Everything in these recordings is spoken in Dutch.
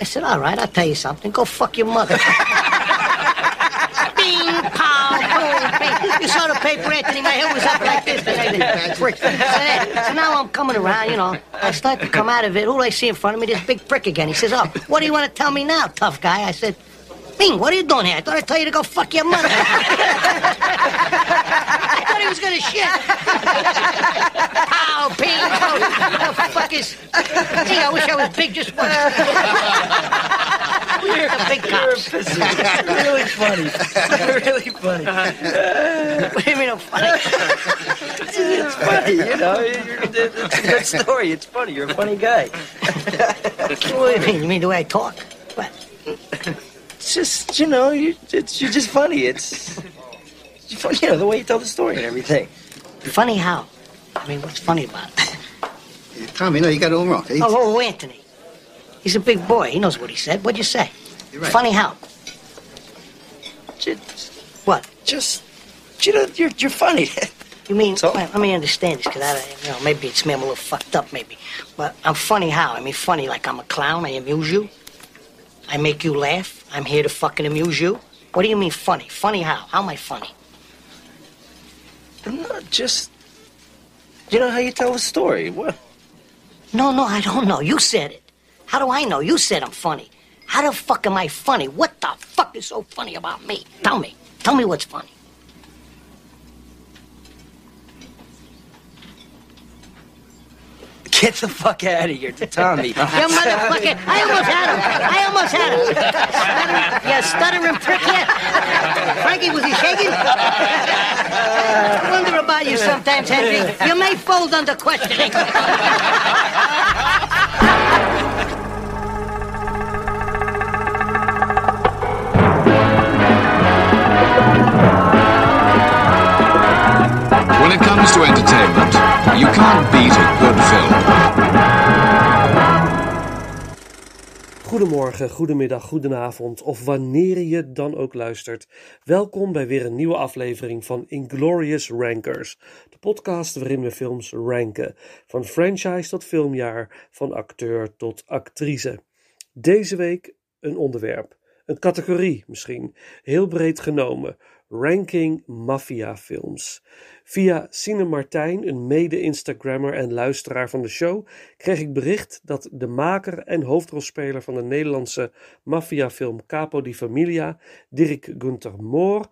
I said, all right, I'll tell you something. Go fuck your mother. Bing, pow, boom, bing. You saw the paper, Anthony. My head was up like this. Prick. So, so now I'm coming around, you know. I start to come out of it. Who do I see in front of me? This big prick again. He says, oh, what do you want to tell me now, tough guy? I said, Bing, what are you doing here? I thought I'd tell you to go fuck your mother. I thought he was gonna shit. Pow, ping, pow. What the fuck is... Gee, I wish I was big just once. the big cops. really funny. really funny. Uh-huh. What do you mean I'm funny? It's funny, you know. You're, it's a good story. It's funny. You're a funny guy. What do you mean? You mean the way I talk? What? It's just, you know, you, it's, you're just funny. It's, it's funny, you know, the way you tell the story and everything. Funny how? I mean, what's funny about it? Tommy, no, you got it all wrong. He- Oh, oh, Anthony. He's a big boy. He knows what he said. What'd you say? You're right. Funny how? Just, What? just, you know, you're, you're funny. You mean, So? well, let me understand this, because I, you know, maybe it's me, I'm a little fucked up, maybe. But I'm funny how? I mean, funny like I'm a clown, I amuse you. I make you laugh. I'm here to fucking amuse you. What do you mean funny? Funny how? How am I funny? no, just, you know how you tell a story. What? No, no, I don't know. You said it. How do I know? You said I'm funny. How the fuck am I funny? What the fuck is so funny about me? Tell me. Tell me what's funny. Get the fuck out of here to Tommy. You motherfucker! I almost had him. I almost had him. Stuttering, yeah, stuttering prick. Yeah. Frankie, was he shaking? I wonder about you sometimes, Henry. You may fold under questioning. When it comes to entertainment, you can't beat a good film. Goedemorgen, goedemiddag, goedenavond of wanneer je dan ook luistert. Welkom bij weer een nieuwe aflevering van Inglorious Rankers, de podcast waarin we films ranken, van franchise tot filmjaar, van acteur tot actrice. Deze week een onderwerp, een categorie misschien, heel breed genomen. Ranking maffiafilms. Via Sine Martijn, een mede-Instagrammer en luisteraar van de show, kreeg ik bericht dat de maker en hoofdrolspeler van de Nederlandse maffiafilm Capo di Familia, Dirk Gunther Moor,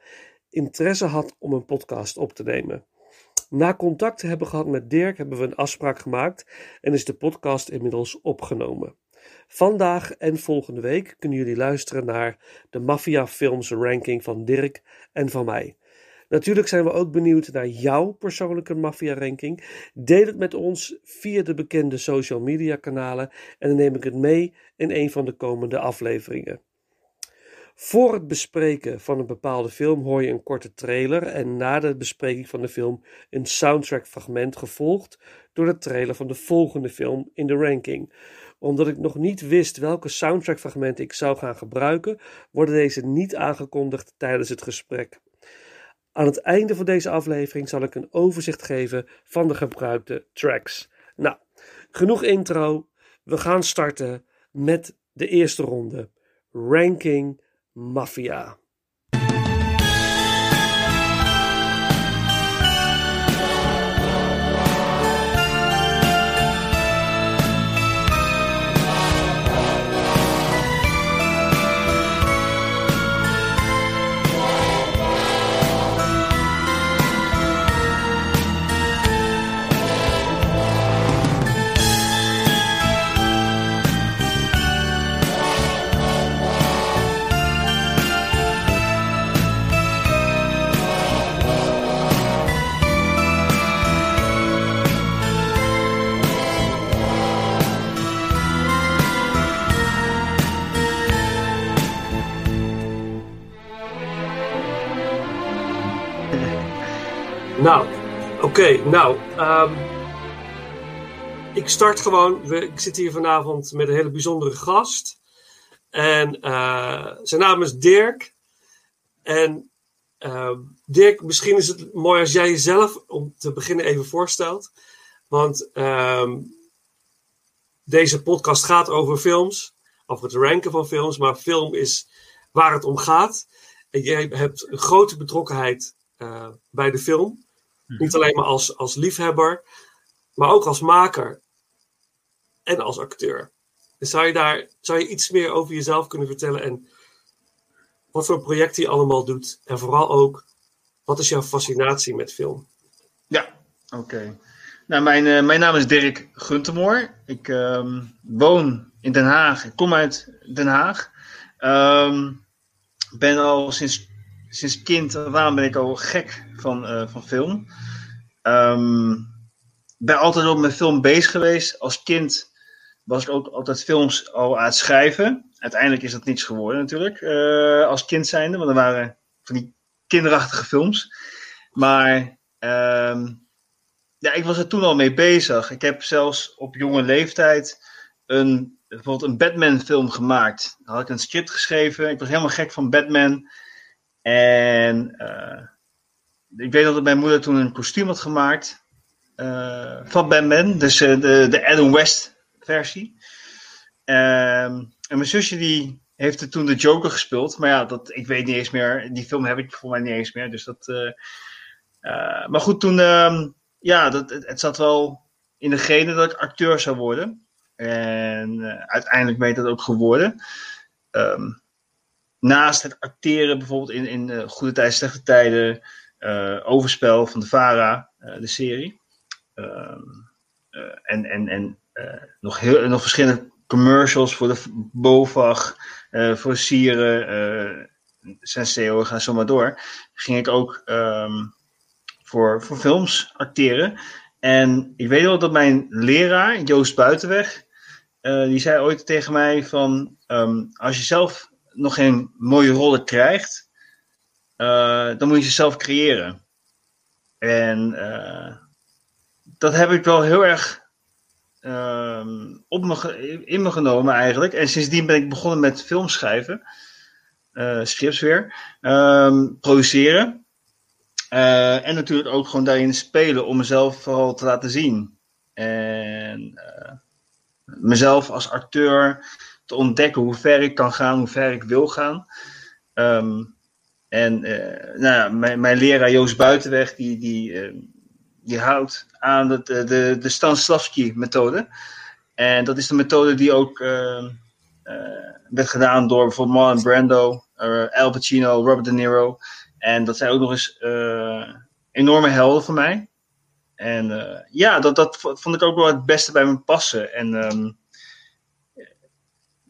interesse had om een podcast op te nemen. Na contact te hebben gehad met Dirk hebben we een afspraak gemaakt en is de podcast inmiddels opgenomen. Vandaag en volgende week kunnen jullie luisteren naar de Mafia Films ranking van Dirk en van mij. Natuurlijk zijn we ook benieuwd naar jouw persoonlijke Mafia ranking. Deel het met ons via de bekende social media kanalen en dan neem ik het mee in een van de komende afleveringen. Voor het bespreken van een bepaalde film hoor je een korte trailer en na de bespreking van de film een soundtrackfragment gevolgd door de trailer van de volgende film in de ranking. Omdat ik nog niet wist welke soundtrackfragmenten ik zou gaan gebruiken, worden deze niet aangekondigd tijdens het gesprek. Aan het einde van deze aflevering zal ik een overzicht geven van de gebruikte tracks. Nou, genoeg intro. We gaan starten met de eerste ronde. Ranking Mafia. Nou, oké. nou, ehm, ik start gewoon. Ik zit hier vanavond met een hele bijzondere gast. En eh, zijn naam is Dirk. En ehm, Dirk, misschien is het mooi als jij jezelf om te beginnen even voorstelt. Want ehm, deze podcast gaat over films. over het ranken van films, maar film is waar het om gaat. En jij hebt een grote betrokkenheid eh, bij de film. Niet alleen maar als, als liefhebber, maar ook als maker en als acteur. Dus zou je daar zou je iets meer over jezelf kunnen vertellen en wat voor projecten je allemaal doet? En vooral ook, wat is jouw fascinatie met film? Ja, oké. Nou, mijn, eh, mijn naam is Dirk Guntemoor. Ik ehm, woon in Den Haag. Ik kom uit Den Haag. Ehm ben al sinds, sinds kind aan ben ik al gek van, eh, van film. Ehm ben altijd ook met film bezig geweest. Als kind was ik ook altijd films al aan het schrijven. Uiteindelijk is dat niets geworden natuurlijk. eh, als kind zijnde. Want er waren van die kinderachtige films. Maar ehm, ja, ik was er toen al mee bezig. Ik heb zelfs op jonge leeftijd een, bijvoorbeeld een Batman film gemaakt. Dan had ik een script geschreven. Ik was helemaal gek van Batman. En eh, ik weet dat mijn moeder toen een kostuum had gemaakt eh, van Batman. Dus eh, de, de Adam West versie. Ehm, en mijn zusje die heeft er toen de Joker gespeeld. Maar ja, dat, ik weet niet eens meer. Die film heb ik voor mij niet eens meer. Dus dat, maar goed, toen... ehm, ja, dat, het, zat wel in de genen dat ik acteur zou worden. En uiteindelijk ben dat ook geworden. Ehm, naast het acteren bijvoorbeeld in, in eh, Goede Tijden, Slechte Tijden, eh, Overspel van de VARA, eh, de serie. Ehm, eh, en en, en nog, heel, nog verschillende commercials voor de BOVAG, voor Sieren, Senseo, ga zo maar door. Ging ik ook ehm, voor, voor films acteren. En ik weet wel dat mijn leraar, Joost Buitenweg, die zei ooit tegen mij van, ehm, als je zelf nog geen mooie rollen krijgt, eh, dan moet je ze zelf creëren. En eh, dat heb ik wel heel erg ehm, op me, in me genomen eigenlijk. En sindsdien ben ik begonnen met filmschrijven, eh scripts weer, ehm, produceren. En natuurlijk ook gewoon daarin spelen om mezelf vooral te laten zien. En mezelf als acteur te ontdekken hoe ver ik kan gaan, hoe ver ik wil gaan. Ehm, en eh, nou mijn, mijn leraar Joost Buitenweg, die, die, eh, die houdt aan de, de, de, de Stanislavski-methode. En dat is de methode die ook eh, eh, werd gedaan door bijvoorbeeld Marlon Brando, Al Pacino, Robert De Niro. En dat zijn ook nog eens enorme helden voor mij. En ja, dat, dat vond ik ook wel het beste bij me passen. En ehm,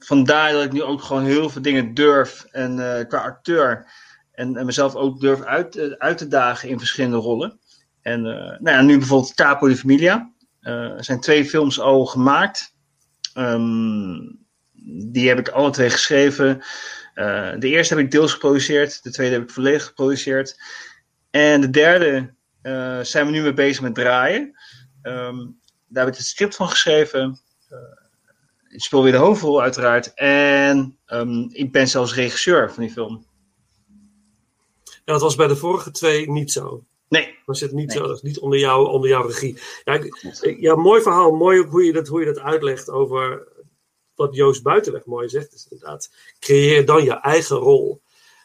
vandaar dat ik nu ook gewoon heel veel dingen durf. En eh, qua acteur. En, mezelf ook durf uit, eh, uit te dagen in verschillende rollen. En eh, nou ja, nu bijvoorbeeld Capo di Familia. Er zijn twee films al gemaakt. Ehm, die heb ik alle twee geschreven. De eerste heb ik deels geproduceerd. De tweede heb ik volledig geproduceerd. En de derde zijn we nu mee bezig met draaien. Ehm, daar heb ik het script van geschreven. Ik speel weer de hoofdrol uiteraard. En ehm, ik ben zelfs regisseur van die film. Ja, dat was bij de vorige twee niet zo. Nee, Dat zit niet, Nee. zo, niet onder, jou, onder jouw regie. Ja, ik- ja, mooi verhaal. Mooi ook hoe je, dat, hoe je dat uitlegt over wat Joost Buitenweg mooi zegt. Is inderdaad, creëer dan je eigen rol.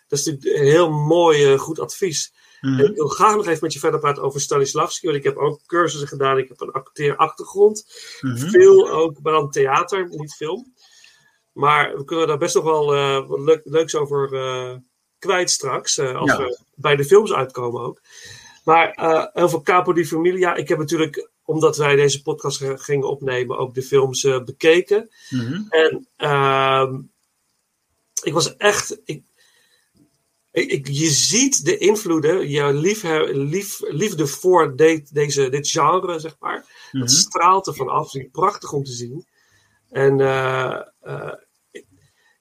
Dat is natuurlijk een heel mooi, eh, goed advies. Ik wil graag nog even met je verder praten over Stanislavski. Want ik heb ook cursussen gedaan. Ik heb een acteerachtergrond. Mhm. Veel ook, maar dan theater, niet film. Maar we kunnen daar best nog wel eh, wat leuk, leuks over eh, kwijt straks. eh, als Ja. we bij de films uitkomen ook. Maar heel veel Capo di Familia. Ik heb natuurlijk, omdat wij deze podcast gingen opnemen, ook de films bekeken. Mhm. En ehm, ik was echt. Ik, ik, ik- je ziet de invloeden, je liefhe- lief, liefde voor de- deze, dit genre, zeg maar. Mhm. Dat straalt er vanaf. Het is prachtig om te zien. En eh, eh,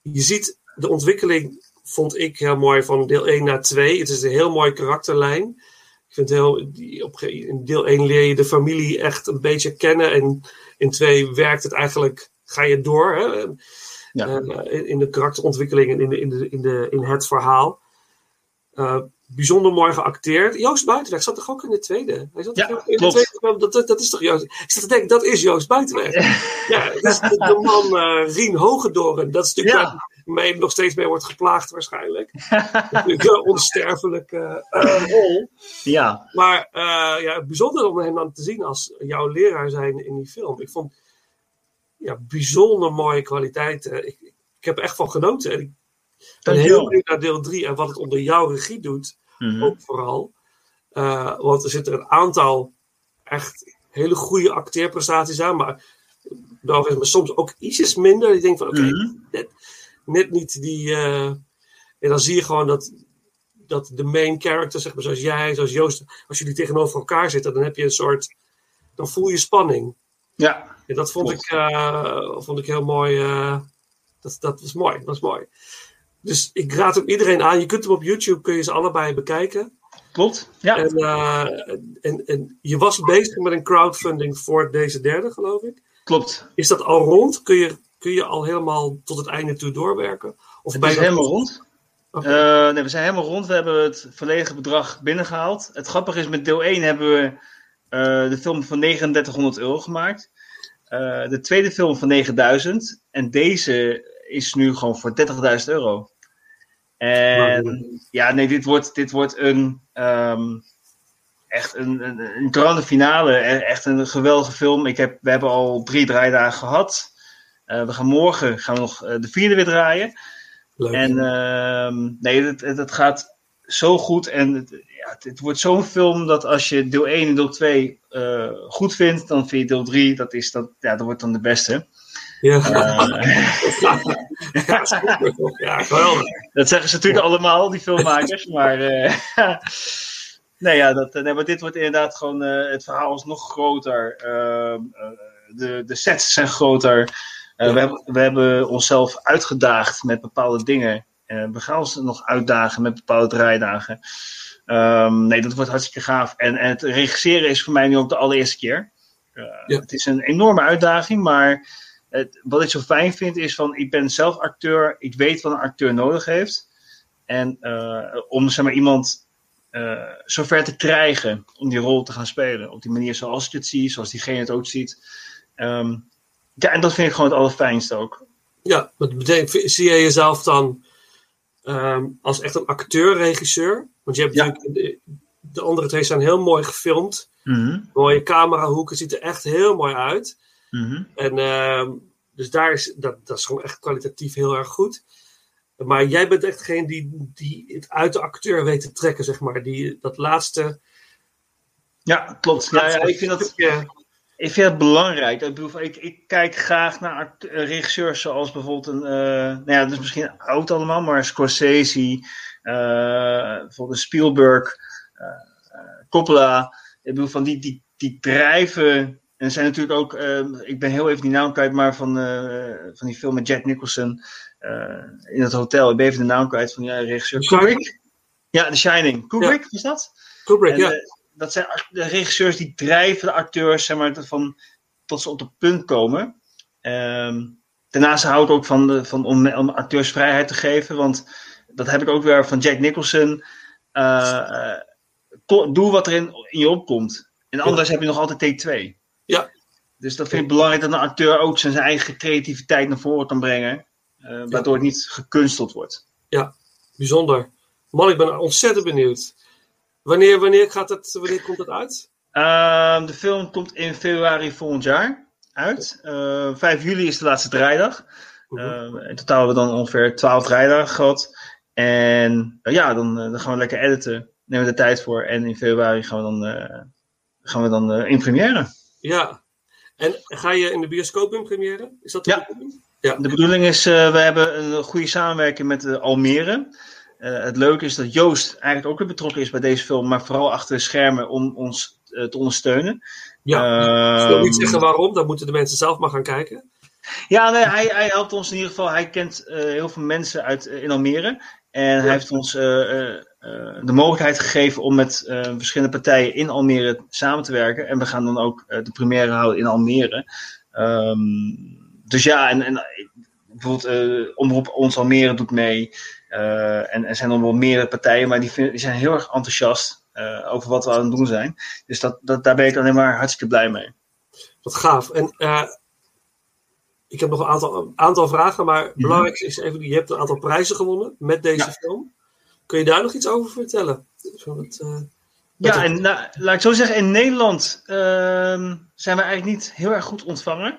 je ziet de ontwikkeling, vond ik heel mooi, van deel 1 naar 2. Het is een heel mooi karakterlijn. Ik vind heel, die, op, in deel 1 leer je de familie echt een beetje kennen. En in 2 werkt het eigenlijk, ga je door hè? Ja. Eh, in, in de karakterontwikkeling en in, de, in, de, in, de, in het verhaal. Eh, bijzonder mooi geacteerd. Joost Buitenweg zat toch ook in de tweede? Hij zat Ja, toch in klopt. de tweede film. Dat, dat, dat is toch Joost? Ik zat te denken, dat is Joost Buitenweg. ja, dat is de, de man eh Rien Hogedoren. Dat is natuurlijk Ja. waar nog steeds mee wordt geplaagd waarschijnlijk. Een onsterfelijke eh, rol. Ja, Maar ja, bijzonder om hem dan te zien als jouw leraar zijn in die film. Ik vond ja, bijzonder mooie kwaliteiten. Ik, ik heb er echt van genoten. En ik ben heel benieuwd naar deel 3 en wat het onder jouw regie doet. Mhm. Ook vooral. Eh, want er zitten een aantal echt hele goede acteerprestaties aan. Maar eens, maar soms ook ietsjes minder. Ik denk van oké, Mhm. net, net niet die. eh, en dan zie je gewoon dat, dat de main character, zeg maar, zoals jij, zoals Joost, als jullie tegenover elkaar zitten, dan heb je een soort. Dan voel je spanning. ja. En dat vond, Klopt. ik, eh, vond ik heel mooi. dat, dat was mooi. Dat was mooi. Dus ik raad ook iedereen aan. Je kunt hem op YouTube, kun je ze allebei bekijken. klopt. Ja. En, eh, en, en je was bezig met een crowdfunding voor deze derde, geloof ik. Klopt. Is dat al rond? Kun je, kun je al helemaal tot het einde toe doorwerken? Of Het ben is je helemaal rond. Oké. Eh, nee, we zijn helemaal rond. We hebben het volledige bedrag binnengehaald. Het grappige is, met deel 1 hebben we eh, de film van 3900 euro gemaakt. De tweede film van 9000. En deze is nu gewoon voor 30.000 euro. En ja, nee, dit wordt, dit wordt een. ehm, echt een, een, een grande finale. E- Echt een geweldige film. Ik heb, we hebben al drie draaidagen gehad. Eh, we gaan morgen gaan we nog eh, de vierde weer draaien. Leuk. En ehm, nee, het, het, het gaat zo goed. En het, ja, het, het wordt zo'n film dat als je deel 1 en deel 2 eh, goed vindt, dan vind je deel 3, dat, is, dat, ja, dat wordt dan de beste. ja. Eh, ja, super. ja, geweldig. dat zeggen ze natuurlijk allemaal, die filmmakers. maar, eh, nee, ja, dat, nee, maar dit wordt inderdaad gewoon. eh, het verhaal is nog groter. Ehm, eh, de, de sets zijn groter. Eh, Ja. we, hebben, we hebben onszelf uitgedaagd met bepaalde dingen. Eh, we gaan ons nog uitdagen met bepaalde draaidagen. Ehm, nee, dat wordt hartstikke gaaf. En, en het regisseren is voor mij nu ook de allereerste keer. Eh. Het is een enorme uitdaging, maar het, wat ik zo fijn vind is van, ik ben zelf acteur, ik weet wat een acteur nodig heeft. En eh, om zeg maar, iemand eh, zover te krijgen om die rol te gaan spelen. Op die manier zoals ik het zie, zoals diegene het ook ziet. Ehm, ja, en dat vind ik gewoon het allerfijnste ook. Ja, dat betekent, zie je jezelf dan ehm, als echt een acteur-regisseur? Want je hebt Ja. natuurlijk, de, de andere twee zijn heel mooi gefilmd. Mhm, Mooie camerahoeken, ziet er echt heel mooi uit. Mhm. En ehm, dus daar is, dat, dat is gewoon echt kwalitatief heel erg goed. Maar jij bent echt degene die, die het uit de acteur weet te trekken, zeg maar. Die, dat laatste. Ja, klopt. Ja, ja, ik vind dat, Ik vind het belangrijk. Ik, bedoel, ik, ik kijk graag naar eh, regisseurs zoals bijvoorbeeld een. eh nou ja, dat is misschien oud allemaal, maar Scorsese, eh, bijvoorbeeld een Spielberg, eh, Coppola. Ik bedoel, van die, die, die drijven. En er zijn natuurlijk ook. eh, ik ben heel even die naam kwijt, maar van, eh, van die film met Jack Nicholson eh, in het hotel. Ik ben even de naam kwijt van die eh, regisseur. Kubrick. Ja, The Shining. Kubrick, is dat? Kubrick, En, ja. dat zijn de regisseurs die drijven de acteurs zeg maar, van, tot ze op het punt komen. Ehm, daarnaast hou ik ook van, de, van om, om acteurs vrijheid te geven. Want dat heb ik ook weer van Jack Nicholson. Doe wat er in, in je opkomt. En anders heb je nog altijd take 2. Ja. Dus dat vind ik belangrijk dat een acteur ook zijn eigen creativiteit naar voren kan brengen. eh, waardoor het niet gekunsteld wordt. Bijzonder. Man, ik ben ontzettend benieuwd. Wanneer, wanneer, gaat het, wanneer komt het uit? Ehm, de film komt in februari volgend jaar uit. Eh 5 juli is de laatste draaidag. Mhm. Ehm, in totaal hebben we dan ongeveer 12 draaidagen gehad. En eh, ja, dan, dan gaan we lekker editen. Nemen we de tijd voor. En in februari gaan we dan, gaan we dan in première. Ja. En ga je in de bioscoop in première? Is dat de Ja. bedoeling? Ja. De bedoeling is, eh, we hebben een goede samenwerking met eh, Almere. Eh, het leuke is dat Joost eigenlijk ook weer betrokken is bij deze film. Maar vooral achter de schermen om ons te ondersteunen. Ja. Ik wil niet Ehm, zeggen waarom, dan moeten de mensen zelf maar gaan kijken. Ja, nee, hij, hij helpt ons in ieder geval. Hij kent heel veel mensen uit, in Almere. En hij heeft ons de mogelijkheid gegeven om met eh, verschillende partijen in Almere samen te werken. En we gaan dan ook eh, de première houden in Almere. Ehm, dus ja, en, en eh, bijvoorbeeld eh, Omroep Ons Almere doet mee. Eh, en er zijn nog wel meerdere partijen, maar die, zijn heel erg enthousiast eh, over wat we aan het doen zijn. Dus dat, dat, daar ben ik alleen maar hartstikke blij mee. Wat gaaf. En eh, ik heb nog een aantal, aantal vragen, maar het belangrijkste is even, je hebt een aantal prijzen gewonnen met deze Ja. film. Kun je daar nog iets over vertellen? Eh, met Ja, en nou, laat ik zo zeggen, in Nederland ehm, zijn we eigenlijk niet heel erg goed ontvangen.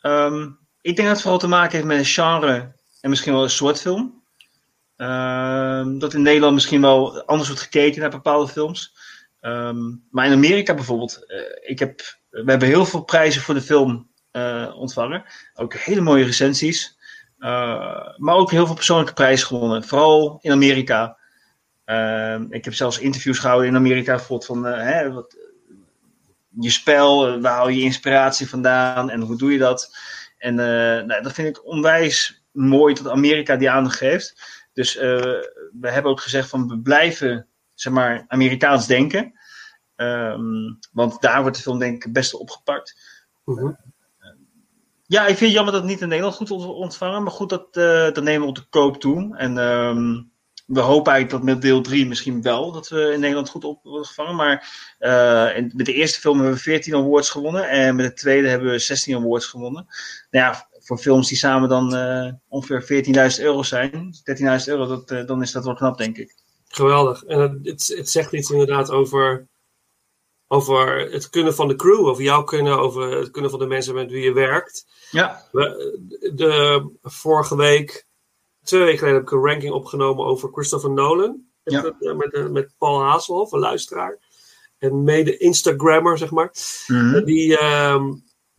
Ehm, ik denk dat het vooral te maken heeft met een genre en misschien wel een soort film. Ehm, dat in Nederland misschien wel anders wordt gekeken naar bepaalde films. Maar in Amerika bijvoorbeeld, eh, ik heb, we hebben heel veel prijzen voor de film eh, ontvangen. Ook hele mooie recensies. Eh, maar ook heel veel persoonlijke prijzen gewonnen. Vooral in Amerika. Ehm, ik heb zelfs interviews gehouden in Amerika, bijvoorbeeld van eh, hè, wat, je spel, eh, waar haal je inspiratie vandaan en hoe doe je dat? En eh, nou, dat vind ik onwijs mooi dat Amerika die aandacht geeft. Dus eh, we hebben ook gezegd van we blijven zeg maar Amerikaans denken. Ehm, want daar wordt de film denk ik het beste opgepakt. Mhm. Ja, ik vind het jammer dat het niet in Nederland goed ontvangen. Maar goed, dat, eh, dat nemen we op de koop toe. En ehm, we hopen eigenlijk dat met deel 3 misschien wel dat we in Nederland goed op. Maar eh, in- met de eerste film hebben we 14 awards gewonnen. En met de tweede hebben we 16 awards gewonnen. Nou ja, voor films die samen dan eh, ongeveer 14.000 euro zijn, 13.000 euro, dat, dan is dat wel knap, denk ik. Geweldig. En het, het zegt iets inderdaad over, over het kunnen van de crew, over jouw kunnen, over het kunnen van de mensen met wie je werkt. Ja, We, de, vorige week, twee weken geleden, heb ik een ranking opgenomen over Christopher Nolan. Ja. Met, met, met, met Paul Hazelhoff, een luisteraar. En mede Instagrammer, zeg maar. Mhm. Die, ehm,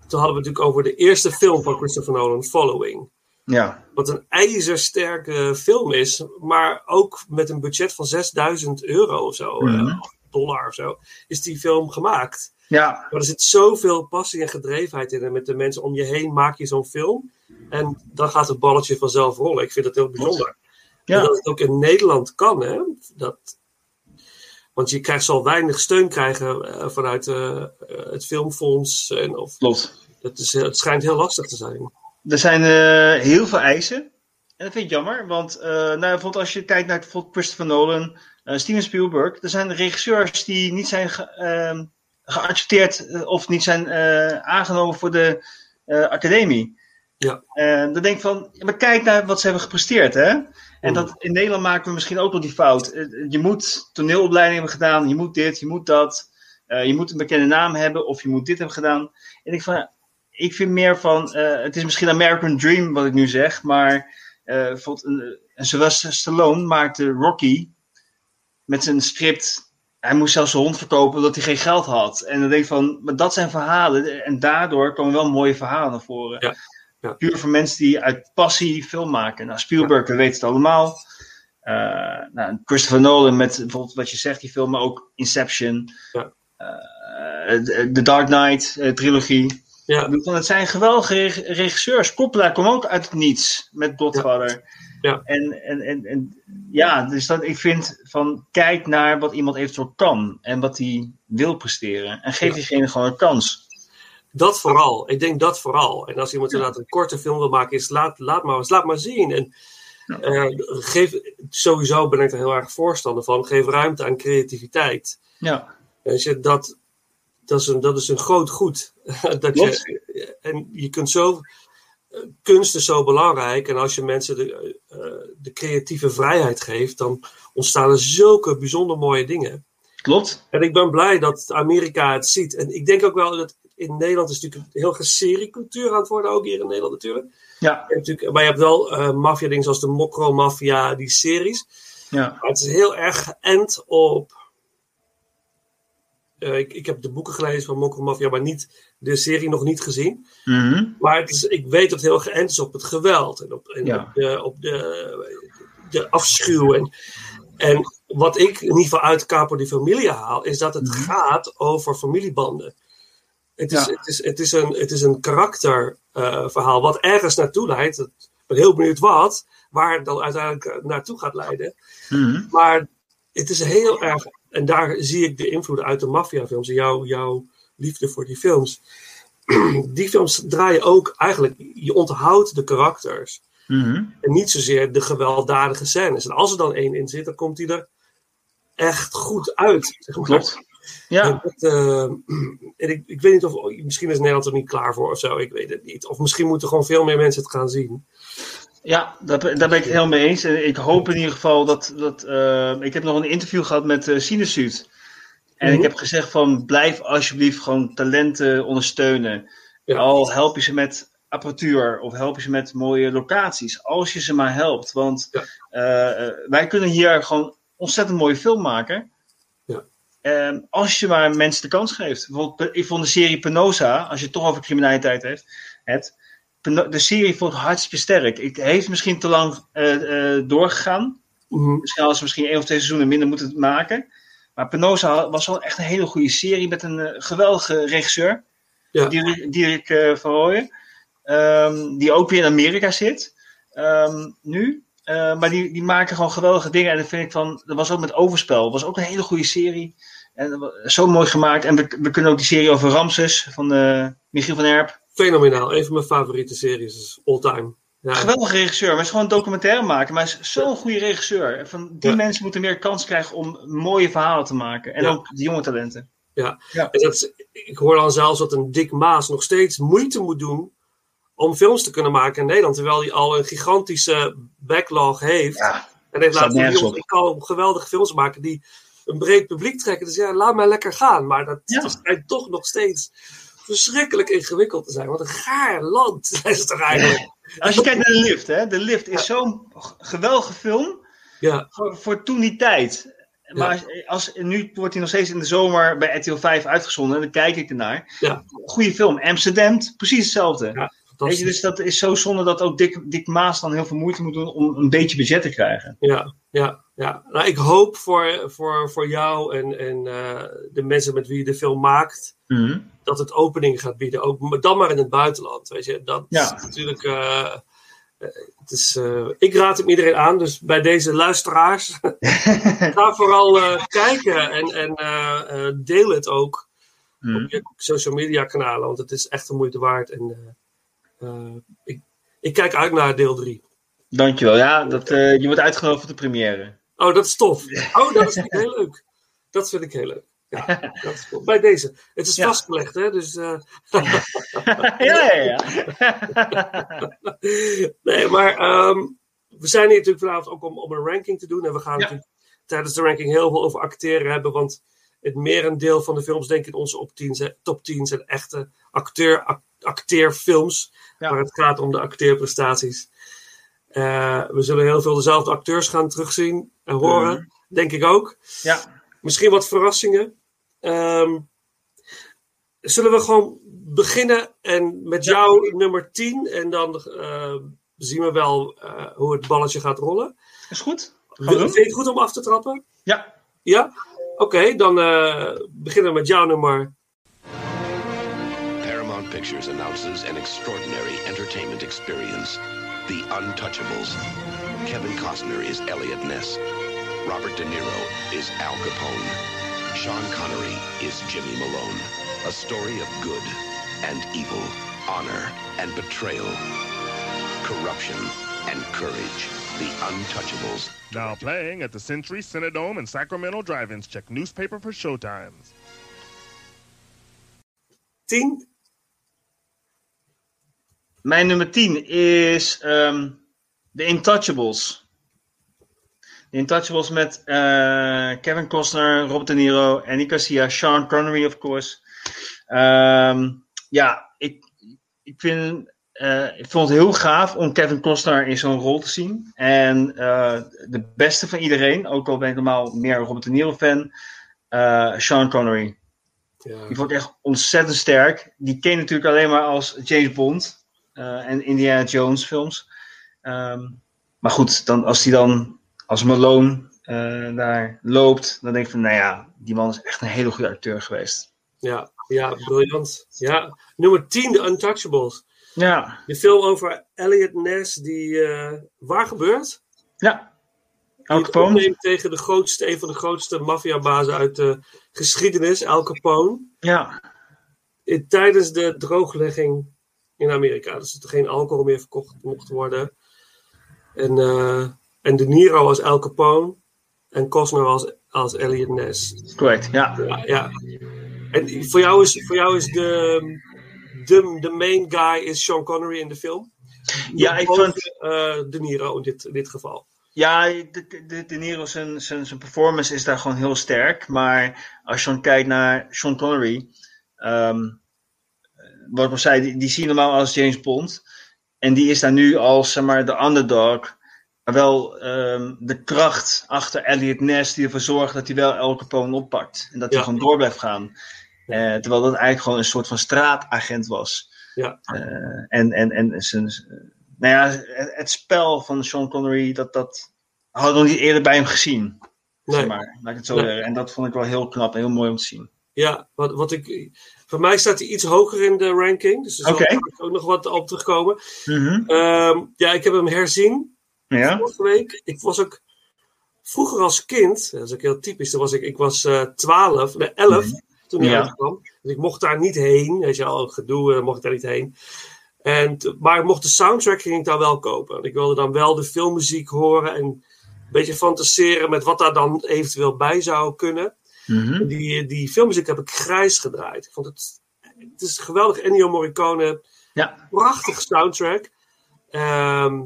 toen hadden we het natuurlijk over de eerste film van Christopher Nolan, Following. ja, Wat een ijzersterke film is, maar ook met een budget van 6000 euro of zo, Mhm. eh, dollar of zo, is die film gemaakt. ja, Maar er zit zoveel passie en gedrevenheid in. En met de mensen om je heen maak je zo'n film. En dan gaat het balletje vanzelf rollen. Ik vind dat heel bijzonder. En ja. dat het ook in Nederland kan, hè? Dat, want je krijgt, zal weinig steun krijgen eh, vanuit eh, eh, het filmfonds. En, of, klopt. het, is, het schijnt heel lastig te zijn. Er zijn heel veel eisen. En dat vind ik jammer, want nou, bijvoorbeeld als je kijkt naar bijvoorbeeld Christopher Nolan, Steven Spielberg, er zijn regisseurs die niet zijn ge, ehm, geaccepteerd eh, of niet zijn eh, aangenomen voor de eh, academie. Ja. En dan denk ik van, maar kijk naar wat ze hebben gepresteerd, hè? En Mm. dat, in Nederland maken we misschien ook wel die fout. Eh, Je moet toneelopleiding hebben gedaan, je moet dit, je moet dat. Eh, je moet een bekende naam hebben of je moet dit hebben gedaan. En ik van, ik vind meer van, eh, het is misschien American Dream wat ik nu zeg, maar eh bijvoorbeeld een, een Sylvester Stallone maakte Rocky met zijn script. Hij moest zelfs zijn hond verkopen omdat hij geen geld had. En dan denk ik van, maar dat zijn verhalen en daardoor komen wel mooie verhalen naar voren. Ja, ja. Puur voor mensen die uit passie film maken. Nou, Spielberg, we weten het allemaal. Eh, nou, Christopher Nolan met bijvoorbeeld wat je zegt, die film, maar ook Inception. Ja. Eh, de The Dark Knight eh, trilogie. Ja, van, het zijn geweldige reg- regisseurs. Coppola kwam ook uit het niets met Godfather. Ja. En, en, en, en ja, dus dat, ik vind van kijk naar wat iemand eventueel kan en wat hij wil presteren. En geef Ja. diegene gewoon een kans. dat vooral. Ik denk dat vooral. En als iemand inderdaad een korte film wil maken, is laat, laat, maar, laat maar zien. En eh, geef, sowieso ben ik er heel erg voorstander van. Geef ruimte aan creativiteit. Ja, Weet je, dat, dat, is een, dat is een groot goed. dat je, en je kunt zo. Kunst is zo belangrijk. En als je mensen de, eh, de creatieve vrijheid geeft, dan ontstaan er zulke bijzonder mooie dingen. klopt. En ik ben blij dat Amerika het ziet. En ik denk ook wel dat in Nederland is natuurlijk een heel seriecultuur aan het worden, ook hier in Nederland natuurlijk. Ja, natuurlijk maar je hebt wel eh maffia dingen zoals de Mokro Mafia, die series. ja, Maar het is heel erg geënt op. eh, ik, ik heb de boeken gelezen van Mokro Mafia, maar niet de serie nog niet gezien. Mhm. Maar het is, ik weet dat het heel geënt is op het geweld en op, en Ja. op, de, op de, de afschuw. En, en wat ik in ieder geval uit Capo di Familia haal, is dat het Mhm. gaat over familiebanden. Het is, Ja. het is, het is een, het is een karakterverhaal wat ergens naartoe leidt. Ik ben heel benieuwd wat, waar het dan uiteindelijk eh, naartoe gaat leiden. Mhm. Maar het is heel erg, en daar zie ik de invloeden uit de maffiafilms, en jouw, jouw liefde voor die films. Die films draaien ook eigenlijk, je onthoudt de karakters. Mhm. En niet zozeer de gewelddadige scènes. En als er dan één in zit, dan komt die er echt goed uit. Zeg maar. Klopt. En, Ja, dat, eh, en ik, ik weet niet of. Misschien is Nederland er niet klaar voor of zo. Ik weet het niet. Of misschien moeten gewoon veel meer mensen het gaan zien. Ja daar, ben- daar ben ik het helemaal mee eens. En ik hoop in ieder geval dat. dat eh, ik heb nog een interview gehad met uh. En Mhm. ik heb gezegd van blijf alsjeblieft gewoon talenten ondersteunen. Ja. Al help je ze met apparatuur of help je ze met mooie locaties. Als je ze maar helpt. Want Ja. eh, wij kunnen hier gewoon ontzettend mooie film maken. Ja. Ehm, als je maar mensen de kans geeft. Bijvoorbeeld, ik vond de serie Penosa, als je het toch over criminaliteit hebt. Peno- De serie vond ik hartstikke sterk. Het heeft misschien te lang eh, eh, doorgegaan. Mhm. Misschien hadden ze misschien één of twee seizoenen minder moeten maken. Maar Penosa was wel echt een hele goede serie met een eh, geweldige regisseur. Ja. Dirk, van Rooyen. Ehm, die ook weer in Amerika zit. ehm, nu. Maar die, die maken gewoon geweldige dingen. En dat vind ik van. Dat was ook met Overspel. Dat was ook een hele goede serie. En zo mooi gemaakt. En we, we kunnen ook die serie over Ramses van Michiel van Erp. Fenomenaal. Een van mijn favoriete series is all time. Ja. Geweldige regisseur. Maar hij is gewoon een documentaire maken. Maar hij is zo'n goede regisseur. Van, die Ja. mensen moeten meer kans krijgen om mooie verhalen te maken. En Ja. ook de jonge talenten. Ja. Ja. En dat is- ik hoor dan zelfs dat een Dick Maas nog steeds moeite moet doen om films te kunnen maken in Nederland. Terwijl hij al een gigantische backlog heeft. Ja. en heeft laten zien, ik kan geweldige films maken die een breed publiek trekken. Dus ja, laat mij lekker gaan. Maar dat Ja. is schijnt toch nog steeds verschrikkelijk ingewikkeld te zijn. Wat een gaar land is het toch eigenlijk. Als je kijkt naar de lift, hè. De lift is zo'n geweldige film. Ja, Voor, voor toen die tijd. Maar als, als, nu wordt hij nog steeds in de zomer bij RTL 5 uitgezonden. En dan kijk ik ernaar. Ja. Goede film. Amsterdam, precies hetzelfde. Ja, Weet je, dus dat is zo zonde dat ook Dick, Dick Maas dan heel veel moeite moet doen om een beetje budget te krijgen. Ja, ja, ja. Nou, ik hoop voor, voor, voor jou en, en eh, de mensen met wie je de film maakt, dat het opening gaat bieden. Ook, dan maar in het buitenland. Weet je, dat Ja. is natuurlijk. eh, eh, het is, ik raad het iedereen aan, dus bij deze luisteraars, ga vooral kijken en, en deel het ook Mhm. op je social media kanalen, want het is echt de moeite waard. En ik, ik kijk uit naar deel 3. Dankjewel. Ja, dat, je wordt uitgenodigd voor de première. Oh, dat is tof. Oh, dat vind ik heel leuk. Dat vind ik heel leuk. Ja, dat is cool. Bij deze. Het is Ja. vastgelegd, hè? Dus, eh, ja, ja, ja. nee, maar ehm, we zijn hier natuurlijk vanavond ook om, om een ranking te doen. En we gaan Ja. natuurlijk tijdens de ranking heel veel over acteren hebben. Want het merendeel van de films, denk ik, in onze op 10 zijn, top 10 zijn echte acteur, ac- acteerfilms. Waar het gaat om de acteerprestaties. Eh, we zullen heel veel dezelfde acteurs gaan terugzien en horen. Mhm. Denk ik ook. ja. Misschien wat verrassingen. Ehm, zullen we gewoon beginnen en met Ja. jou nummer 10 en dan eh, zien we wel eh, hoe het balletje gaat rollen. Is goed? Gaan we Vind je het goed om af te trappen? Ja. Ja? Oké, dan eh, beginnen we met jouw nummer. Paramount Pictures announces an extraordinary entertainment experience The Untouchables. Kevin Costner is Elliot Ness. Robert De Niro is Al Capone. Sean Connery is Jimmy Malone. A story of good and evil, honor and betrayal, corruption and courage. The Untouchables. Now playing at the Century Cinedome in Sacramento Drive-ins. Check newspaper for showtimes. 10. Mijn nummer 10 is ehm The Intouchables. The Intouchables met eh, Kevin Costner, Robert De Niro, Annie Garcia, Sean Connery, of course. Ehm, ja, ik, ik, vind, eh, ik vond het heel gaaf om Kevin Costner in zo'n rol te zien. En eh, de beste van iedereen, ook al ben ik normaal meer Robert De Niro fan, eh, Sean Connery. Ja. Die vond ik echt ontzettend sterk. Die ken je natuurlijk alleen maar als James Bond en Indiana Jones films. Ehm, maar goed, dan, als hij dan als Malone eh, daar loopt, dan denk ik van, nou ja, die man is echt een hele goede acteur geweest. Ja, ja, briljant. Ja. Nummer 10, The Untouchables. Ja, De film over Elliot Ness, die eh, waar gebeurt? ja. Al het Capone. tegen de grootste, een van de grootste maffiabazen uit de geschiedenis, Al Capone. Ja, In, tijdens de drooglegging in Amerika. Dus dat er geen alcohol meer verkocht mocht worden. En, eh, en De Niro als Al Capone. En Costner als, als Elliot Ness. Correct, ja. Ja, ja. En voor jou is, voor jou is de, de, de main guy is Sean Connery in de film? Ja, ik vond... eh, De Niro in dit, in dit geval. Ja, de, de, de Niro, zijn, zijn, zijn performance is daar gewoon heel sterk. Maar als je dan kijkt naar Sean Connery, ehm, wat ik al zei, die, die zie je normaal als James Bond. En die is daar nu als zeg maar, de underdog. Maar wel ehm, de kracht achter Elliot Ness die ervoor zorgt dat hij wel Al Capone oppakt. En dat hij Ja. gewoon door blijft gaan. Eh, terwijl dat eigenlijk gewoon een soort van straatagent was. Ja. Eh, en en, en zijn, nou ja, het, het spel van Sean Connery, dat, dat hadden we nog niet eerder bij hem gezien. Nee. Zeg maar, laat ik het zo Nee. zeggen. En dat vond ik wel heel knap en heel mooi om te zien. Ja, wat, wat ik, voor mij staat hij iets hoger in de ranking. Dus er zal Oké. ook nog wat op terugkomen. Mhm. Ehm, ja, ik heb hem herzien Ja. vorige week. Ik was ook vroeger als kind, dat is ook heel typisch, dan was ik, ik was eh 12, nee 11 toen hij Ja. uitkwam. Dus ik mocht daar niet heen, weet je al, gedoe, eh, mocht ik daar niet heen. En, maar ik mocht de soundtrack ging ik daar wel kopen. Ik wilde dan wel de filmmuziek horen en een beetje fantaseren met wat daar dan eventueel bij zou kunnen. Mhm. Die, die filmmuziek heb ik grijs gedraaid. Ik vond het, het is geweldig. Ennio Morricone, Ja. prachtig soundtrack. Ehm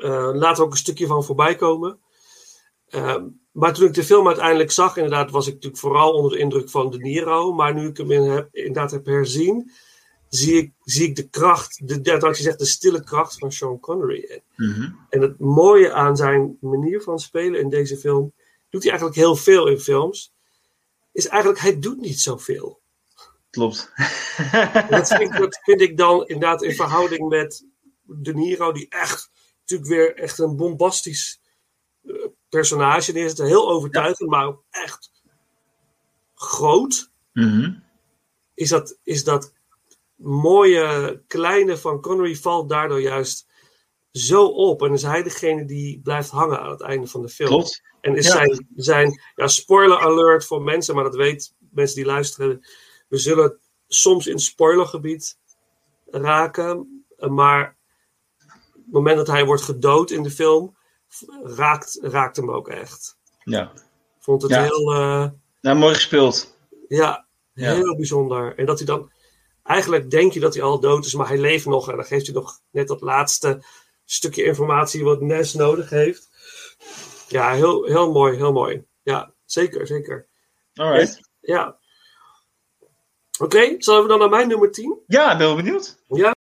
eh, laat er ook een stukje van voorbij komen. Ehm, maar toen ik de film uiteindelijk zag, inderdaad, was ik natuurlijk vooral onder de indruk van De Niro. Maar nu ik hem in heb, inderdaad heb herzien, zie ik, zie ik de kracht, de, je zegt, de stille kracht van Sean Connery. Mhm. En het mooie aan zijn manier van spelen in deze film, doet hij eigenlijk heel veel in films, is eigenlijk, hij doet niet zoveel. Klopt. En dat, vind ik, dat vind ik dan inderdaad in verhouding met De Niro, die echt natuurlijk weer echt een bombastisch eh, personage is. Heel overtuigend, maar ook echt groot. Mhm. Is dat, is dat mooie kleine van Connery valt daardoor juist zo op. En is hij degene die blijft hangen aan het einde van de film. Klopt. En is Ja. zijn, zijn ja, spoiler alert voor mensen, maar dat weet mensen die luisteren. We zullen soms in spoilergebied raken, maar op het moment dat hij wordt gedood in de film, raakt, raakt hem ook echt. Ja. Vond het Ja. heel, eh, Nou, mooi gespeeld. ja, Ja. heel bijzonder. En dat hij dan, eigenlijk denk je dat hij al dood is, maar hij leeft nog. En dan geeft hij nog net dat laatste stukje informatie wat Nes nodig heeft. Ja, heel, heel mooi, heel mooi. Ja, zeker, zeker. Alright. Ja. Oké, zullen we dan naar mijn nummer 10? Ja, ben wel benieuwd. Ja.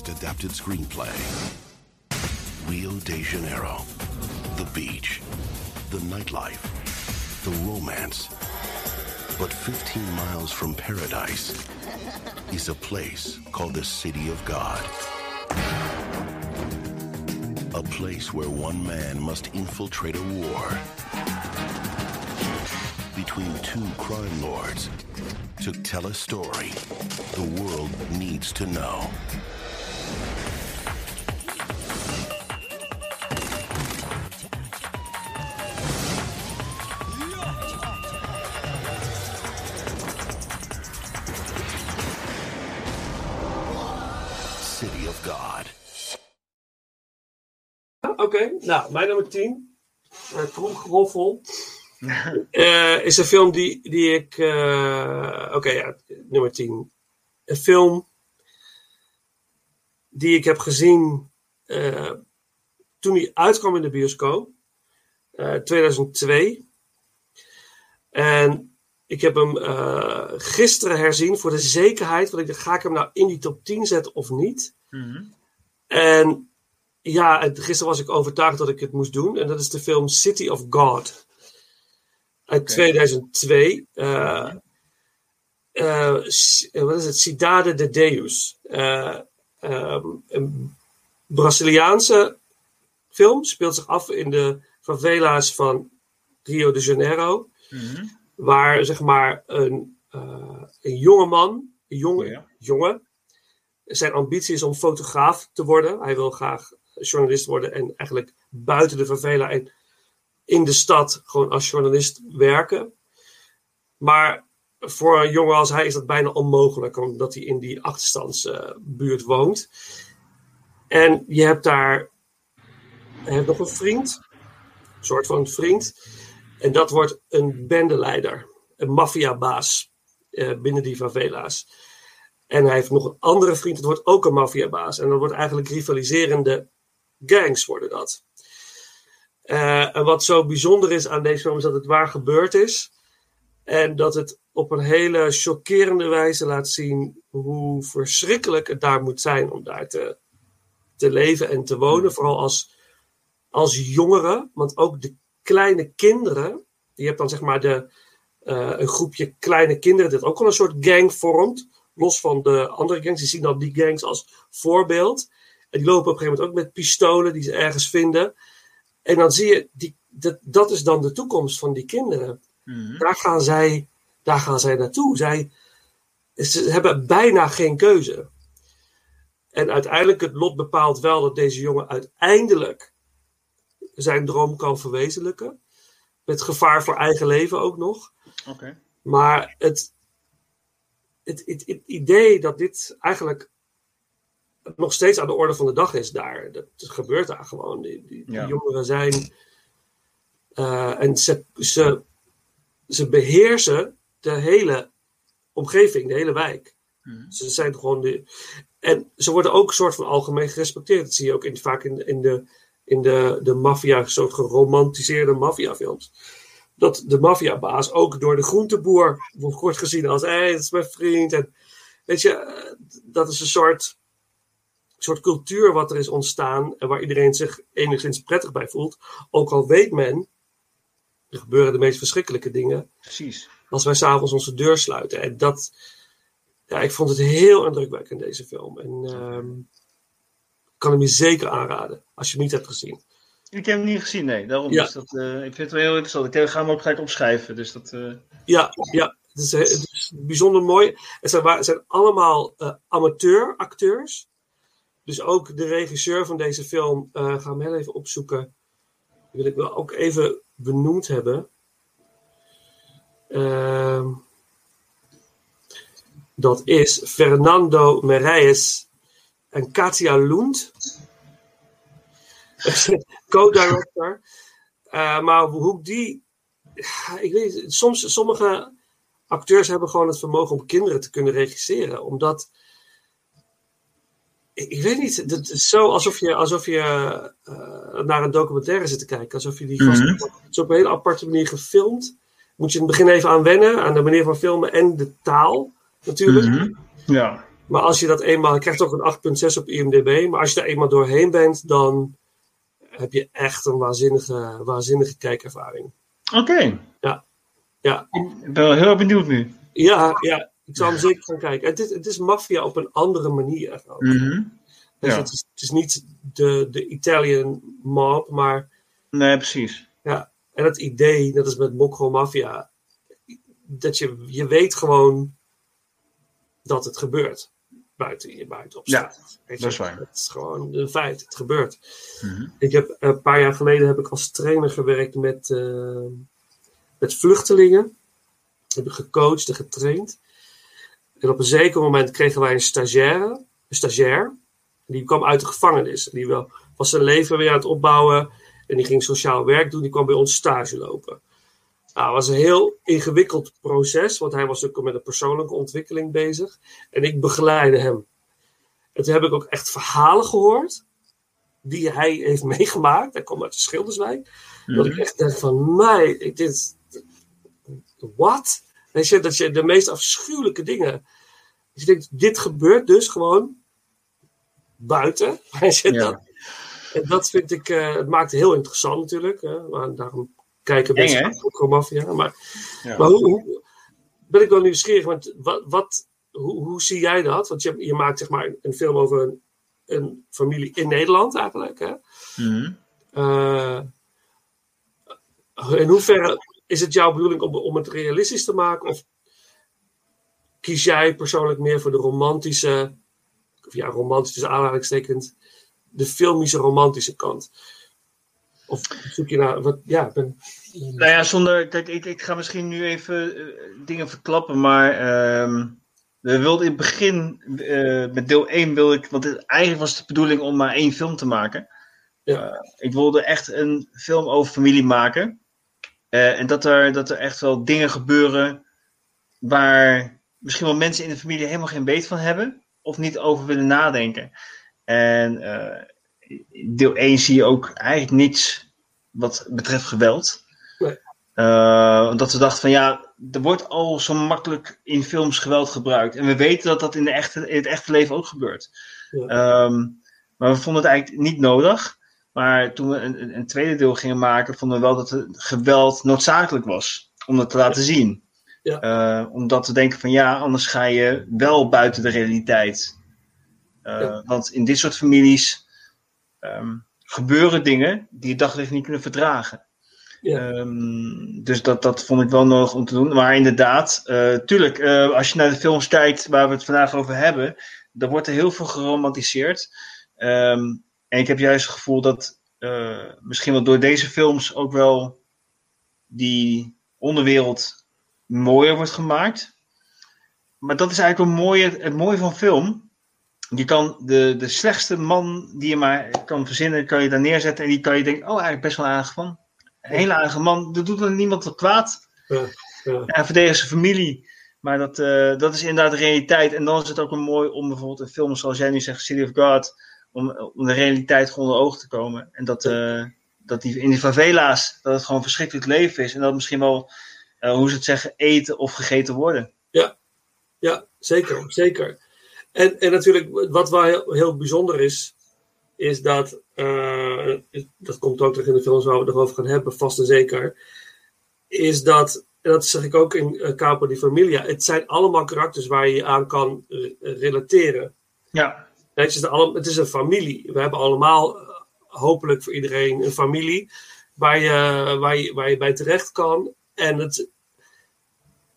Best Adapted Screenplay. Rio de Janeiro, the beach, the nightlife, the romance. But 15 miles from paradise is a place called the City of God. A place where one man must infiltrate a war between two crime lords to tell a story the world needs to know. Mijn nummer 10. Uh, Tromgeroffel. Eh, is een film die, die ik. eh, Oké, ja, nummer 10. Een film die ik heb gezien eh, toen hij uitkwam in de bioscoop. eh, 2002. En ik heb hem eh, gisteren herzien voor de zekerheid. Want ik dacht, ga ik hem nou in die top 10 zetten of niet? En ja, en gisteren was ik overtuigd dat ik het moest doen. En dat is de film City of God. Uit 2002. eh eh, C- eh, wat is het? Cidade de Deus. Eh, ehm, een Braziliaanse film. Speelt zich af in de favela's van Rio de Janeiro. Waar zeg maar een, eh, een jonge man, een jonge, Ja. jongen, zijn ambitie is om fotograaf te worden. Hij wil graag journalist worden en eigenlijk buiten de favela en in de stad gewoon als journalist werken. Maar voor een jongen als hij is dat bijna onmogelijk, omdat hij in die achterstandsbuurt woont. En je hebt daar je hebt nog een vriend, een soort van vriend. En dat wordt een bendeleider, een maffiabaas eh, binnen die favela's. En hij heeft nog een andere vriend, dat wordt ook een maffiabaas. En dat wordt eigenlijk rivaliserende gangs worden dat. Eh, en wat zo bijzonder is aan deze film is dat het waar gebeurd is. En dat het op een hele chockerende wijze laat zien hoe verschrikkelijk het daar moet zijn om daar te, te leven en te wonen. Vooral als, als jongeren, want ook de kleine kinderen. Je hebt dan zeg maar de, eh, een groepje kleine kinderen dat ook wel een soort gang vormt. Los van de andere gangs. Die zien dan die gangs als voorbeeld. Die lopen op een gegeven moment ook met pistolen die ze ergens vinden. En dan zie je, die, dat, dat is dan de toekomst van die kinderen. Daar, gaan zij, daar gaan zij naartoe. Zij, ze hebben bijna geen keuze. En uiteindelijk, het lot bepaalt wel dat deze jongen uiteindelijk zijn droom kan verwezenlijken. Met gevaar voor eigen leven ook nog. Maar het, het, het, het idee dat dit eigenlijk nog steeds aan de orde van de dag is daar. Dat gebeurt daar gewoon. Die, die, jongeren zijn. eh, en ze, ze, ze beheersen de hele omgeving, de hele wijk. Ze zijn gewoon de. En ze worden ook een soort van algemeen gerespecteerd. Dat zie je ook in, vaak in, in de, in de, de maffia, soort geromantiseerde maffiafilms. Dat de maffiabaas ook door de groenteboer wordt wordt gezien als: hé, hey, dat is mijn vriend. En weet je, eh, dat is een soort, soort cultuur wat er is ontstaan. En waar iedereen zich enigszins prettig bij voelt. Ook al weet men, er gebeuren de meest verschrikkelijke dingen Precies. als wij s'avonds onze deur sluiten. En dat, ja, ik vond het heel indrukwekkend, deze film. En ehm, ik kan hem je zeker aanraden, als je hem niet hebt gezien. Ik heb hem niet gezien, nee. Daarom Ja. is dat, eh, ik vind het wel heel interessant. Ik ga hem ook gelijk opschrijven. Dus dat, eh, Ja, ja het, is, het is bijzonder mooi. Het zijn, het zijn allemaal eh amateuracteurs. Dus ook de regisseur van deze film, eh ga hem even opzoeken. Die wil ik wel ook even benoemd hebben. Ehm, dat is Fernando Meirelles en Katia Lund. Co-director. Eh, maar hoe die. Ik weet soms, sommige acteurs hebben gewoon het vermogen om kinderen te kunnen regisseren. Omdat. Ik, ik weet niet, het is zo alsof je, alsof je eh, naar een documentaire zit te kijken. Alsof je die vast. Mhm. Het is op een hele aparte manier gefilmd. moet je in het begin even aan wennen, aan de manier van filmen en de taal natuurlijk. Mhm. Ja. Maar als je dat eenmaal, je krijgt ook een 8.6 op IMDb, maar als je daar eenmaal doorheen bent, dan heb je echt een waanzinnige, waanzinnige kijkervaring. Oké. Ja. Ja. Ik ben wel heel erg benieuwd nu. Ja, ja, ik zal hem zeker gaan kijken. Het is, het is maffia op een andere manier. Mhm. Dus Ja. het, is, het is niet de, de Italian mob, maar Nee, precies. ja. En het idee, dat is met Mokro Mafia, dat je, je weet gewoon dat het gebeurt. Buiten je buiten Ja, dat is waar. Het is gewoon een feit, het gebeurt. Mhm. Ik heb een paar jaar geleden heb ik als trainer gewerkt met, eh, met vluchtelingen. Heb ik gecoacht en getraind. En op een zeker moment kregen wij een stagiaire, een stagiair. Die kwam uit de gevangenis. Die wel, was zijn leven weer aan het opbouwen. En die ging sociaal werk doen. Die kwam bij ons stage lopen. Nou, het was een heel ingewikkeld proces. Want hij was ook met een persoonlijke ontwikkeling bezig. En ik begeleidde hem. En toen heb ik ook echt verhalen gehoord. Die hij heeft meegemaakt. Hij kwam uit de Schilderswijk. Dat ik echt dacht van, mij, dit, wat? Weet je, dat je de meest afschuwelijke dingen. Dus je denkt, dit gebeurt dus gewoon buiten. Ja. dat, en dat vind ik, eh, het maakt het heel interessant natuurlijk. Hè? Maar daarom kijken mensen ook gewoon Mafia. Maar, Ja. maar hoe, hoe- ben ik wel nieuwsgierig, want wat, wat, hoe, hoe zie jij dat? Want je, je maakt zeg maar een film over een, een familie in Nederland eigenlijk. Hè? Mhm. Eh, in hoeverre is het jouw bedoeling om, om het realistisch te maken? Of kies jij persoonlijk meer voor de romantische, of ja, romantisch tussen aanhalingstekens, de filmische romantische kant? Of zoek je naar, wat, ja, ben, Nou ja, zonder. Kijk, ik, ik ga misschien nu even eh, dingen verklappen, maar. ehm, we wilden in het begin, eh, met deel 1 wilde ik, want het, eigenlijk was de bedoeling om maar één film te maken. Ja. Eh, ik wilde echt een film over familie maken. Eh, en dat er, dat er echt wel dingen gebeuren waar misschien wel mensen in de familie helemaal geen weet van hebben. Of niet over willen nadenken. En eh, deel 1 zie je ook eigenlijk niets wat betreft geweld. Nee. Eh, omdat we dachten van ja, er wordt al zo makkelijk in films geweld gebruikt. En we weten dat dat in, de echte, in het echte leven ook gebeurt. Ja. Ehm, maar we vonden het eigenlijk niet nodig. Maar toen we een, een- tweede deel gingen maken, vonden we wel dat het geweld noodzakelijk was. Om dat te laten zien. Ja. Eh, omdat we denken van ja, anders ga je wel buiten de realiteit. Eh, Ja. Want in dit soort families ehm, gebeuren dingen die je daglicht niet kunnen verdragen. Ja. Ehm, dus dat, dat vond ik wel nodig om te doen. Maar inderdaad, eh, tuurlijk, als je naar de films kijkt waar we het vandaag over hebben, dan wordt er heel veel geromantiseerd. Ehm, en ik heb juist het gevoel dat eh, misschien wel door deze films ook wel die onderwereld mooier wordt gemaakt. Maar dat is eigenlijk mooie, het mooie van film. Je kan de, de slechtste man die je maar kan verzinnen, kan je daar neerzetten. En die kan je denken, oh eigenlijk best wel een aardig man. Een hele aardige man, dat doet er niemand wat kwaad. ja, ja. Hij verdedigt zijn familie. Maar dat, eh, dat is inderdaad de realiteit. En dan is het ook wel mooi om bijvoorbeeld een film zoals jij nu zegt, City of God, om, om de realiteit gewoon onder ogen te komen. En dat, eh, dat die, in die favela's, dat het gewoon verschrikkelijk leven is. En dat misschien wel, eh, hoe ze het zeggen, eten of gegeten worden. Ja, zeker, zeker. En, en natuurlijk, wat wel heel, heel bijzonder is, is dat, eh, dat komt ook terug in de films waar we het over gaan hebben, vast en zeker, is dat, en dat zeg ik ook in uh, Capo di Familia, het zijn allemaal karakters waar je je aan kan re- relateren. Ja, Het is, alle- het is een familie. We hebben allemaal, eh, hopelijk voor iedereen, een familie waar je, waar je, waar je bij terecht kan. En het,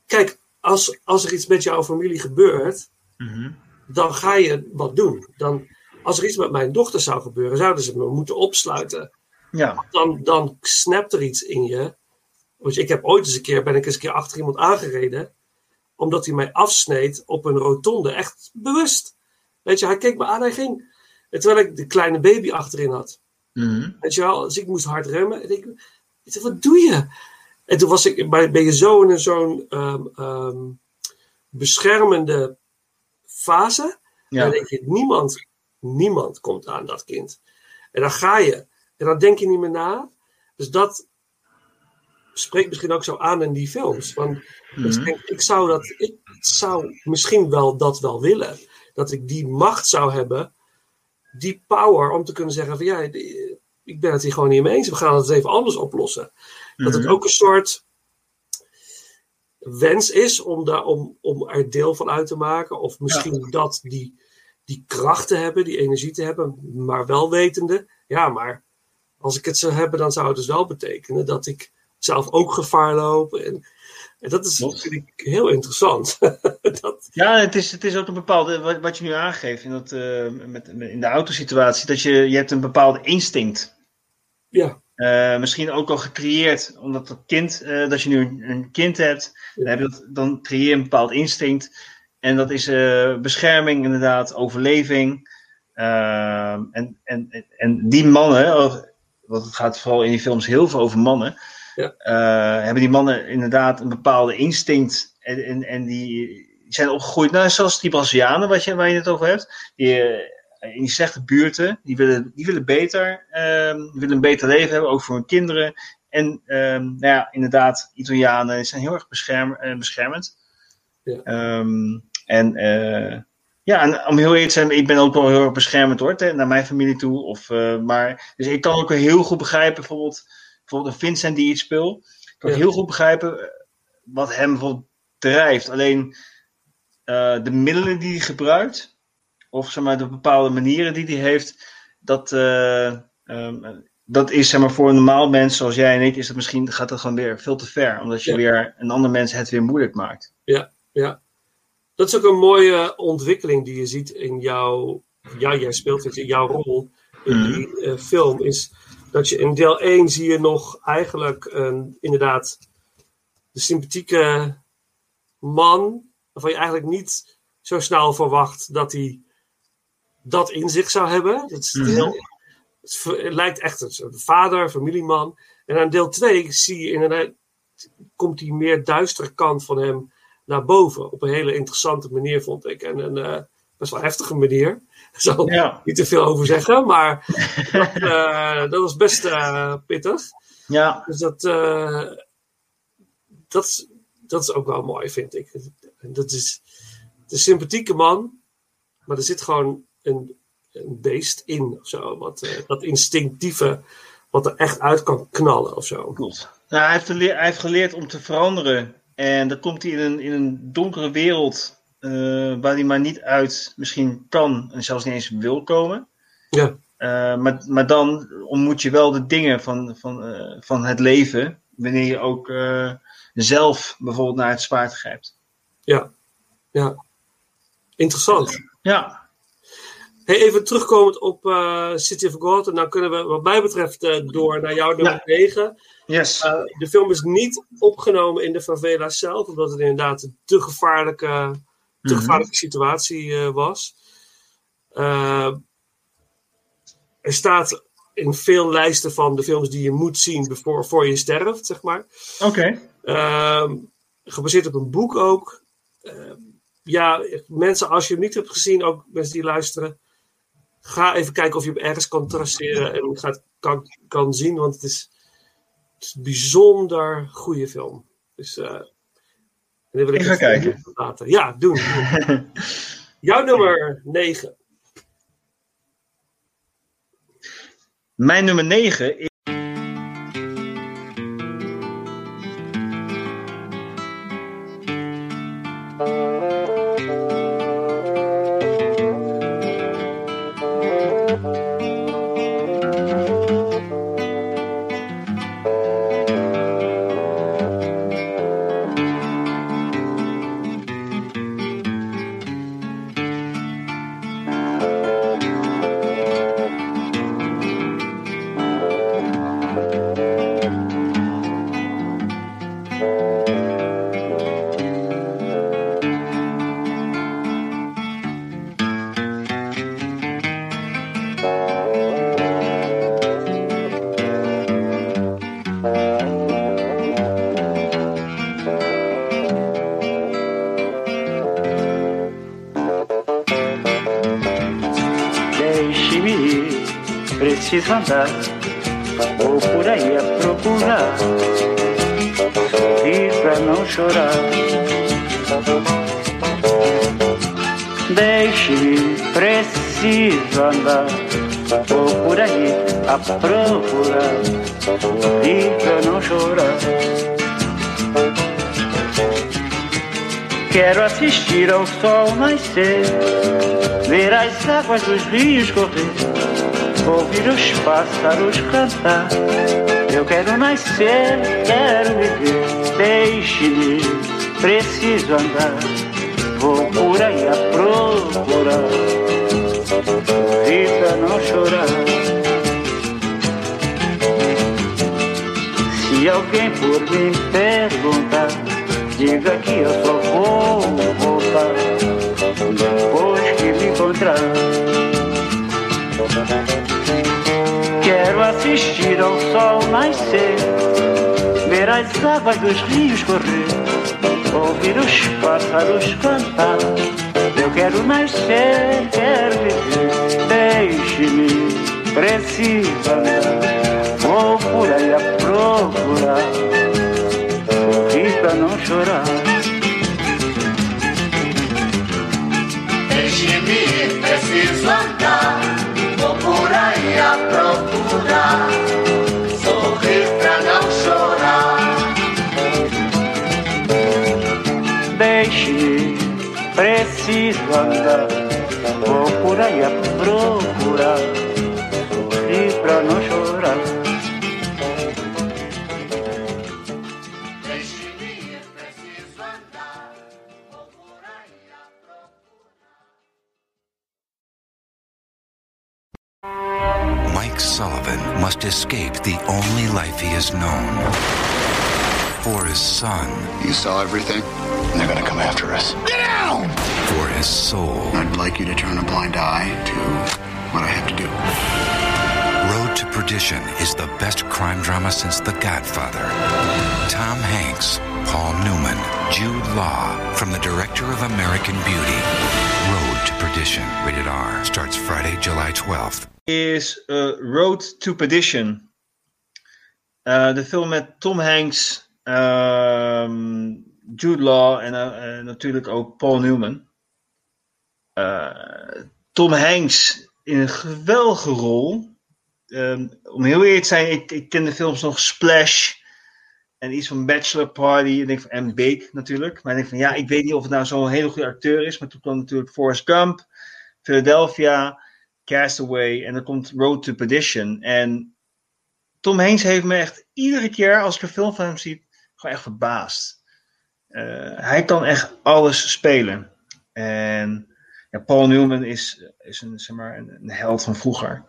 kijk, als, als er iets met jouw familie gebeurt, Mhm. dan ga je wat doen. Dan, als er iets met mijn dochter zou gebeuren, zouden ze me moeten opsluiten. ja, Dan, dan snapt er iets in je. Want ik heb ooit eens een keer, ben ik eens een keer achter iemand aangereden, omdat hij mij afsneed op een rotonde. Echt bewust. Weet je, hij keek me aan, hij ging. En terwijl ik de kleine baby achterin had. Mhm. Weet je wel, dus ik moest hard remmen. En ik, dacht, wat doe je? En toen was ik, bij- ben je zo in zo'n ehm, ehm, beschermende fase. ja. Dan denk je, niemand, niemand komt aan dat kind. En dan ga je. En dan denk je niet meer na. Dus dat, spreekt misschien ook zo aan in die films. Want Mhm. ik, denk, ik, zou dat, ik zou misschien wel dat wel willen. Dat ik die macht zou hebben, die power, om te kunnen zeggen van ja, ik ben het hier gewoon niet mee eens. We gaan het even anders oplossen. Dat het Mhm. ook een soort wens is om, daar, om, om er deel van uit te maken. Of misschien dat die, die kracht te hebben, die energie te hebben, maar wel wetende. Ja, maar als ik het zou hebben, dan zou het dus wel betekenen dat ik zelf ook gevaar loop. En, en dat is Klopt. natuurlijk heel interessant. dat, Ja, het is, het is ook een bepaalde, wat, wat je nu aangeeft in, dat, eh, met, met- in de autosituatie, dat je, je hebt een bepaalde instinct. ja, Eh, misschien ook al gecreëerd, omdat dat kind, eh, dat je nu een, een kind hebt, dan, heb je dat, dan creëer je een bepaald instinct. En dat is bescherming, inderdaad, overleving. En, en, en die mannen, want het gaat vooral in die films heel veel over mannen, Ja. eh, hebben die mannen inderdaad een bepaalde instinct. En, en, en die, zijn opgegroeid, nou, zoals die Brazilianen wat je, waar je het over hebt. Die, eh, in die slechte buurten, die willen, die willen beter, ehm, die willen een beter leven hebben, ook voor hun kinderen. En ehm, nou ja, inderdaad, Italianen zijn heel erg bescherm, eh, beschermend. Ja. Ehm, en ja, en om heel eerlijk te zijn, ik ben ook wel heel erg beschermend hoor, naar mijn familie toe. Of, maar, dus ik kan ook heel goed begrijpen, bijvoorbeeld, bijvoorbeeld een Vincent die iets speelt. Ik kan Ja. heel goed begrijpen eh, wat hem bijvoorbeeld drijft. Alleen eh, de middelen die hij gebruikt, of zeg maar, de bepaalde manieren die hij heeft, dat, eh, ehm, dat is zeg maar, voor een normaal mens zoals jij en ik, is dat misschien, gaat dat gewoon weer veel te ver. Omdat je Ja. weer een ander mens het weer moeilijk maakt. ja, ja. Dat is ook een mooie ontwikkeling die je ziet in jouw. Ja, jij speelt in jouw rol in Mhm. die film. Is dat je in deel 1 zie je nog eigenlijk een, inderdaad de sympathieke man. Waarvan je eigenlijk niet zo snel verwacht dat hij dat in zich zou hebben. Het, is Mhm. heel, het, het lijkt echt een vader, familieman. En aan deel 2 zie je inderdaad, komt die meer duistere kant van hem naar boven. Op een hele interessante manier, vond ik. En een eh, best wel heftige manier. Zal Ja, niet te veel over zeggen, maar dat, eh, dat was best eh, pittig. ja, Dus dat, eh, dat, is, dat is ook wel mooi, vind ik. Dat is de sympathieke man, maar er zit gewoon een, een beest in of zo. Wat, eh, dat instinctieve, wat er echt uit kan knallen of zo. klopt. Nou, hij, heeft geleerd, hij heeft geleerd om te veranderen. En dan komt hij in een, in een donkere wereld eh, waar hij maar niet uit misschien kan en zelfs niet eens wil komen. Ja, Eh, maar, maar dan ontmoet je wel de dingen van, van, eh, van het leven. Wanneer je ook zelf bijvoorbeeld naar het zwaard grijpt. ja, ja. Interessant. Ja, Hey, even terugkomend op City of God. En dan kunnen we, wat mij betreft, door naar jouw nummer Ja. 9. yes. De film is niet opgenomen in de favela zelf, omdat het inderdaad een te gevaarlijke, te Mhm. gevaarlijke situatie eh, was. Eh, er staat in veel lijsten van de films die je moet zien voor, voor je sterft, zeg maar. Oké. Ehm, gebaseerd op een boek ook. Ehm, ja, mensen, als je hem niet hebt gezien, ook mensen die luisteren, ga even kijken of je hem ergens kan traceren en gaat, kan, kan zien, want het is, het is een bijzonder goede film. Dus, eh, dan wil Ik ga kijken. Laten. Ja, doen. doen. Jouw nummer 9. Mijn nummer 9 is. Andar, vou por aí a procurar chorar. Deixe-me, preciso andar. Vou por aí a procurar e pra não chorar. Quero assistir ao sol nascer, ver as águas dos rios correr, ouvir os pássaros cantar. Eu quero nascer, quero viver, deixe-me, preciso andar. Vou por aí a procurar, pra não chorar. Se alguém por mim perguntar, diga que eu só vou voltar depois que me encontrar. Quero assistir ao sol nascer, ver as águas dos rios correr, ouvir os pássaros cantar. Eu quero nascer, quero viver, deixe-me, preciso andar. Vou por aí a procurar, sorrir pra não chorar. Deixe-me, preciso andar. preciso andar, procurar e a procurar, livrar no chão. Rated R, starts Friday, July 12th. is uh, Road to Perdition. Uh, de film met Tom Hanks, ehm, Jude Law en eh, eh, natuurlijk ook Paul Newman. Eh, Tom Hanks in een geweldige rol. Ehm, om heel eerlijk te zijn, ik, ik ken de films nog Splash en iets van Bachelor Party en, denk van, en Bake natuurlijk. Maar ik denk van ja, ik weet niet of het nou zo'n hele goede acteur is. Maar toen kwam natuurlijk Forrest Gump, Philadelphia. Castaway en dan komt Road to Perdition. En Tom Hanks heeft me echt iedere keer als ik een film van hem zie, gewoon echt verbaasd. Eh, hij kan echt alles spelen. En ja, Paul Newman is, is een, zeg maar, een, held van vroeger.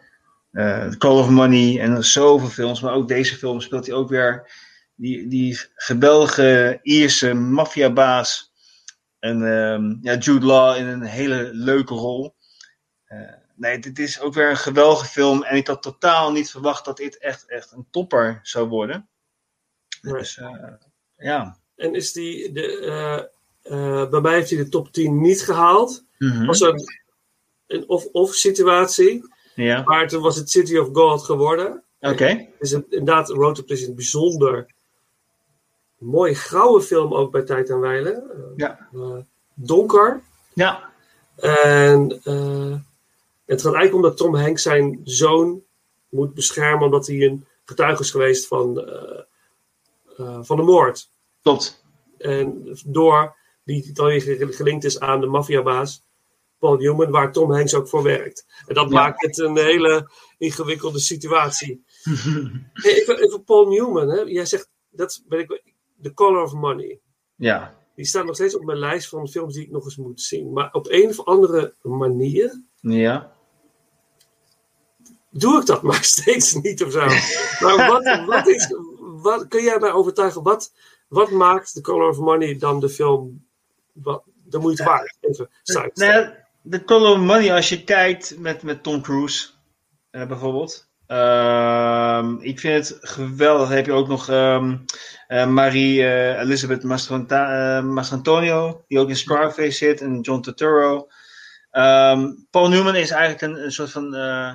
Eh The Call of Money en zoveel films, maar ook deze film speelt hij ook weer die, die geweldige Ierse maffiabaas. En ehm, ja, Jude Law in een hele leuke rol. Eh, nee, dit is ook weer een geweldige film. En ik had totaal niet verwacht dat dit echt, echt een topper zou worden. Dus eh, ja. En is die, de, eh, bij mij heeft hij de top 10 niet gehaald. Mhm. Was een, een of-of situatie. Ja. Maar toen was het City of God geworden. Oké. Is een, inderdaad Road to Prison een bijzonder mooie grauwe film ook bij Tijd en Weilen. Ja. donker. Ja. En het gaat eigenlijk om dat Tom Hanks zijn zoon moet beschermen omdat hij een getuige is geweest van, eh, eh, van de moord. Klopt. En door die dan weer gelinkt is aan de maffiabaas Paul Newman, waar Tom Hanks ook voor werkt. En dat Ja. maakt het een hele ingewikkelde situatie. Hey, even, even Paul Newman, hè? jij zegt, dat ben ik, The Color of Money. Ja. Die staat nog steeds op mijn lijst van films die ik nog eens moet zien. Maar op een of andere manier Ja. Doe ik dat maar steeds niet of zo. Maar wat, wat is, wat, kun jij mij overtuigen? Wat, wat maakt The Color of Money dan de film wat, de moeite waard? Even. Nou de Color of Money, als je kijkt met, met Tom Cruise eh, bijvoorbeeld. Ehm, ik vind het geweldig. Dan heb je ook nog ehm, eh, Marie eh, Elizabeth Mastranta- eh, Mastrantonio, die ook in Scarface zit, en John Turturro. Ehm, Paul Newman is eigenlijk een, een soort van eh,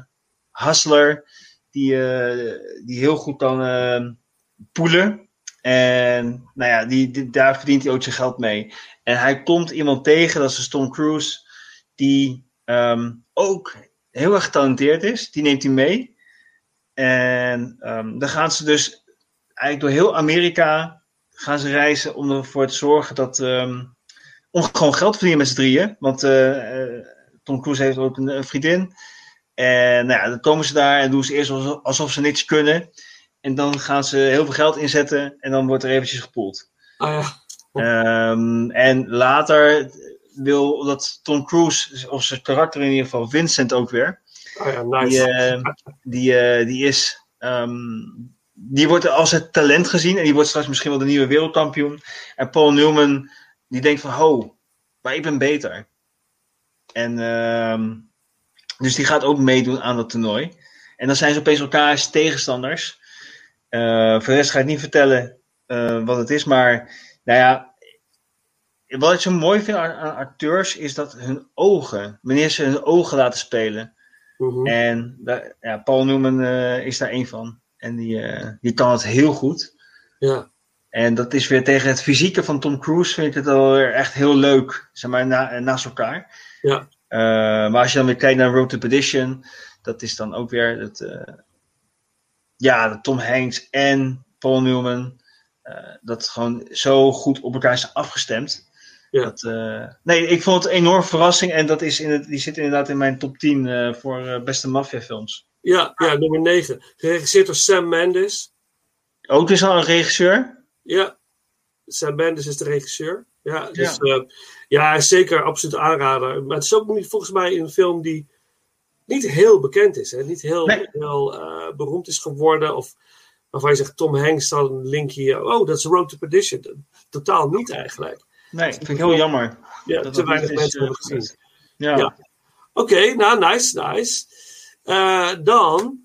hustler die, eh, die heel goed kan ehm, poelen. En nou ja, die, daar verdient hij ook zijn geld mee. En hij komt iemand tegen, dat is Tom Cruise, die ehm, ook heel erg getalenteerd is. Die neemt hij mee. En ehm, dan gaan ze dus eigenlijk door heel Amerika gaan ze reizen om ervoor te zorgen dat. ehm, om gewoon geld te verdienen met z'n drieën. Want eh, eh, Tom Cruise heeft ook een vriendin. En nou ja, dan komen ze daar en doen ze eerst alsof, alsof ze niks kunnen. En dan gaan ze heel veel geld inzetten en dan wordt er eventjes gepoeld. Ah ja. Ehm, en later wil dat Tom Cruise, of zijn karakter in ieder geval, Vincent ook weer. Ah ja, Die, nice. eh, die, eh, die is. ehm, die wordt als het talent gezien en die wordt straks misschien wel de nieuwe wereldkampioen. En Paul Newman, die denkt van, ho, maar ik ben beter. En ehm, dus die gaat ook meedoen aan dat toernooi. En dan zijn ze opeens elkaars tegenstanders. Eh, voor de rest ga ik niet vertellen eh, wat het is, maar nou ja, wat ik zo mooi vind aan, acteurs is dat hun ogen, wanneer ze hun ogen laten spelen. Mhm. En daar, ja, Paul Newman eh, is daar één van. En die, die kan het heel goed. Ja. En dat is weer tegen het fysieke van Tom Cruise vind ik het alweer echt heel leuk, zeg maar, na, naast elkaar. Ja. Eh, maar als je dan weer kijkt naar Road to Perdition, dat is dan ook weer dat, eh, ja, Tom Hanks en Paul Newman, eh, dat gewoon zo goed op elkaar is afgestemd. Ja. Dat, nee, ik vond het een enorm verrassing en dat is in het, die zit inderdaad in mijn top 10 eh, voor beste maffiafilms. Ja, ja, nummer 9. Geregisseerd door Sam Mendes. Ook dus al een regisseur. Ja, Sam Mendes is de regisseur. Ja, dus ja, ja zeker absoluut aanrader. Maar het is ook niet, volgens mij een film die niet heel bekend is. Hè? Niet heel, Nee. heel eh, beroemd is geworden. Of waarvan je zegt, Tom Hanks staat een link hier. Oh, dat is Road to Perdition. Totaal niet eigenlijk. Nee, vind ik heel jammer. Ja, dat te weinig mensen eh, hebben gezien. Ja. Ja. Oké, nou, nice, nice. Eh, dan,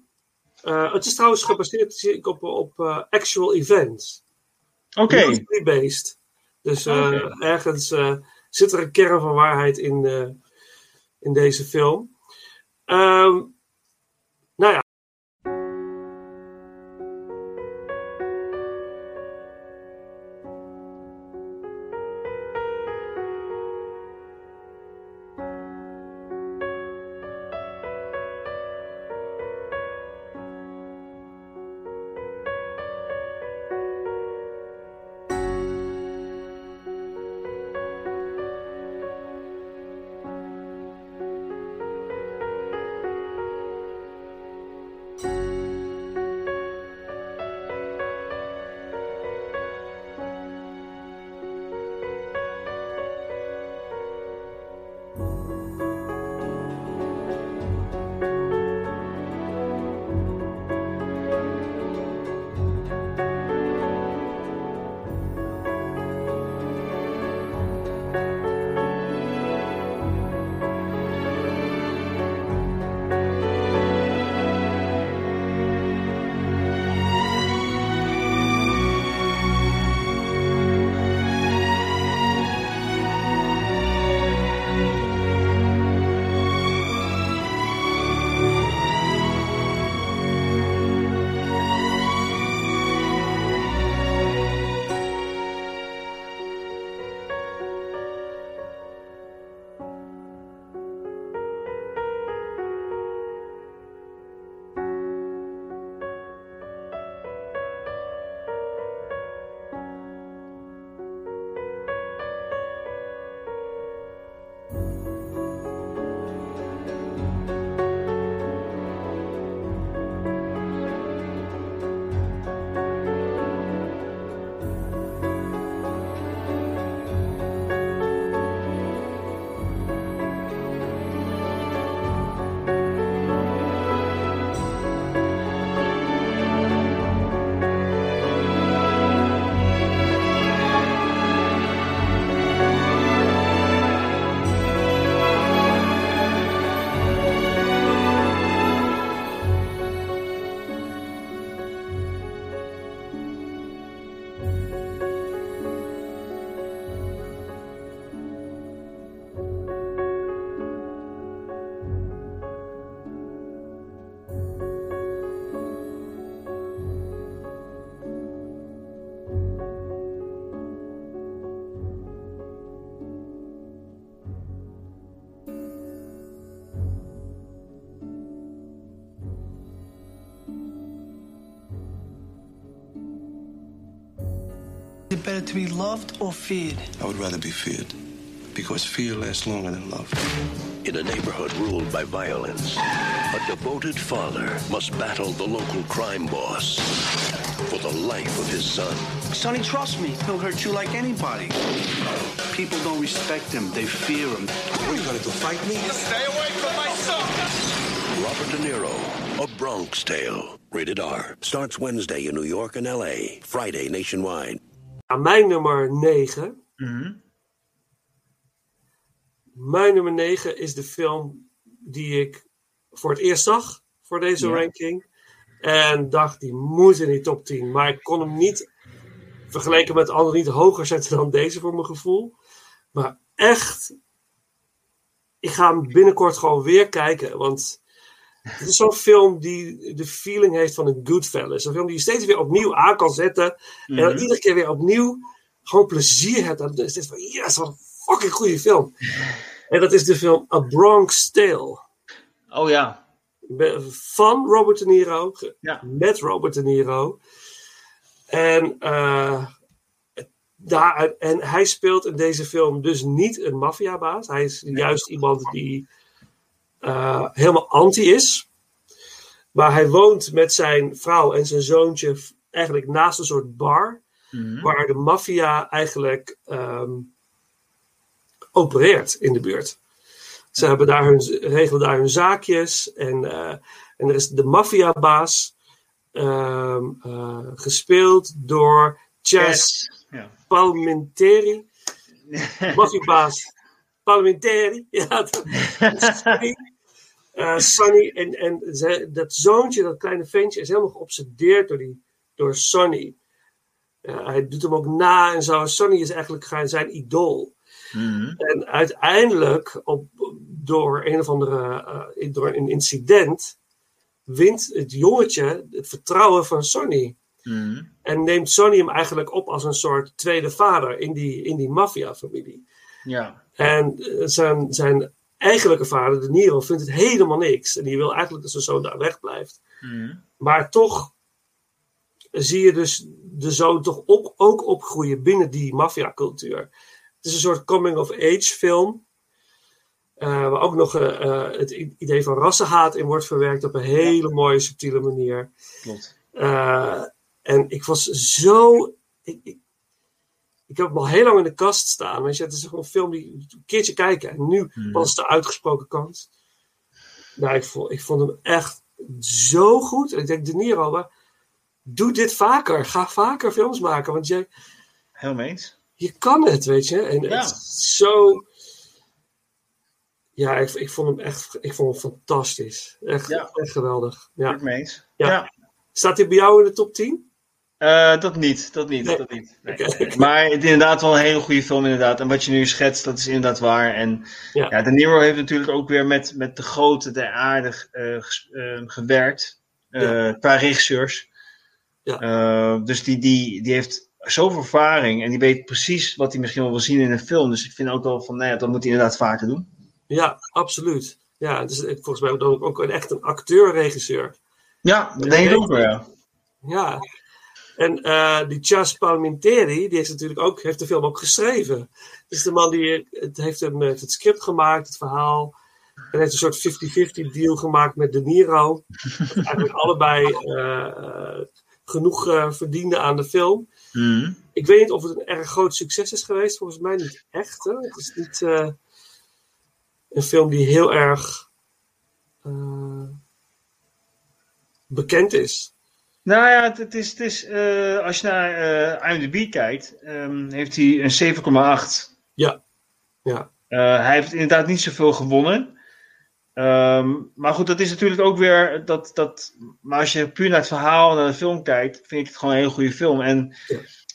eh, het is trouwens gebaseerd zie ik, op, op eh, actual events. Oké. Based. Dus eh, ergens eh, zit er een kern van waarheid in, eh, in deze film. Ehm, it better to be loved or feared? I would rather be feared. Because fear lasts longer than love. In a neighborhood ruled by violence, a devoted father must battle the local crime boss for the life of his son. Sonny, trust me. He'll hurt you like anybody. People don't respect him. They fear him. What are you gonna do, fight me? Stay away from my son! Robert De Niro, A Bronx Tale. Rated R. Starts Wednesday in New York and LA. Friday nationwide. Aan mijn nummer 9. Mijn nummer 9 is de film die ik voor het eerst zag voor deze Ja. ranking. En dacht, die moet in die top 10. Maar ik kon hem niet, vergeleken met anderen, niet hoger zetten dan deze voor mijn gevoel. Maar echt, ik ga hem binnenkort gewoon weer kijken. Want het is zo'n film die de feeling heeft van een Goodfellas. Een film die je steeds weer opnieuw aan kan zetten. En dan Mhm. iedere keer weer opnieuw gewoon plezier hebt. Dan is het van, yes, wat een fucking goede film. En dat is de film A Bronx Tale. Oh ja. Van Robert De Niro. Ja. Met Robert De Niro. En, eh, daar, en hij speelt in deze film dus niet een maffiabaas. Hij is juist iemand die eh, helemaal anti is. Maar hij woont met zijn vrouw en zijn zoontje eigenlijk naast een soort bar. Mhm. Waar de maffia eigenlijk ehm, opereert in de buurt. Ze hebben daar hun, regelen daar hun zaakjes. En, eh, en er is de maffiabaas eh, gespeeld door Chas Yes. Ja. Palminteri. Maffiabaas Palminteri. Ja, dat Eh, Sonny en, en ze- dat zoontje, dat kleine ventje, is helemaal geobsedeerd door, die, door Sonny. Ja, hij doet hem ook na en zo. Sonny is eigenlijk zijn idool. Mhm. En uiteindelijk, op, door een of andere eh, door een incident, wint het jongetje het vertrouwen van Sonny. Mhm. En neemt Sonny hem eigenlijk op als een soort tweede vader in die, in die maffia-familie. Ja. En eh, zijn, zijn eigenlijke vader, De Niro, vindt het helemaal niks. En die wil eigenlijk dat zijn zoon daar wegblijft. Mhm. Maar toch zie je dus de zoon toch ook, ook opgroeien binnen die maffiacultuur. Het is een soort coming-of-age film. eh, waar ook nog eh, eh, het idee van rassenhaat in wordt verwerkt op een hele mooie, subtiele manier. Klopt. En ik was zo. Ik, ik, ik heb hem al heel lang in de kast staan. Weet je, het is gewoon een film die een keertje kijken. En nu was de uitgesproken kans. Nou, ik vond, ik vond hem echt zo goed. En ik denk, De Niro, maar doe dit vaker. Ga vaker films maken. Want je, Helemaal eens. je kan het, weet je. En Ja. het zo. Ja, ik, ik vond hem echt ik vond hem fantastisch. Echt, Ja. echt geweldig. Ja. Mee eens. Ja. Ja. Staat hij bij jou in de top 10? Eh, dat niet, dat niet, Nee. dat niet. Nee. Maar het is inderdaad wel een hele goede film, inderdaad. En wat je nu schetst, dat is inderdaad waar. En Ja. ja, De Niro heeft natuurlijk ook weer met, met de grote, de aardig eh, eh, gewerkt. Ja. Qua regisseurs. Ja. Dus die, die, die heeft zoveel ervaring. En die weet precies wat hij misschien wel wil zien in een film. Dus ik vind ook wel van, nou ja, dat moet hij inderdaad vaker doen. Ja, absoluut. Ja, is volgens mij ook, ook een, echt een acteur-regisseur. Ja, dat denk ik ook wel, ja. Ja. En eh, die Chas Palminteri, die heeft natuurlijk ook, heeft de film ook geschreven. Is de man die het heeft, hem, heeft het script gemaakt, het verhaal. En heeft een soort 50-50 deal gemaakt met De Niro. Eigenlijk allebei eh, eh, genoeg verdienden aan de film. Mhm. Ik weet niet of het een erg groot succes is geweest. Volgens mij niet echt. Hè? Het is niet een film die heel erg bekend is. Nou ja, het, het is, het is eh, als je naar eh, IMDb kijkt, ehm, heeft hij een 7,8. Ja. ja. Eh, hij heeft inderdaad niet zoveel gewonnen. Ehm, maar goed, dat is natuurlijk ook weer dat, dat. Maar als je puur naar het verhaal en naar de film kijkt, vind ik het gewoon een hele goede film. En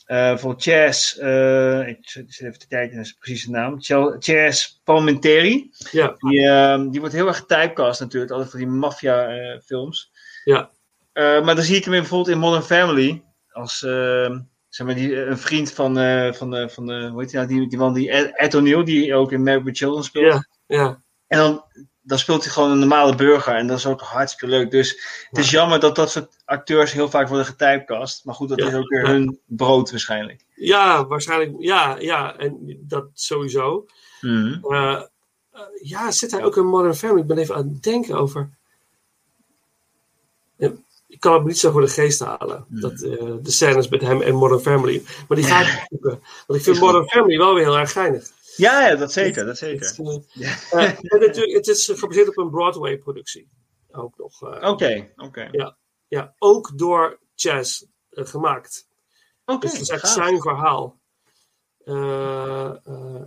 eh voor Chas, eh, ik zit even te kijken naar zijn precieze naam. Chas Palminteri. Ja. Die, ehm, die wordt heel erg getypecast natuurlijk, altijd voor die maffia-films. Ja. Eh, maar dan zie ik hem in- bijvoorbeeld in Modern Family. Als ehm, zeg maar die, een vriend van, eh, van, eh, van eh, hoe heet die, nou, die, die man, die Ed, Ed O'Neill, die ook in Married with Children speelt. Ja, ja. En dan, dan speelt hij gewoon een normale burger. En dat is ook hartstikke leuk. Dus het is jammer dat dat soort acteurs heel vaak worden getypecast. Maar goed, dat Ja, is ook weer ja. hun brood waarschijnlijk. Ja, waarschijnlijk. Ja, ja, en dat sowieso. Eh, eh, ja, zit hij ook in Modern Family? Ik ben even aan het denken over. Ik kan het me niet zo voor de geest halen. Dat, eh, de scènes met hem en Modern Family. Maar die ga ik zoeken. Want ik vind. Modern Family wel weer heel erg geinig. Ja, ja, dat zeker, dat zeker. Het, eh, eh, en natuurlijk, het is gebaseerd op een Broadway-productie. Ook nog. Oké, oké. ja, ja, ook door Chaz gemaakt. Oké, dus het is echt gaaf. zijn verhaal.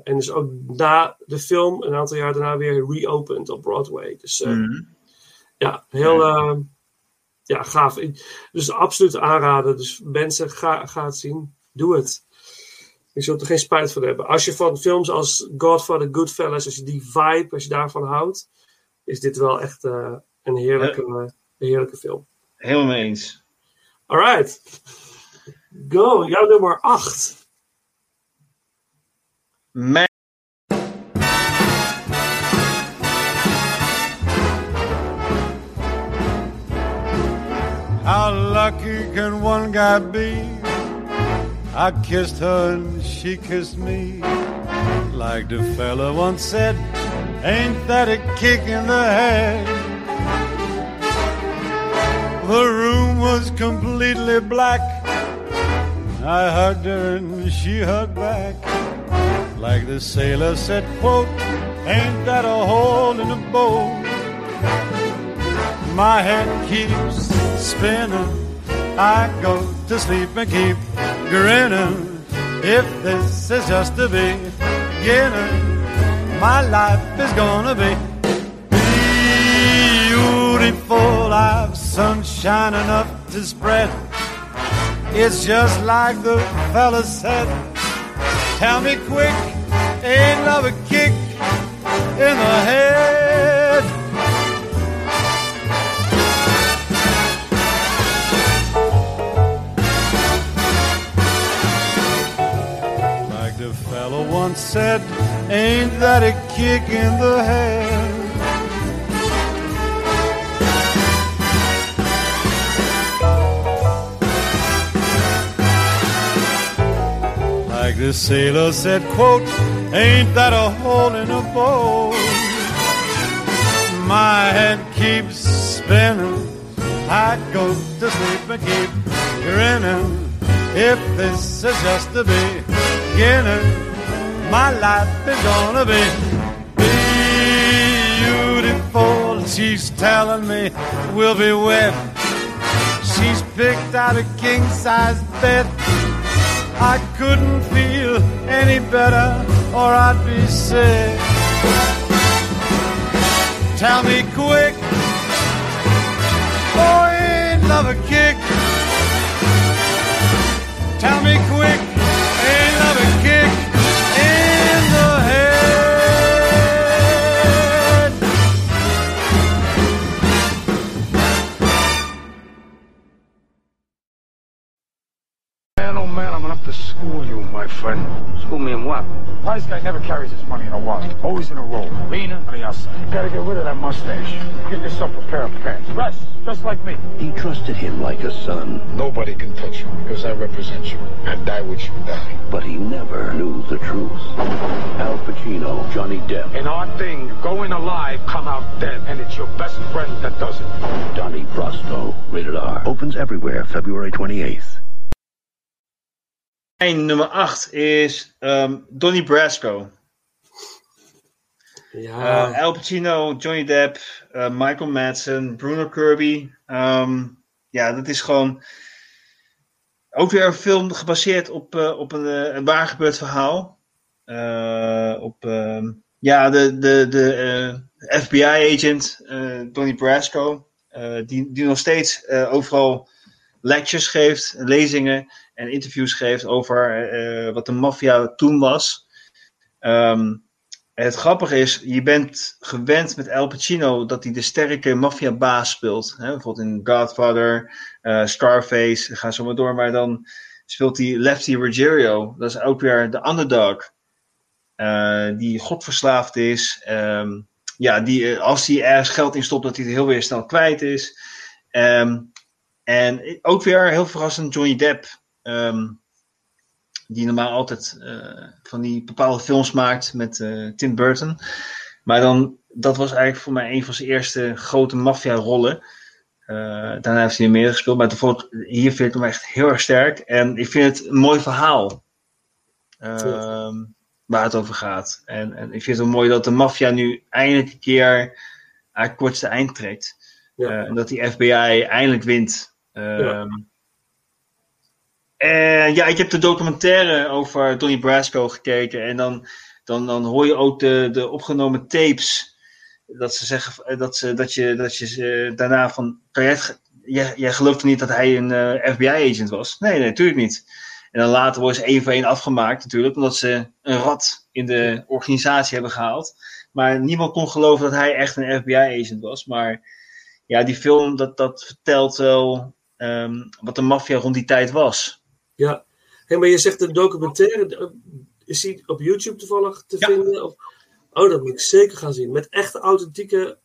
En is ook na de film, een aantal jaar daarna, weer reopened op Broadway. Dus Mhm. ja, heel ja, gaaf. Dus absoluut aanraden. Dus mensen, ga, ga het zien. Doe het. Je zult er geen spijt van hebben. Als je van films als Godfather, Goodfellas, als je die vibe, als je daarvan houdt, is dit wel echt eh, een heerlijke, een heerlijke film. Helemaal mee eens. Alright. Go, jouw nummer 8. Mijn can one guy be? I kissed her and she kissed me. Like the fella once said, ain't that a kick in the head? The room was completely black. I hugged her and she hugged back. Like the sailor said, quote, ain't that a hole in the boat? My head keeps spinning. I go to sleep and keep grinning. If this is just the beginning, my life is gonna be beautiful. I've sunshine enough to spread. It's just like the fella said. Tell me quick, ain't love a kick in the head? Fellow once said, ain't that a kick in the head? Like the sailor said, quote, ain't that a hole in a boat? My head keeps spinning. I go to sleep and keep grinning. If this is just the beginning, my life is gonna be beautiful. She's telling me we'll be wed. She's picked out a king size bed. I couldn't feel any better, or I'd be sick. Tell me quick, ain't love a kick? Tell me quick, Price guy never carries his money in a wallet. Always in a roll. Leaner on the outside. You gotta get rid of that mustache. Get yourself a pair of pants. Dress just like me. He trusted him like a son. Nobody can touch you because I represent you. I die with you die. But he never knew the truth. Al Pacino, Johnny Depp, In our thing, go in alive, come out dead, and it's your best friend that does it. Donnie Brasco, rated R. Opens everywhere February 28th. Mijn nummer 8 is ehm, Donnie Brasco. Ja. Eh, Al Pacino, Johnny Depp, eh, Michael Madsen, Bruno Kirby. Ehm, ja, dat is gewoon ook weer een film gebaseerd op, eh, op een, een waar gebeurd verhaal. Op ehm, ja, de, de, de FBI-agent Donnie Brasco, die, die nog steeds overal lectures geeft, lezingen en interviews geeft over eh, wat de maffia toen was. Ehm, het grappige is, je bent gewend met Al Pacino dat hij de sterke maffiabaas speelt. Hè? Bijvoorbeeld in Godfather, eh, Scarface, ga zo maar door. Maar dan speelt hij Lefty Ruggiero. Dat is ook weer de underdog. eh, die godverslaafd is. Ehm, ja, die, eh, als hij ergens geld in stopt, dat hij het heel weer snel kwijt is. Ehm, en ook weer heel verrassend Johnny Depp. Ehm, die normaal altijd eh, van die bepaalde films maakt met eh, Tim Burton. Maar dan, dat was eigenlijk voor mij een van zijn eerste grote maffia-rollen. Eh, daarna heeft hij meer gespeeld, maar hier vind ik hem echt heel erg sterk. En ik vind het een mooi verhaal ehm, waar het over gaat. En, en ik vind het mooi dat de maffia nu eindelijk een keer haar kortste eind trekt. En dat die FBI eindelijk wint. Ehm, en ja, ik heb de documentaire over Donnie Brasco gekeken. En dan, dan, dan hoor je ook de, de opgenomen tapes. Dat ze zeggen eh, dat, ze, dat je, dat je ze daarna van. Jij, jij, toch niet dat hij een eh, FBI-agent was? Nee, nee, natuurlijk niet. En dan later worden ze één voor één afgemaakt, natuurlijk, omdat ze een rat in de organisatie hebben gehaald. Maar niemand kon geloven dat hij echt een FBI-agent was. Maar ja, die film, dat, dat vertelt wel ehm, wat de maffia rond die tijd was. Ja, hey, maar je zegt de documentaire, eh, is die op YouTube toevallig te vinden? Of, oh, dat moet ik zeker gaan zien. Met echte authentieke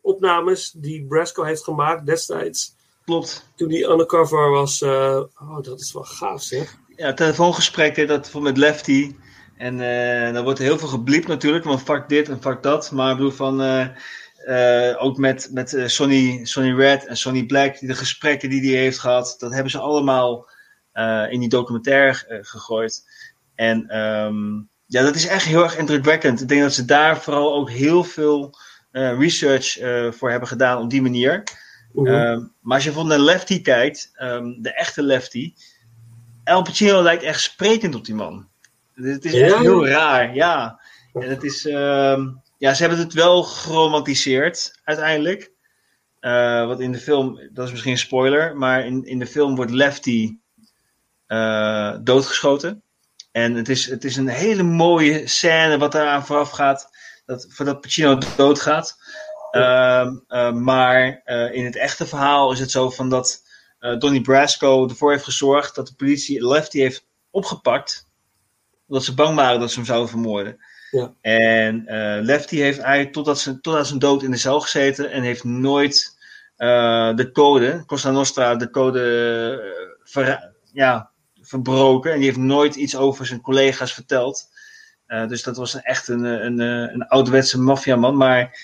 opnames die Brasco heeft gemaakt destijds. Klopt. Toen die undercover was. eh, oh, dat is wel gaaf zeg. Ja, telefoongesprekken, dat met Lefty. En eh dan wordt heel veel gebliept natuurlijk, van fuck dit en fuck dat. Maar ik bedoel van, ook met, met Sonny, Sonny Red en Sonny Black, die de gesprekken die hij heeft gehad, dat hebben ze allemaal in die documentaire eh, gegooid. En ehm, ja, dat is echt heel erg indrukwekkend. Ik denk dat ze daar vooral ook heel veel eh, research eh, voor hebben gedaan op die manier. Mhm. Ehm, maar als je van de Lefty kijkt, ehm, de echte Lefty, Al Pacino lijkt echt sprekend op die man. Het is echt Ja? heel raar, ja. En het is, ehm, ja, ze hebben het wel geromantiseerd uiteindelijk. Eh, wat in de film, dat is misschien een spoiler, maar in, in de film wordt Lefty eh, doodgeschoten. En het is, het is een hele mooie scène wat eraan vooraf gaat, dat, voordat Pacino doodgaat. Eh, maar eh, in het echte verhaal is het zo van dat Donnie Brasco ervoor heeft gezorgd dat de politie Lefty heeft opgepakt. Omdat ze bang waren dat ze hem zouden vermoorden. Ja. En Lefty heeft eigenlijk totdat, ze, totdat zijn dood in de cel gezeten en heeft nooit de code, Costa Nostra, de code ja, verbroken. En die heeft nooit iets over zijn collega's verteld. Eh, dus dat was een, echt een, eh, een, een, een ouderwetse maffiaman. Maar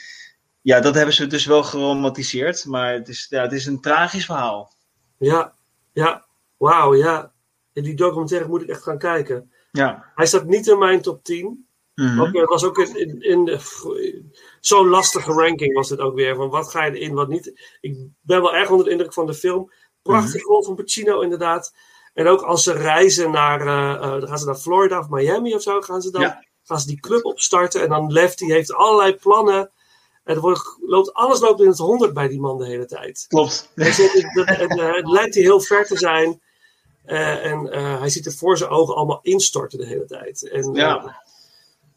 ja, dat hebben ze dus wel geromantiseerd. Maar het is, ja, het is een tragisch verhaal. Ja, ja, wauw, ja. In die documentaire moet ik echt gaan kijken. Ja. Hij staat niet in mijn top 10. Mhm. Ook, het was ook in, in, in de- zo'n lastige ranking was het ook weer. Van wat ga je erin, wat niet. Ik ben wel erg onder de indruk van de film. Prachtige Mhm. rol van Pacino inderdaad. En ook als ze reizen naar, eh, eh, gaan ze naar Florida of Miami of zo, gaan ze dan Ja. gaan ze die club opstarten. En dan Lefty heeft allerlei plannen. En er wordt, loopt, alles loopt in het honderd bij die man de hele tijd. Klopt. Hij zit- het, lijkt hij heel ver te zijn. Eh, en hij ziet er voor zijn ogen allemaal instorten de hele tijd. En, Ja.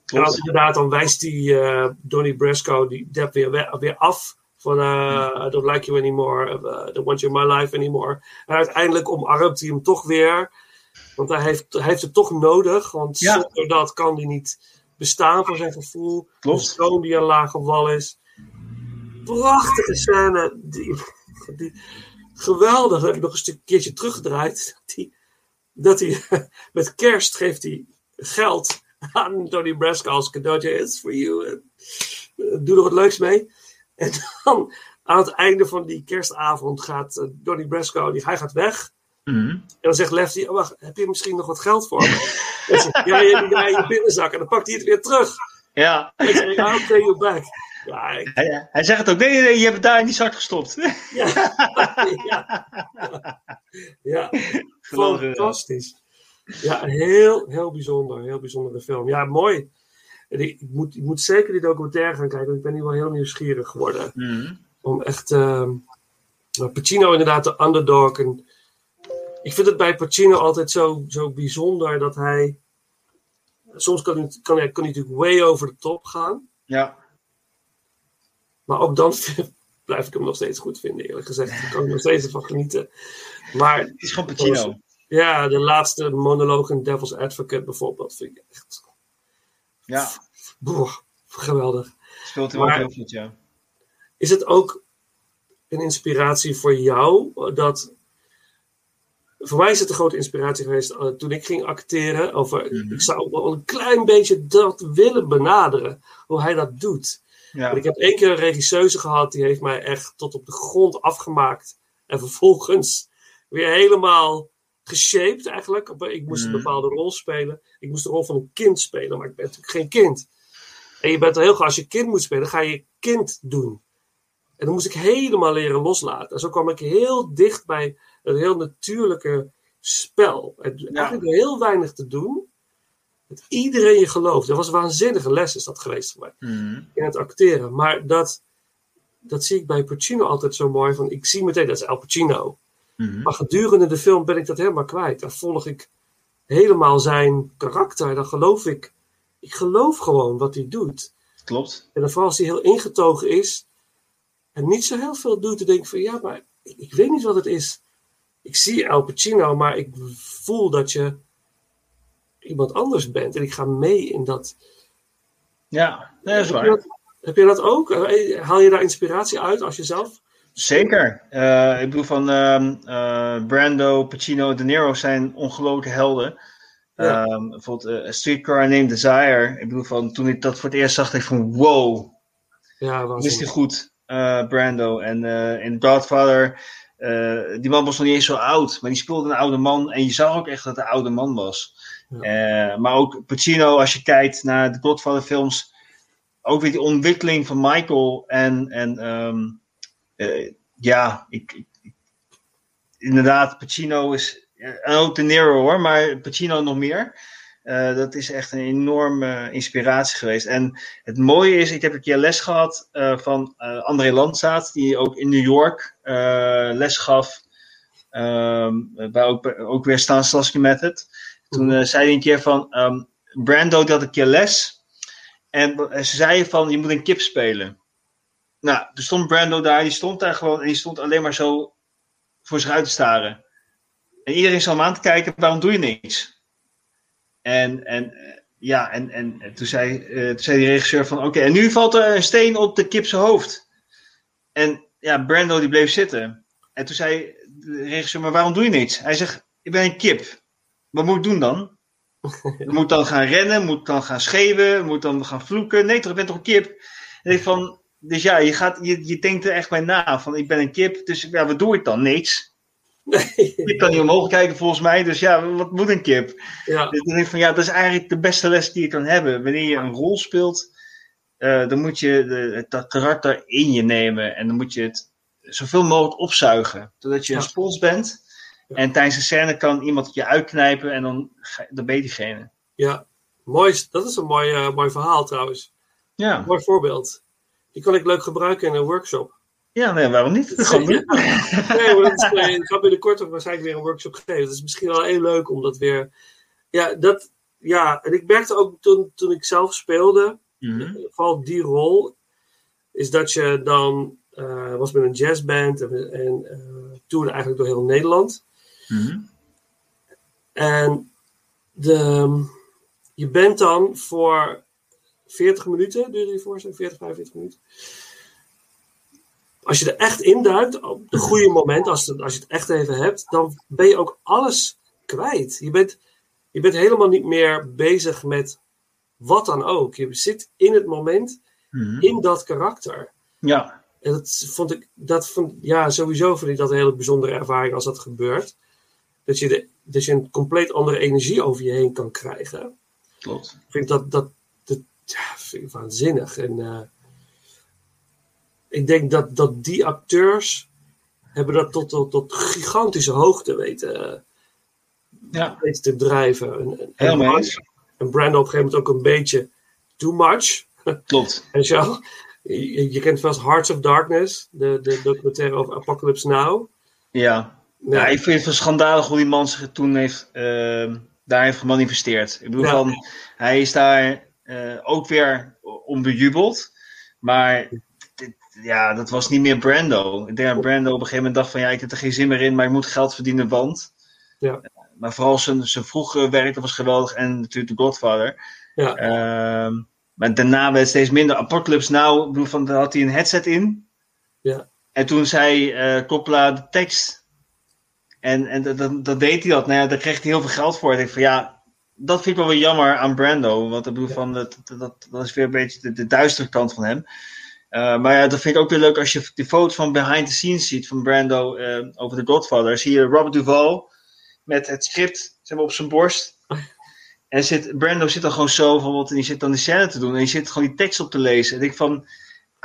en als inderdaad, dan wijst die Donnie Brasco die Depp weer, we- weer af. Van eh, I don't like you anymore. eh, I don't want you in my life anymore. En uiteindelijk omarmt hij hem toch weer. Want hij heeft, hij heeft het toch nodig. Want Ja. zonder dat kan hij niet bestaan voor zijn gevoel. Klopt. Zoon die een lage wal is. Prachtige scène. Die, die, geweldig. Dat heb ik nog een stuk keertje teruggedraaid. Dat hij, dat hij met kerst geeft hij geld aan Tony Brasco als cadeautje. It's for you. Eh, doe er wat leuks mee. En dan aan het einde van die kerstavond gaat eh, Donnie Brasco, die, hij gaat weg. Mhm. En dan zegt Lefty, oh, wacht, heb je misschien nog wat geld voor me? En zegt, ja, je hebt in je binnenzak. En dan pakt hij het weer terug. Ja. Ik zeg, I'll pay you back. Ja, ik- Hij, hij zegt het ook, nee, nee, je hebt het daar in die zak gestopt. ja. ja. ja. Fantastisch. Ja, heel, heel bijzonder. Heel bijzondere film. Ja, mooi. En ik, ik moet, ik moet zeker die documentaire gaan kijken, want ik ben hier wel heel nieuwsgierig geworden. Mhm. Om echt. ehm, nou, Pacino, inderdaad, de underdog. En ik vind het bij Pacino altijd zo, zo bijzonder dat hij. Soms kan hij, kan, hij, kan hij natuurlijk way over de top gaan. Ja. Maar ook dan blijf ik hem nog steeds goed vinden, eerlijk gezegd. Daar kan ik nog steeds van genieten. Maar Het is gewoon Pacino. ja, de laatste monoloog in Devil's Advocate bijvoorbeeld vind ik echt Ja, boah, geweldig. speelt hij ook Maar- heel goed, ja. Is het ook een inspiratie voor jou dat voor mij is het een grote inspiratie geweest eh, toen ik ging acteren. Over, Ik zou wel een klein beetje dat willen benaderen, hoe hij dat doet. Ja. Ik heb één keer een regisseuse gehad, die heeft mij echt tot op de grond afgemaakt. En vervolgens weer helemaal geshaped eigenlijk. Ik moest een Mhm. bepaalde rol spelen. Ik moest de rol van een kind spelen, maar ik ben natuurlijk geen kind. En je bent er heel graag, als je kind moet spelen, ga je kind doen. En dan moest ik helemaal leren loslaten. En zo kwam ik heel dicht bij een heel natuurlijke spel. En eigenlijk heel weinig te doen, dat iedereen je gelooft. Dat was een waanzinnige les is dat geweest voor mij Mhm. in het acteren. Maar dat, dat zie ik bij Pacino altijd zo mooi. Van, ik zie meteen, dat is Al Pacino. Mhm. Maar gedurende de film ben ik dat helemaal kwijt. Dan volg ik helemaal zijn karakter. Dan geloof ik, ik geloof gewoon wat hij doet. Klopt. En dan vooral als hij heel ingetogen is en niet zo heel veel doet, dan denk ik van ja, maar ik, ik weet niet wat het is. Ik zie Al Pacino, maar ik voel dat je iemand anders bent. En ik ga mee in dat. Ja, dat is Heb je waar. dat, heb je dat ook? Haal je daar inspiratie uit als jezelf? Zeker. Eh, ik bedoel van ehm, eh, Brando, Pacino, De Niro zijn ongelooflijke helden. Ja. Ehm, bijvoorbeeld eh, Streetcar Named Desire. Ik bedoel van toen ik dat voor het eerst zag, dacht ik van wow, Ja, is waanzinnig. hij goed, Brando. En in Godfather, die man was nog niet eens zo oud, maar die speelde een oude man. En je zag ook echt dat het een oude man was. Maar ook Pacino, als je kijkt naar de Godfather films, ook weer die ontwikkeling van Michael. En, en ehm, eh, ja, ik, inderdaad, Pacino is, eh, en ook De Niro hoor, maar Pacino nog meer. Eh, dat is echt een enorme inspiratie geweest. En het mooie is, ik heb een keer les gehad eh, van André Landzaat, die ook in New York les gaf. ehm, bij ook, ook weer Stanislavski Method. Toen zei hij een keer van, ehm, Brando had een keer les. En ze zeiden van, je moet een kip spelen. Nou, er stond Brando daar, die stond daar gewoon en die stond alleen maar zo voor zich uit te staren. En iedereen zat hem aan te kijken, waarom doe je niks? En, en eh, ja, en, en, en toen, zei, eh, toen zei die regisseur van, oké, en nu valt er een steen op de kip zijn hoofd. En ja, Brando die bleef zitten. En toen zei de regisseur, maar waarom doe je niks? Hij zegt, ik ben een kip. Wat moet ik doen dan? Moet ik dan gaan rennen? Moet dan gaan schreeuwen? Moet dan gaan vloeken? Nee toch, ik ben toch een kip? En ik van, dus ja, je, gaat, je, je denkt er echt bij na. Van, ik ben een kip, dus ja, wat doe ik dan? Niks. Ik kan niet omhoog kijken volgens mij, dus ja, wat moet een kip? Ja. Dus dan denk ik van, ja, dat is eigenlijk de beste les die je kan hebben. Wanneer je een rol speelt, eh, dan moet je de, dat karakter in je nemen. En dan moet je het zoveel mogelijk opzuigen. Zodat je een spons bent. En tijdens de scène kan iemand je uitknijpen en dan, dan ben je diegene. Ja, mooi, dat is een mooi, eh, mooi verhaal trouwens. Ja. Mooi voorbeeld. Die kan ik leuk gebruiken in een workshop. Ja, nee, waarom niet? Gewoon doen. Nee, maar dat is, eh, ik ga binnenkort ook waarschijnlijk weer een workshop geven. Dat is misschien wel heel leuk om dat weer. Ja, dat, ja en ik merkte ook toen, toen ik zelf speelde, Mhm. vooral die rol, is dat je dan eh, was met een jazzband en, en eh, toerde eigenlijk door heel Nederland. Mhm. En de, je bent dan voor 40 minuten, duurde die voorstelling, 40, 45 minuten. Als je er echt induikt, op de goede moment, als, het- als je het echt even hebt, dan ben je ook alles kwijt. Je bent, je bent helemaal niet meer bezig met wat dan ook. Je zit in het moment, Mhm. in dat karakter. Ja. En dat vond ik, dat vond, ja, sowieso vind ik dat een hele bijzondere ervaring als dat gebeurt. Dat je, de, dat je een compleet andere energie over je heen kan krijgen. Klopt. Ik vind dat, dat ja, vind ik waanzinnig. En eh, ik denk dat, dat die acteurs hebben dat tot, tot, tot gigantische hoogte weten, ja. weten te drijven. En, en, en, eens. en Brando op een gegeven moment ook een beetje too much. Klopt. En zo, je, je kent vast Hearts of Darkness, de, de documentaire over Apocalypse Now. Ja. Ja. Ja, ik vind het wel schandalig hoe die man zich toen heeft, ehm, daar heeft gemanifesteerd. Ik bedoel Ja. van, hij is daar eh, ook weer om bejubeld. Maar dit- ja, dat was niet meer Brando. Ik denk dat Brando op een gegeven moment dacht van, ja, ik heb er geen zin meer in, maar ik moet geld verdienen, want... Ja. Maar vooral zijn, zijn vroege werk, dat was geweldig. En natuurlijk The Godfather. Ja. Ehm, maar daarna werd het steeds minder. Apocalypse Now, ik bedoel, van, daar had hij een headset in. Ja. En toen zei eh Coppola de tekst. En, en dat- dat, dat deed hij dat. Nou ja, daar kreeg hij heel veel geld voor. Ik denk van ja, dat vind ik wel weer jammer aan Brando. Want ik bedoel, van, dat, dat, is weer een beetje de, de duistere kant van hem. Eh, maar ja, dat vind ik ook weer leuk als je die foto's van behind the scenes ziet van Brando eh, over The Godfather. Zie je Robert Duvall met het script zeg maar, op zijn borst. En zit, Brando zit dan gewoon zo bijvoorbeeld, en die zit dan die scène te doen. En die zit gewoon die tekst op te lezen. En ik van,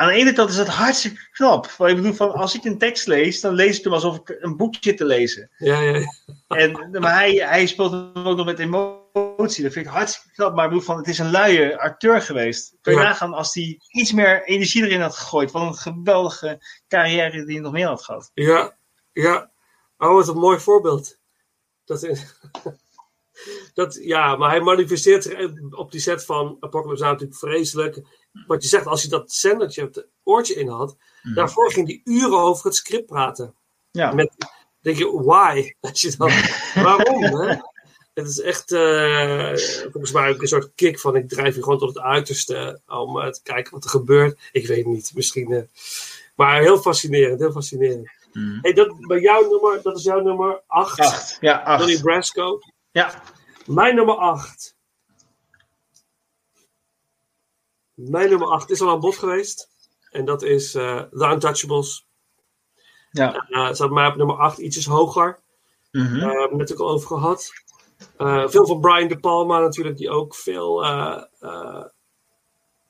aan de ene kant is dat hartstikke knap. Ik bedoel, van, als ik een tekst lees, dan lees ik hem alsof ik een boek zit te lezen. Ja, ja, ja. En, maar hij, hij speelt hem ook nog met emotie. Dat vind ik hartstikke knap. Maar ik bedoel, van, het is een luie acteur geweest. Kun je Ja. nagaan als hij iets meer energie erin had gegooid. Wat een geweldige carrière die hij nog meer had gehad. Ja, ja. Oh, wat een mooi voorbeeld. Dat is, dat, ja, maar hij manifesteert zich op die set van Apocalypse Now natuurlijk vreselijk. Wat je zegt, als hij dat zendertje, het oortje in had, daarvoor ging hij uren over het script praten. Ja. Met, denk je, why? Als je dan, waarom? Hè? Het is echt, eh, volgens mij ook een soort kick van ik drijf je gewoon tot het uiterste om eh, te kijken wat er gebeurt. Ik weet niet, misschien. eh, maar heel fascinerend, heel fascinerend. Hey, dat, bij jouw nummer, dat is jouw nummer 8. Acht, ja, acht. Donnie Brasco. Ja. Mijn nummer 8. Mijn nummer 8 is al aan bod geweest. En dat is eh, The Untouchables. Ja. Uh, staat mij op nummer 8 ietsjes hoger. Mhm. Eh, hebben we het ook al over gehad. Eh, veel van Brian De Palma natuurlijk, die ook veel eh, eh,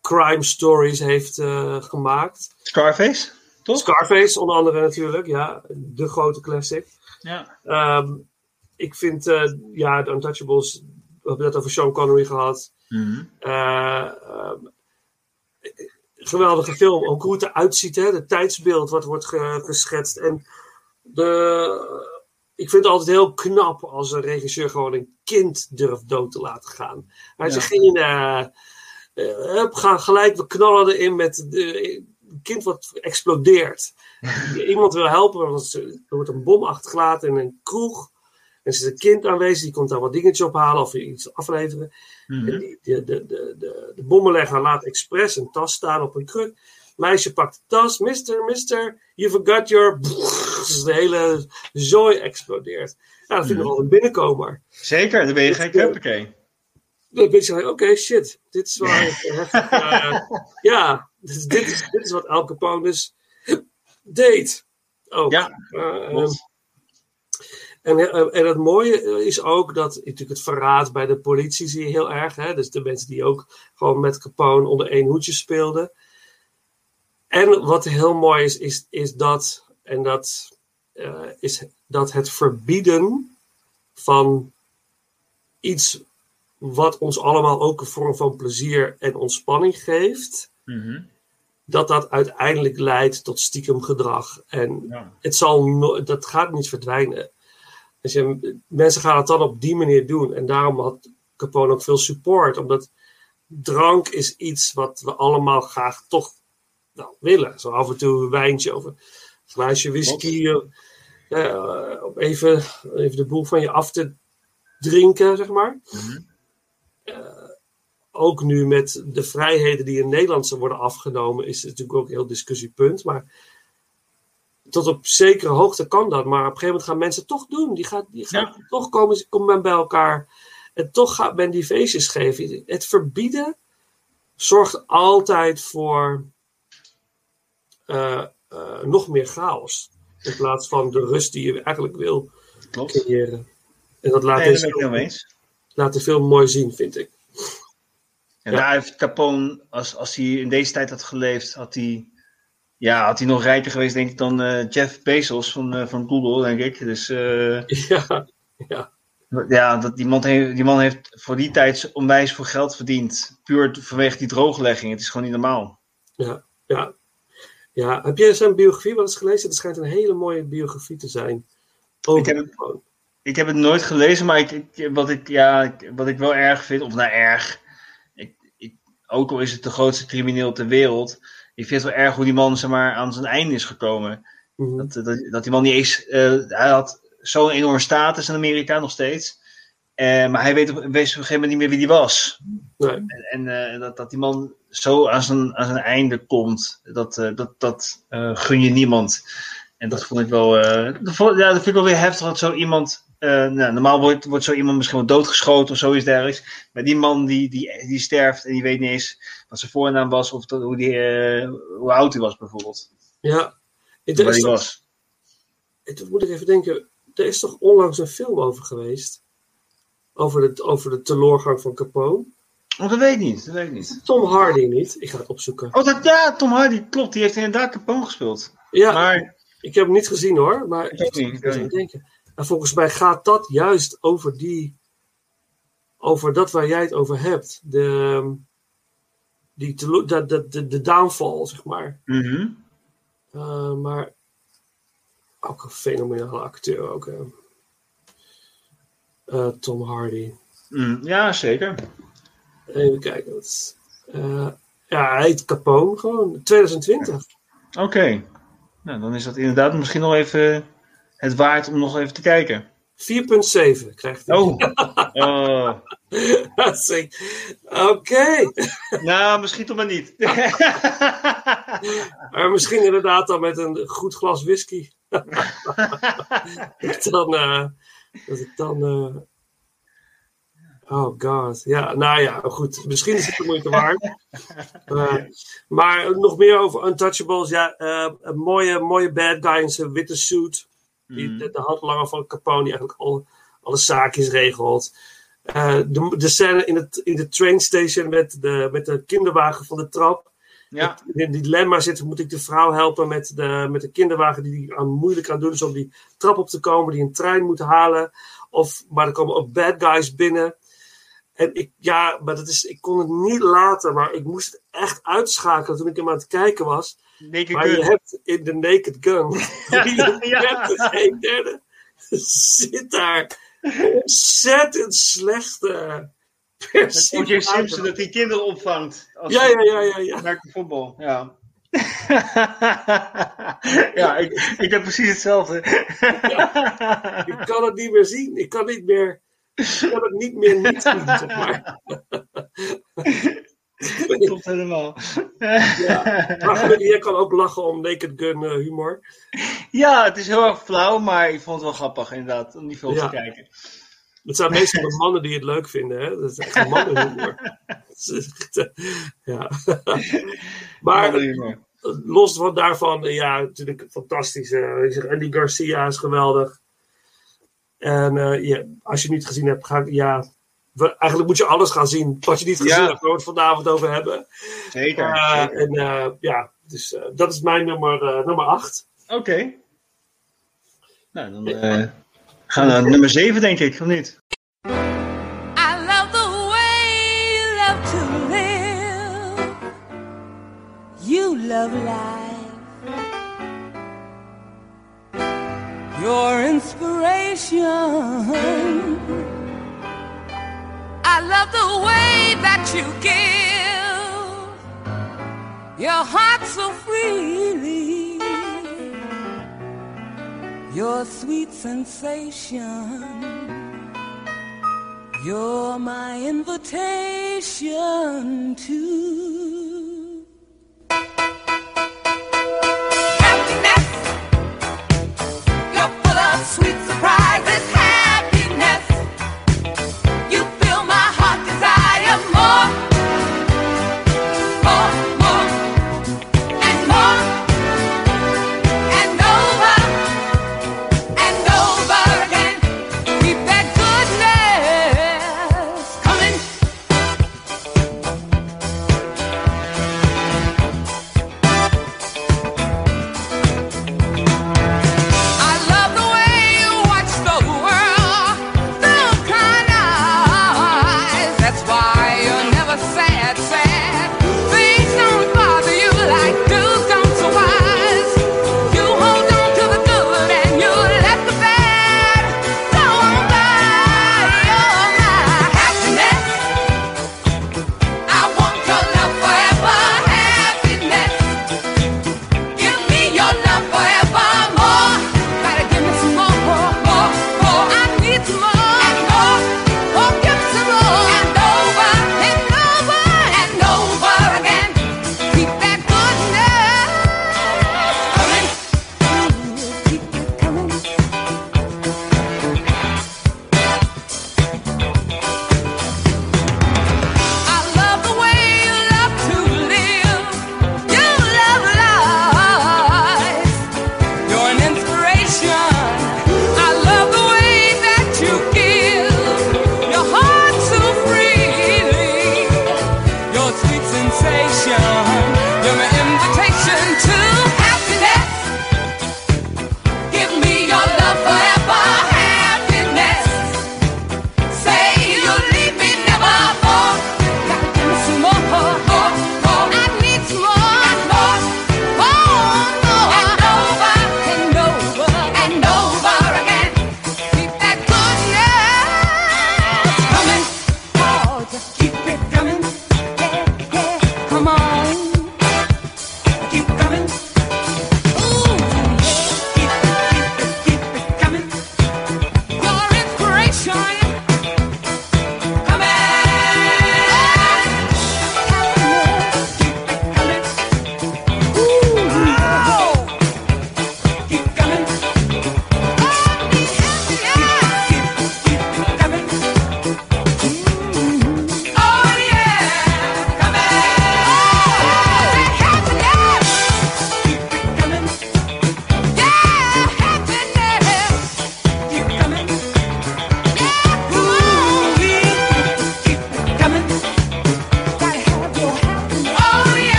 crime stories heeft eh, gemaakt. Scarface, toch? Scarface onder andere natuurlijk, ja. De grote classic. Ja. Ehm, ik vind, eh, ja, The Untouchables, we hebben het over Sean Connery gehad. Mhm. Eh, ehm, geweldige film, ook hoe het eruit ziet, hè? het tijdsbeeld wat wordt ge- geschetst. En de, ik vind het altijd heel knap als een regisseur gewoon een kind durft dood te laten gaan. Hij Ja. zegt geen, eh, eh, hup, ga gelijk, we knallen erin met de, een kind wat explodeert. Iemand wil helpen, want er wordt een bom achtergelaten in een kroeg. En er zit een kind aanwezig, die komt daar wat dingetjes ophalen of iets afleveren. Mhm. En die, de, de, de, de, de bommenlegger laat expres een tas staan op een kruk. Meisje pakt de tas. Mister, mister, you forgot your... Dus de hele zooi explodeert. Ja, dat vind ik Mhm. wel een binnenkomer. Zeker, dan ben je gek. Huppakee. Dan ben je zo, oké, shit. Dit is wel heftig. eh, ja, dus dit, is, dit is wat Al Capone dus deed. Ook. Ja, Eh, klopt. En, eh, en het mooie is ook dat natuurlijk het verraad bij de politie zie je heel erg. Hè? Dus de mensen die ook gewoon met Capone onder één hoedje speelden. En wat heel mooi is, is, is dat, en dat eh, is dat het verbieden van iets wat ons allemaal ook een vorm van plezier en ontspanning geeft, Mhm. dat dat uiteindelijk leidt tot stiekem gedrag. En Ja. het zal no- dat gaat niet verdwijnen. Dus je, mensen gaan het dan op die manier doen. En daarom had Capone ook veel support. Omdat drank is iets wat we allemaal graag toch nou, willen. Zo af en toe een wijntje of een glaasje whisky. om even, even de boel van je af te drinken, zeg maar. Eh, ook nu met de vrijheden die in Nederland worden afgenomen, is het natuurlijk ook een heel discussiepunt. Maar tot op zekere hoogte kan dat. Maar op een gegeven moment gaan mensen het toch doen. Die gaan, die gaan toch komen, komt men bij elkaar. En toch gaat men die feestjes geven. Het verbieden zorgt altijd voor eh, eh, nog meer chaos. In plaats van de rust die je eigenlijk wil Klopt. creëren. En dat laat, Nee, dat eens. laat de film mooi zien, vind ik. En daar heeft Capone, als, als hij in deze tijd had geleefd, had hij, ja, had hij nog rijker geweest, denk ik, dan eh, Jeff Bezos van, eh, van Google, denk ik. Dus eh, Ja, ja. ja, dat, die, man heeft, die man heeft voor die tijd onwijs veel geld verdiend. Puur vanwege die drooglegging. Het is gewoon niet normaal. Ja, ja. ja. Heb jij zijn biografie wel eens gelezen? Het schijnt een hele mooie biografie te zijn. Over Ik heb het- Ik heb het nooit gelezen, maar ik, ik- wat, ik, ja, wat ik wel erg vind, of nou erg, ik, ik, ook al is het de grootste crimineel ter wereld, ik vind het wel erg hoe die man zeg maar, aan zijn einde is gekomen. Mhm. dat, dat, dat die man niet eens, eh, hij had zo'n enorme status in Amerika nog steeds, eh, maar hij weet op, weet op een gegeven moment niet meer wie die was. Nee. En, en eh, dat, dat die man zo aan zijn, aan zijn einde komt, dat, dat, dat gun je niemand. En dat vond ik wel, dat vond- ja, dat vind ik wel weer heftig dat zo iemand, eh, nou, normaal wordt, wordt zo iemand misschien wel doodgeschoten of zoiets dergelijks. Maar die man die, die, die sterft en die weet niet eens wat zijn voornaam was of dat, hoe, die, eh, hoe oud hij was bijvoorbeeld. Ja. Er is toch- was. Moet ik even denken. Er is toch onlangs een film over geweest? Over de, over de teleurgang van Capone. Oh, dat weet ik niet, dat weet ik niet. Tom Hardy niet. Ik ga het opzoeken. Oh, dat, ja, Tom Hardy, klopt, die heeft inderdaad Capone gespeeld. Ja, Maar, ik heb hem niet gezien hoor. Maar Ik ook niet, ik denken. En volgens mij gaat dat juist over die. Over dat waar jij het over hebt. De, die telo- de, de, de, de downfall, zeg maar. mhm. Uh, maar ook een fenomenale acteur ook. hè. Uh, Tom Hardy. Mm, ja, zeker. Even kijken. Wat uh, ja, hij heet Capone gewoon. 2020. Oké. Nou, dan is dat inderdaad misschien nog even het waard om nog even te kijken. 4,7 krijgt hij. Oh. oh. Oké. Nou, misschien toch maar niet. maar misschien inderdaad dan met een goed glas whisky. dan, uh, dat ik dan. Uh... Oh god. Ja, nou ja, goed. Misschien is het de moeite waard. Uh, maar nog meer over Untouchables. Ja, een mooie, mooie bad guy in zijn witte suit. Die Mm. de, de handlanger van Capone, die eigenlijk al, alle zaakjes regelt. Uh, de, de scène in, het, in de train station met de, met de kinderwagen van de trap. Ja. In die dilemma zit, moet ik de vrouw helpen met de, met de kinderwagen die, die aan, moeilijk aan doen is om die trap op te komen, die een trein moet halen. Of, maar er komen ook bad guys binnen. En ik, ja, maar dat is, ik kon het niet laten, maar ik moest het echt uitschakelen toen ik hem aan het kijken was. Naked maar Gun. je hebt in de Naked Gun, Ja, ja. met een derde, zit daar ontzettend slechte Met O.J. Simpson dat die kinderen opvangt. Als Ja, ja, ja, ja, ja. Naar de voetbal, ja. ja, ik, ik heb precies hetzelfde. Ik kan het niet meer zien. Ik kan niet meer, ik kan het niet meer niet zien, zeg maar. Dat klopt helemaal. Ja. Maar gelukkig, jij kan ook lachen om Naked Gun uh, humor. Ja, het is heel erg flauw, maar ik vond het wel grappig inderdaad om die film Ja. te kijken. Het zijn meestal de mannen die het leuk vinden. Hè? Dat is echt mannenhumor. Eh, ja. maar los van daarvan, eh, ja, natuurlijk fantastisch. eh, zeg, Andy Garcia is geweldig. En eh, ja, als je het niet gezien hebt, ga ik, ja, eigenlijk moet je alles gaan zien. Wat je niet gezien Ja. hebt, waar we het vanavond over hebben. Zeker. Eh, zeker. en eh, ja, dus eh, dat is mijn nummer, eh, nummer 8. Oké. Nou, dan eh, gaan we naar nummer 7, denk ik, of niet? I love the way you love to live. You love life. Your inspiration. I love the way that you give. Your heart so freely. Your sweet sensation. You're my invitation to sweet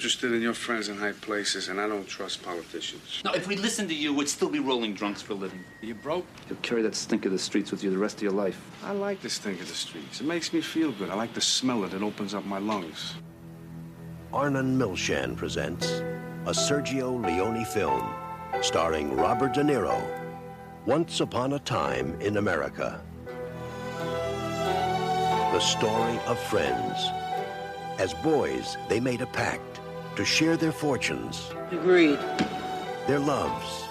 interested in your friends in high places, and I don't trust politicians. No, if we listened to you, we'd still be rolling drunks for a living. You broke? You'll carry that stink of the streets with you the rest of your life. I like this stink of the streets. It makes me feel good. I like the smell of it. It opens up my lungs. Arnon Milchan presents a Sergio Leone film starring Robert De Niro, Once Upon a Time in America. The story of friends. As boys, they made a pact to share their fortunes, Agreed. their loves,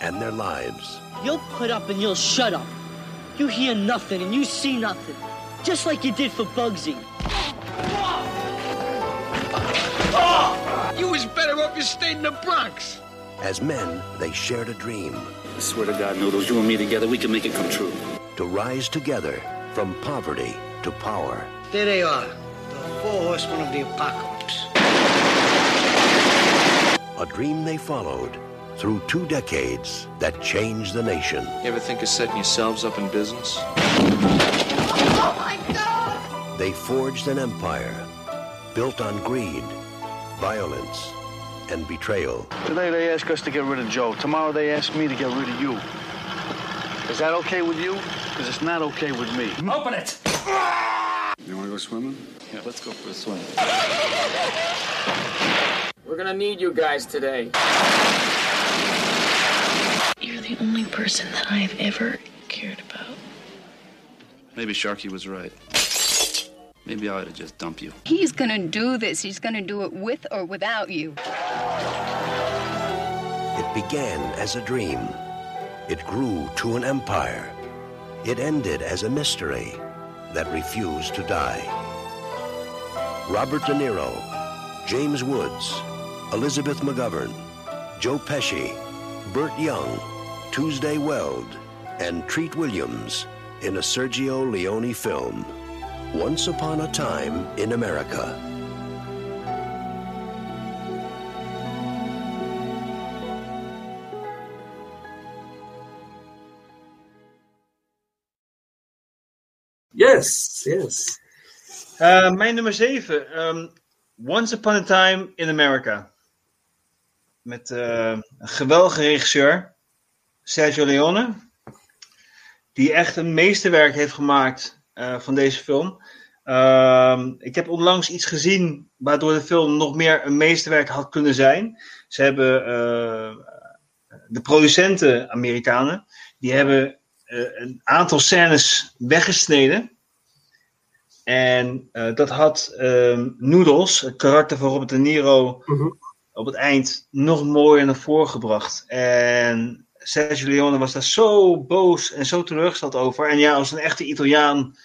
and their lives. You'll put up and you'll shut up. You hear nothing and you see nothing. Just like you did for Bugsy. You was better off you stayed in the Bronx. As men, they shared a dream I swear to God, Noodles, you and me together, we can make it come true. to rise together from poverty to power. There they are, the four horsemen of the apocalypse. A dream they followed through two decades that changed the nation. You ever think of setting yourselves up in business? Oh my God! They forged an empire built on greed, violence, and betrayal. Today they ask us to get rid of Joe. Tomorrow they ask me to get rid of you. Is that okay with you? Because it's not okay with me. Open it! You want to go swimming? Yeah, let's go for a swim. We're gonna need you guys today. You're the only person that I've ever cared about. Maybe Sharky was right. Maybe I ought to just dump you. He's gonna do this. He's gonna do it with or without you. It began as a dream. It grew to an empire. It ended as a mystery that refused to die. Robert De Niro, James Woods, Elizabeth McGovern, Joe Pesci, Burt Young, Tuesday Weld, and Treat Williams in a Sergio Leone film, Once Upon a Time in America. Yes, yes. Eh, mijn nummer 7. Once Upon a Time in America. Met eh, een geweldige regisseur, Sergio Leone. Die echt een meesterwerk heeft gemaakt eh, van deze film. Ehm, ik heb onlangs iets gezien waardoor de film nog meer een meesterwerk had kunnen zijn. Ze hebben de producenten, Amerikanen, die hebben een aantal scènes weggesneden. En eh, dat had ehm, Noodles, het karakter van Robert De Niro, op het eind nog mooier naar voren gebracht. En Sergio Leone was daar zo boos en zo teleurgesteld over. En ja, als een echte Italiaan,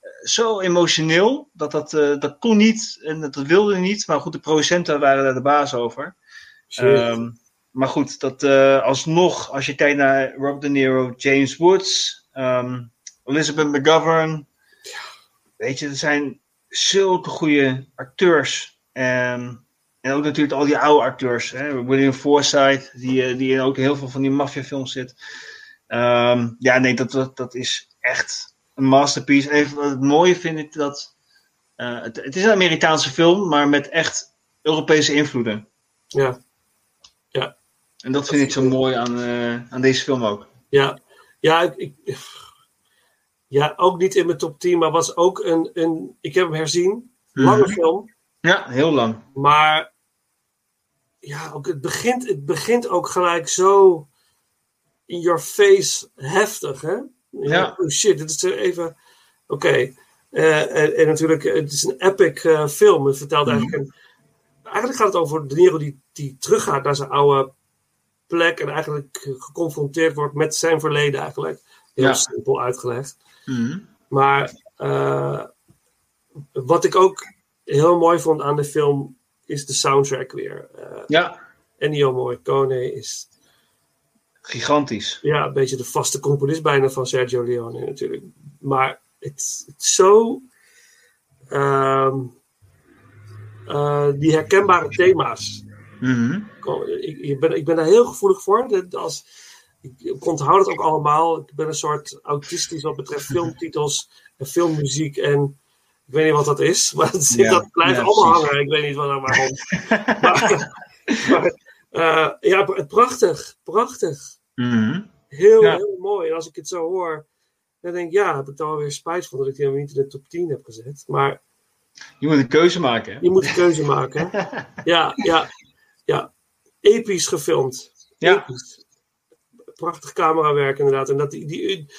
eh, zo emotioneel, dat dat, eh, dat kon niet en dat wilde niet. Maar goed, de producenten waren daar de baas over. Ehm, maar goed, dat alsnog, als je kijkt naar Robert De Niro, James Woods, ehm, Elizabeth McGovern. Weet je, er zijn zulke goede acteurs. En, en ook natuurlijk al die oude acteurs. Hè? William Forsythe, die, eh, die in ook heel veel van die maffiafilms zit. Ehm, ja, nee, dat, dat, dat is echt een masterpiece. En even wat het mooie vind ik dat... eh, het, het is een Amerikaanse film, maar met echt Europese invloeden. Ja. Ja. En dat vind ik zo mooi aan, eh, aan deze film ook. Ja, ja, ik, ik- ja, ook niet in mijn top 10, maar was ook een, een ik heb hem herzien. Lange Mhm. film. Ja, heel lang. Maar ja, ook het, begint, het begint ook gelijk zo in your face heftig, hè? Ja. Oh shit, dit is er even... Oké. Eh, en, en natuurlijk, het is een epic eh, film. Het vertelt Mhm. eigenlijk... Een, eigenlijk gaat het over De Niro die, die teruggaat naar zijn oude plek... en eigenlijk geconfronteerd wordt met zijn verleden eigenlijk. Heel Ja. simpel uitgelegd. Mhm. Maar eh, wat ik ook heel mooi vond aan de film is de soundtrack weer. Eh Ja. Ennio Morricone is Gigantisch. ja, een beetje de vaste componist bijna van Sergio Leone natuurlijk. Maar het is zo... ehm, eh, die herkenbare thema's. Mhm. Ik, ik, ben, ik ben daar heel gevoelig voor. Dat Als, ik, onthoud het ook allemaal. Ik ben een soort autistisch wat betreft filmtitels en filmmuziek. En Ik weet niet wat dat is, maar het, Ja, dat blijft ja, allemaal precies. hangen. Ik weet niet wat, waarom. maar, maar, eh, ja, pra- prachtig, prachtig. Mhm. Heel, Ja. heel mooi. En als ik het zo hoor, dan denk ik, ja, heb ik dan weer spijt van dat ik die helemaal niet in de top 10 heb gezet. Maar Je moet een keuze maken. hè? je moet een keuze maken. ja, ja, ja. Episch gefilmd. Ja. Episch. Prachtig camerawerk inderdaad. En, dat die, die,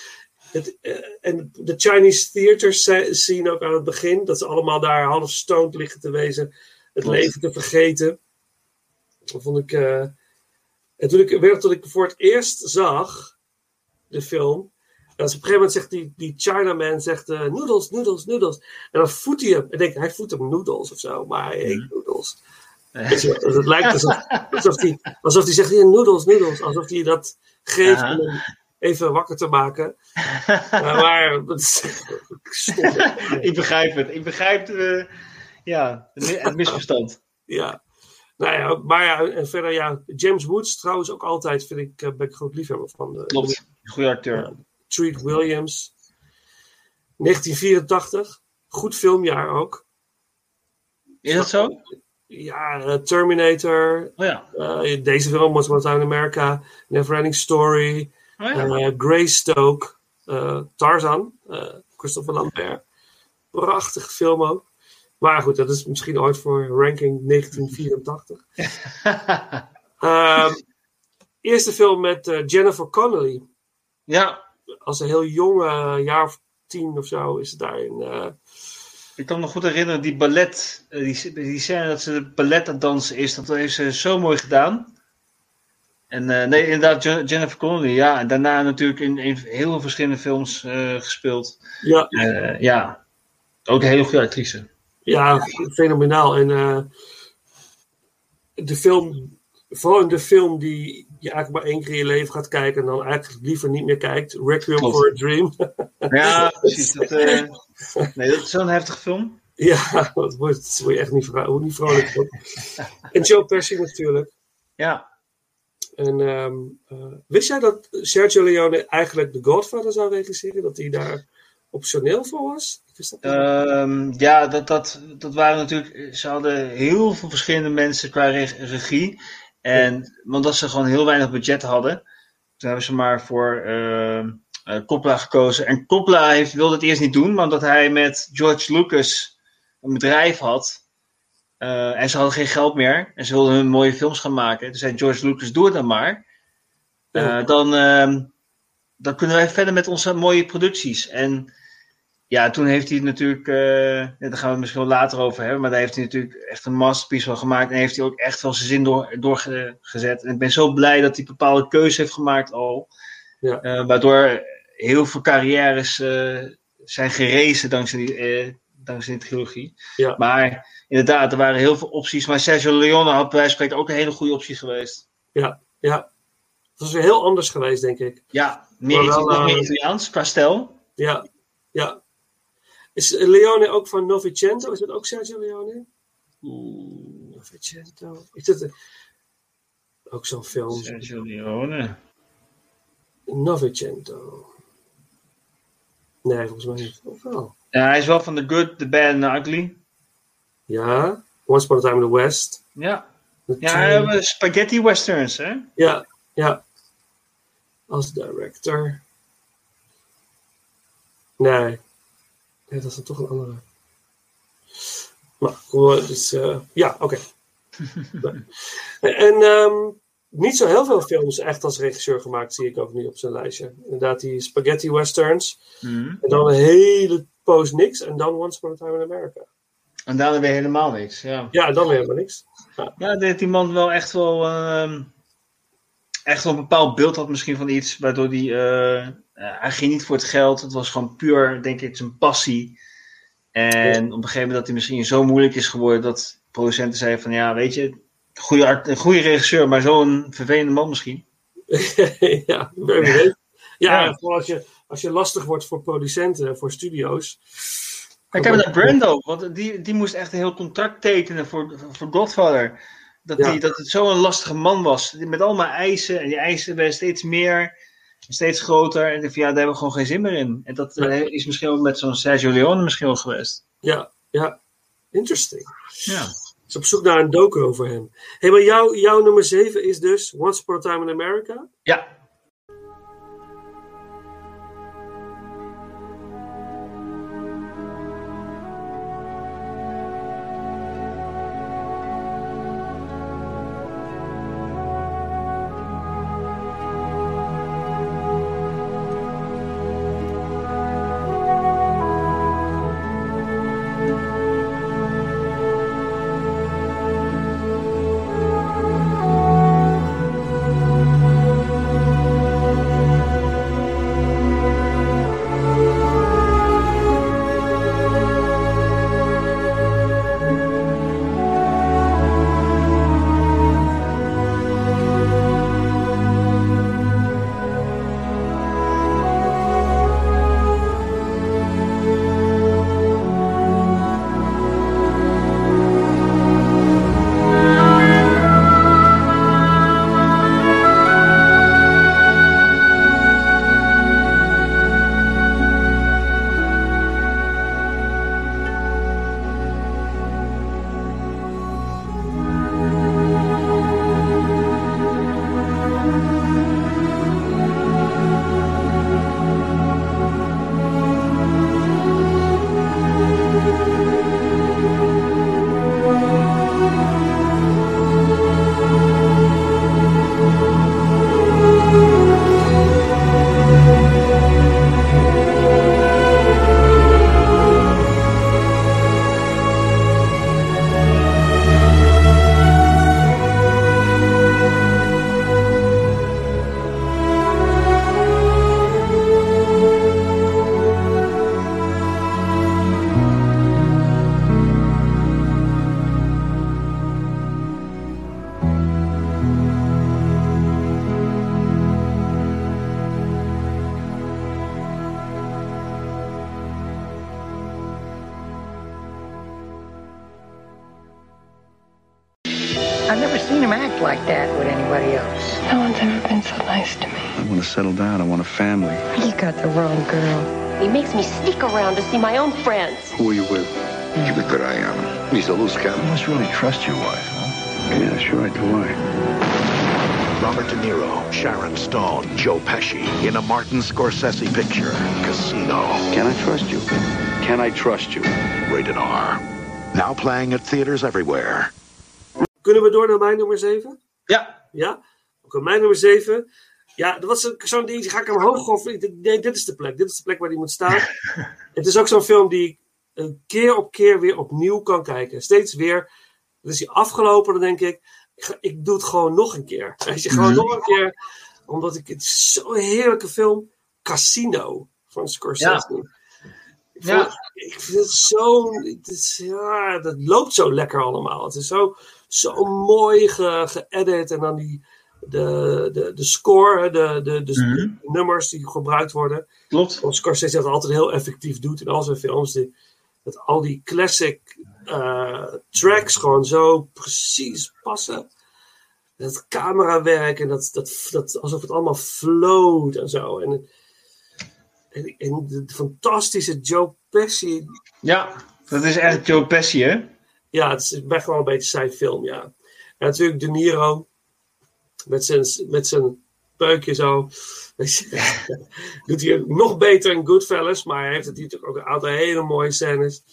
het, eh, en de Chinese theaters zien ook aan het begin dat ze allemaal daar half stoned liggen te wezen. Het Klopt. leven te vergeten. Dat vond ik. eh, en toen ik, weet nog dat ik voor het eerst zag, de film. En als op een gegeven moment zegt die, die Chinaman zegt eh noodles, noodles, noodles. En dan voedt hij hem. En ik denk, hij voedt hem noodles of zo. Maar hij eet noodles. Je dus het lijkt alsof, alsof, hij, alsof hij zegt, ja, noodles, noodles. Alsof hij dat geeft om hem even wakker te maken. Uh, maar dat is stom. ik begrijp het. Ik begrijp eh, ja, het mi- het misverstand. Ja. Nou ja, maar ja, en verder ja, James Woods trouwens ook altijd, vind ik, eh, ben ik groot liefhebber van. de Klopt. Goede acteur. Treat Williams. 1984. Goed filmjaar ook. Is dat zo? Ja, eh, Terminator. Oh ja. eh, deze film, Once Upon Time in America. Neverending Story. Oh ja. eh, Greystoke. Tarzan. Christopher Lambert. Prachtige film ook. Maar goed, dat is misschien ooit voor ranking 1984. Ehm, eerste film met Jennifer Connelly. Ja. Als een heel jong, eh, jaar of tien of zo, is het daarin. eh, Ik kan me nog goed herinneren, die ballet, eh, die, die scène dat ze de ballet aan het dansen is, dat heeft ze zo mooi gedaan. En eh, nee, inderdaad, Je- Jennifer Connelly, ja. En daarna natuurlijk in, in heel veel verschillende films eh, gespeeld. Ja. Ja, ook een hele goede actrice. Ja, fenomenaal. En de film, vooral in de film die je eigenlijk maar één keer in je leven gaat kijken en dan eigenlijk liever niet meer kijkt, Requiem Klopt. for a Dream. Ja, precies. Dat, eh, nee, dat is zo'n heftige film. ja, dat word je echt niet, niet vrolijk van. en Joe Pesci natuurlijk. Ja. En ehm, eh, wist jij dat Sergio Leone eigenlijk The Godfather zou regisseren? Dat hij daar optioneel voor was? Ehm, ja, dat, dat, dat waren natuurlijk. Ze hadden heel veel verschillende mensen qua reg- regie. En omdat ze gewoon heel weinig budget hadden, toen hebben ze maar voor eh, Coppola gekozen. En Coppola heeft, wilde het eerst niet doen, maar omdat hij met George Lucas een bedrijf had. eh, en ze hadden geen geld meer. En ze wilden hun mooie films gaan maken. Toen zei George Lucas: Doe het dan maar. Eh, dan, ehm, dan kunnen wij verder met onze mooie producties. En ja, toen heeft hij natuurlijk, ja, daar gaan we het misschien wel later over hebben, maar daar heeft hij natuurlijk echt een masterpiece van gemaakt en heeft hij ook echt wel zijn zin door, doorgezet. En ik ben zo blij dat hij bepaalde keuzes heeft gemaakt al, Ja. eh, waardoor heel veel carrières eh, zijn gerezen dankzij die, dankzij die trilogie. Ja. Maar inderdaad, er waren heel veel opties, maar Sergio Leone had bij wijze van ook een hele goede optie geweest. Ja, ja. Het was weer heel anders geweest, denk ik. Ja, meer, Maar wel, Itali- nog meer Italiaans qua stijl. Ja, ja. Is Leone ook van Novecento? Is dat ook Sergio Leone? Novecento. Is dat een- ook zo'n film? Sergio Leone. Novecento. Nee, volgens mij niet. Of wel? Ja, hij is wel van The Good, The Bad and The Ugly. Ja. Once Upon a Time in the West. Ja. Ja, eh, we spaghetti westerns, hè? ja, ja. Als director. Nee. Nee, dat is dan toch een andere. Maar, dus, ja, oké. En ehm, niet zo heel veel films echt als regisseur gemaakt, zie ik ook nu op zijn lijstje. Inderdaad, die spaghetti westerns. Mhm. En dan een hele poos niks. En dan Once Upon a Time in America. En daarna weer helemaal niks, ja. Ja, dan weer helemaal niks. Ja, dat die man wel echt wel... ehm, echt wel een bepaald beeld had misschien van iets, waardoor hij... eh, eh, hij ging niet voor het geld, het was gewoon puur, denk ik, zijn passie. En op een gegeven moment dat hij misschien zo moeilijk is geworden, dat producenten zeiden van, ja, weet je, goede, art- een goede regisseur, maar zo'n vervelende man misschien. ja, weet. Ja, Ja. vooral als je, als je lastig wordt voor producenten, voor studio's. Kijk, naar Brando, want die, die moest echt een heel contract tekenen voor, voor Godfather. Dat, Ja. die, dat het zo'n lastige man was. Met allemaal eisen. En die eisen werden steeds meer. Steeds groter. En ik ja, daar hebben we gewoon geen zin meer in. En dat eh, is misschien ook met zo'n Sergio Leone misschien wel geweest. Ja, ja. Interesting. Ja. Is op zoek naar een docu over hem. Hé, hey, maar jouw, jouw nummer 7 is dus Once Upon a Time in America? Ja. Must really trust your wife, huh? Yeah, do. I. Robert De Niro, Sharon Stone, Joe Pesci in a Martin Scorsese picture, Casino. Can I trust you? Can I trust you? Rated R. Now playing at theaters everywhere. Kunnen we door naar mijn nummer 7? Ja. Ja? Oké, mijn nummer 7. Ja, dat was een- zo'n ding, die ga ik omhoog gooien. Nee, dit is de plek. Dit is de plek waar die moet staan. het is ook zo'n film die ik een keer op keer weer opnieuw kan kijken. Steeds weer. Is hij afgelopen, dan denk ik, ik, ga- ik doe het gewoon nog een keer. Weet je, gewoon nog een keer. Omdat ik, het zo'n heerlijke film. Casino van Scorsese. Ik, Ja. vond- ik vind het zo. Het is, ja, dat loopt zo lekker allemaal. Het is zo, zo mooi ge- geëdit. En dan die, de, de, de score, de, de, de, Mhm. nummers die gebruikt worden. Klopt. Want Scorsese dat altijd heel effectief doet in al zijn films. Die, dat al die classic eh, tracks gewoon zo precies passen. Dat camerawerk en dat, dat, dat alsof het allemaal float en zo. En, en, de fantastische Joe Pesci. Ja, dat is echt Joe Pesci, hè? Ja, het is echt wel een beetje zijn film, ja. En natuurlijk De Niro. Met zijn, met zijn peukje zo. Je, Doet hij nog beter in Goodfellas. Maar hij heeft het hier natuurlijk ook een aantal hele mooie scènes.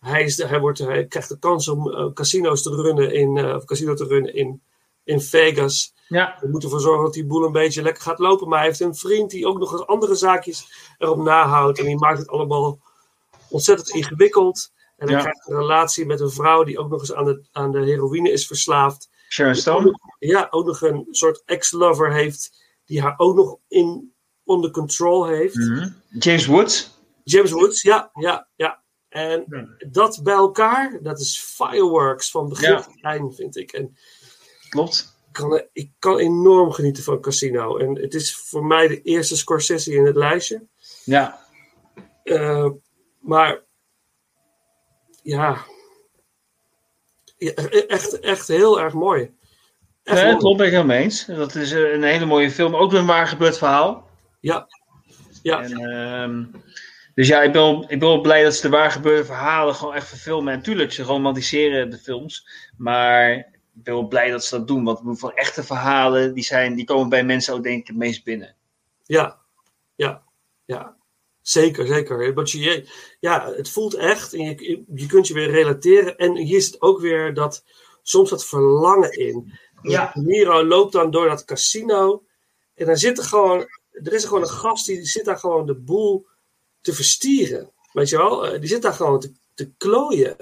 Hij, is de, hij, wordt, hij krijgt de kans om eh, casino's te runnen in, of casino te runnen in, in Vegas. Ja. We moeten ervoor zorgen dat die boel een beetje lekker gaat lopen. Maar hij heeft een vriend die ook nog eens andere zaakjes erop nahoudt. En die maakt het allemaal ontzettend ingewikkeld. En hij Ja. krijgt een relatie met een vrouw die ook nog eens aan de, aan de heroïne is verslaafd. Sharon Stone. ja, ook nog een soort ex-lover heeft. Die haar ook nog in onder control heeft. Mhm. James Woods. James Woods, ja, ja, ja. En dat bij elkaar, dat is fireworks van begin Ja. tot eind, vind ik. En Klopt. ik kan, ik kan enorm genieten van Casino. En het is voor mij de eerste Scorsese in het lijstje. Ja. Eh, maar ja. Ja, e- echt, echt heel erg mooi. Nee, klopt, ben ik helemaal eens. Dat is eh, een hele mooie film. Ook een waar gebeurd verhaal. Ja. ja. En, ehm, Dus ja, ik ben, ik ben wel blij dat ze de waar gebeurde verhalen gewoon echt verfilmen. En tuurlijk, ze romantiseren de films. Maar ik ben wel blij dat ze dat doen. Want van echte verhalen, die, zijn, die komen bij mensen ook denk ik het meest binnen. Ja, ja, ja. Zeker, zeker. Want je, ja, het voelt echt en je, je kunt je weer relateren. En hier zit ook weer dat, soms dat verlangen in. Ja. Nero loopt dan door dat casino en dan zit er gewoon, er is er gewoon een gast die zit daar gewoon de boel te verstieren. Weet je wel? Eh, Die zit daar gewoon te, te klooien.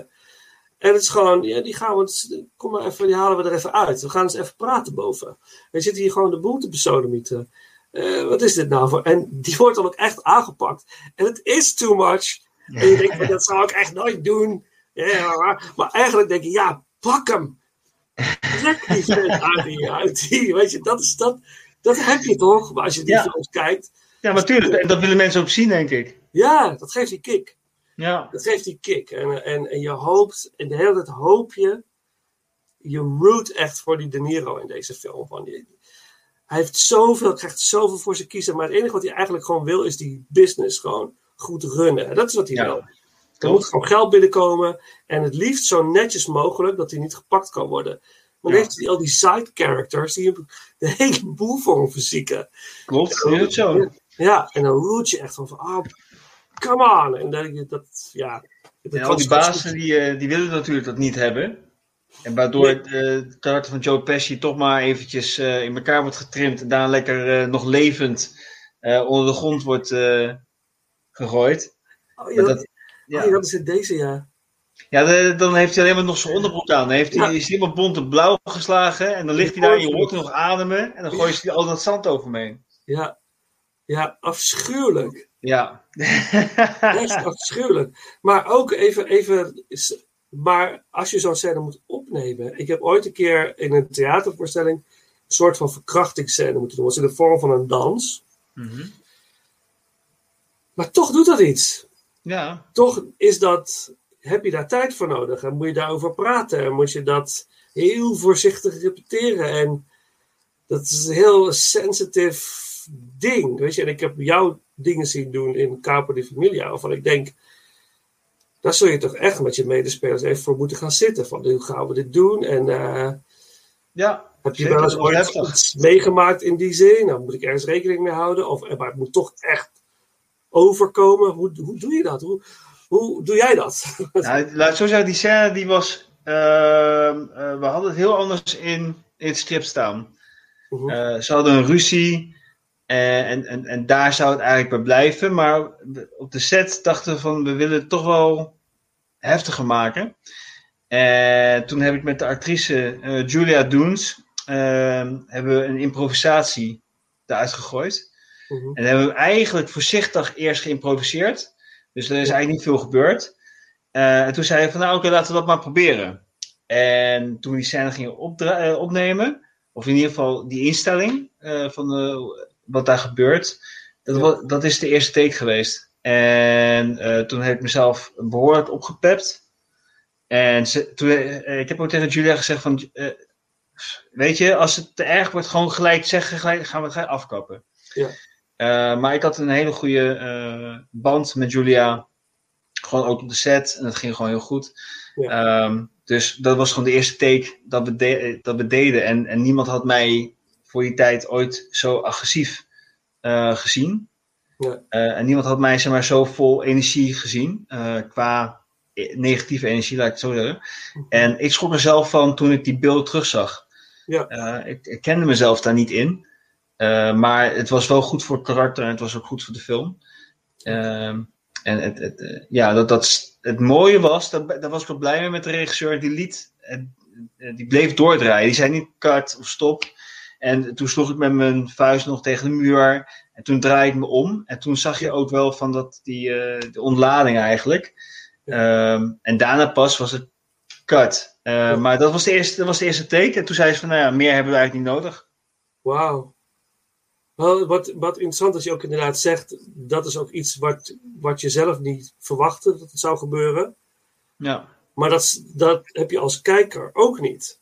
En het is gewoon, ja, die gaan we, kom maar even, die halen we er even uit. We gaan eens even praten boven. We zitten hier gewoon de boel te besodemieten. Eh, wat is dit nou voor? En die wordt dan ook echt aangepakt. En het is too much. En je denkt, dat zou ik echt nooit doen. Ja, maar eigenlijk denk je, ja, pak hem. Trek die vent uit die, uit die. Weet je, dat, is, dat, dat heb je toch? Maar als je die Ja. films kijkt. Ja, maar tuurlijk, en dat willen mensen ook zien, denk ik. Ja, dat geeft die kick. Ja. Dat geeft die kick. En, en, en je hoopt, en de hele tijd hoop je, je root echt voor die De Niro in deze film. Van die, hij heeft zoveel, krijgt zoveel voor zijn kiezen, maar het enige wat hij eigenlijk gewoon wil is die business gewoon goed runnen. En dat is wat hij wil. Er moet gewoon geld binnenkomen en het liefst zo netjes mogelijk dat hij niet gepakt kan worden. Maar dan heeft hij al die side characters die hem de hele boel voor hem verzieken. Klopt, is het zo. Ja, en dan root je echt van, van ah, come on. En dat, dat ja. dat En kan al die goed. bazen die, eh, die willen natuurlijk dat niet hebben. En waardoor het, eh, het karakter van Joe Pesci toch maar eventjes eh, in elkaar wordt getrimd. En daar lekker eh, nog levend eh, onder de grond wordt eh, gegooid. Oh, ja, dat- dat, oh, ja, dat is het deze jaar. Ja, de- dan heeft hij alleen maar nog zijn onderbroek aan. Dan heeft hij, is hij helemaal bont en blauw geslagen. En dan ligt hij daar en je hoort nog ademen. En dan gooien ze al dat zand over me heen. Ja, ja afschuwelijk. Ja. Echt afschuwelijk. Maar ook even, even maar als je zo'n scène moet opnemen. Ik heb ooit een keer in een theatervoorstelling een soort van verkrachtingsscène moeten doen. Dat was in de vorm van een dans. Maar toch doet dat iets. Ja. Toch is dat, heb je daar tijd voor nodig en moet je daarover praten en moet je dat heel voorzichtig repeteren. En dat is een heel sensitive ding. Weet je, en ik heb jou dingen zien doen in Capo di Familia, waarvan ik denk, daar zul je toch echt met je medespelers even voor moeten gaan zitten. Van hoe gaan we dit doen? En eh, Ja. heb je wel eens ooit iets meegemaakt in die zin? Dan moet ik ergens rekening mee houden. Of, eh, maar het moet toch echt overkomen. Hoe, hoe doe je dat? Hoe, hoe doe jij dat? Nou, laat ik zo zeggen, die scène die was. ehm, eh, we hadden het heel anders in, in het script staan. Eh, ze hadden een ruzie. eh, en, en, en daar zou het eigenlijk bij blijven. Maar op de set dachten we van we willen het toch wel heftiger maken. En toen heb ik met de actrice Julia Doens ehm, hebben we een improvisatie eruit gegooid. En hebben we eigenlijk voorzichtig eerst geïmproviseerd. Dus er is eigenlijk niet veel gebeurd. Eh, en toen zei hij van nou oké, laten we dat maar proberen. En toen we die scène gingen eh, opnemen, of in ieder geval die instelling eh, van wat daar gebeurt, dat, dat is de eerste take geweest. En toen heb ik mezelf behoorlijk opgepept. En ze, toen, ik heb ook tegen Julia gezegd van, weet je, als het te erg wordt, gewoon gelijk zeggen, gelijk, gaan we het afkappen. Ja. Eh, maar ik had een hele goede eh, band met Julia. Gewoon ook op de set. En dat ging gewoon heel goed. Ehm, dus dat was gewoon de eerste take dat we, de- dat we deden. En, en niemand had mij voor die tijd ooit zo agressief eh, gezien. Ja. En niemand had mij zeg maar, zo vol energie gezien. qua eh, negatieve energie, laat ik het zo zeggen. En ik schrok er zelf van toen ik die beeld terugzag. Ja. Ik, ik kende mezelf daar niet in. Eh, maar het was wel goed voor het karakter en het was ook goed voor de film. Ehm, en het, het, eh, ja, dat, dat, het mooie was, daar, daar was ik wel blij mee met de regisseur, die liet, eh, die bleef doordraaien. Die zei niet cut of stop. En toen sloeg ik met mijn vuist nog tegen de muur. En toen draaide ik me om. En toen zag je ook wel van dat, die, de ontlading eigenlijk. Ehm, en daarna pas was het cut. Maar dat was, de eerste, dat was de eerste take. En toen zei ze van, nou ja, meer hebben we eigenlijk niet nodig. Wauw. Wel, wat, wat interessant is je ook inderdaad zegt, dat is ook iets wat, wat je zelf niet verwachtte dat het zou gebeuren. Ja. Maar dat, dat heb je als kijker ook niet.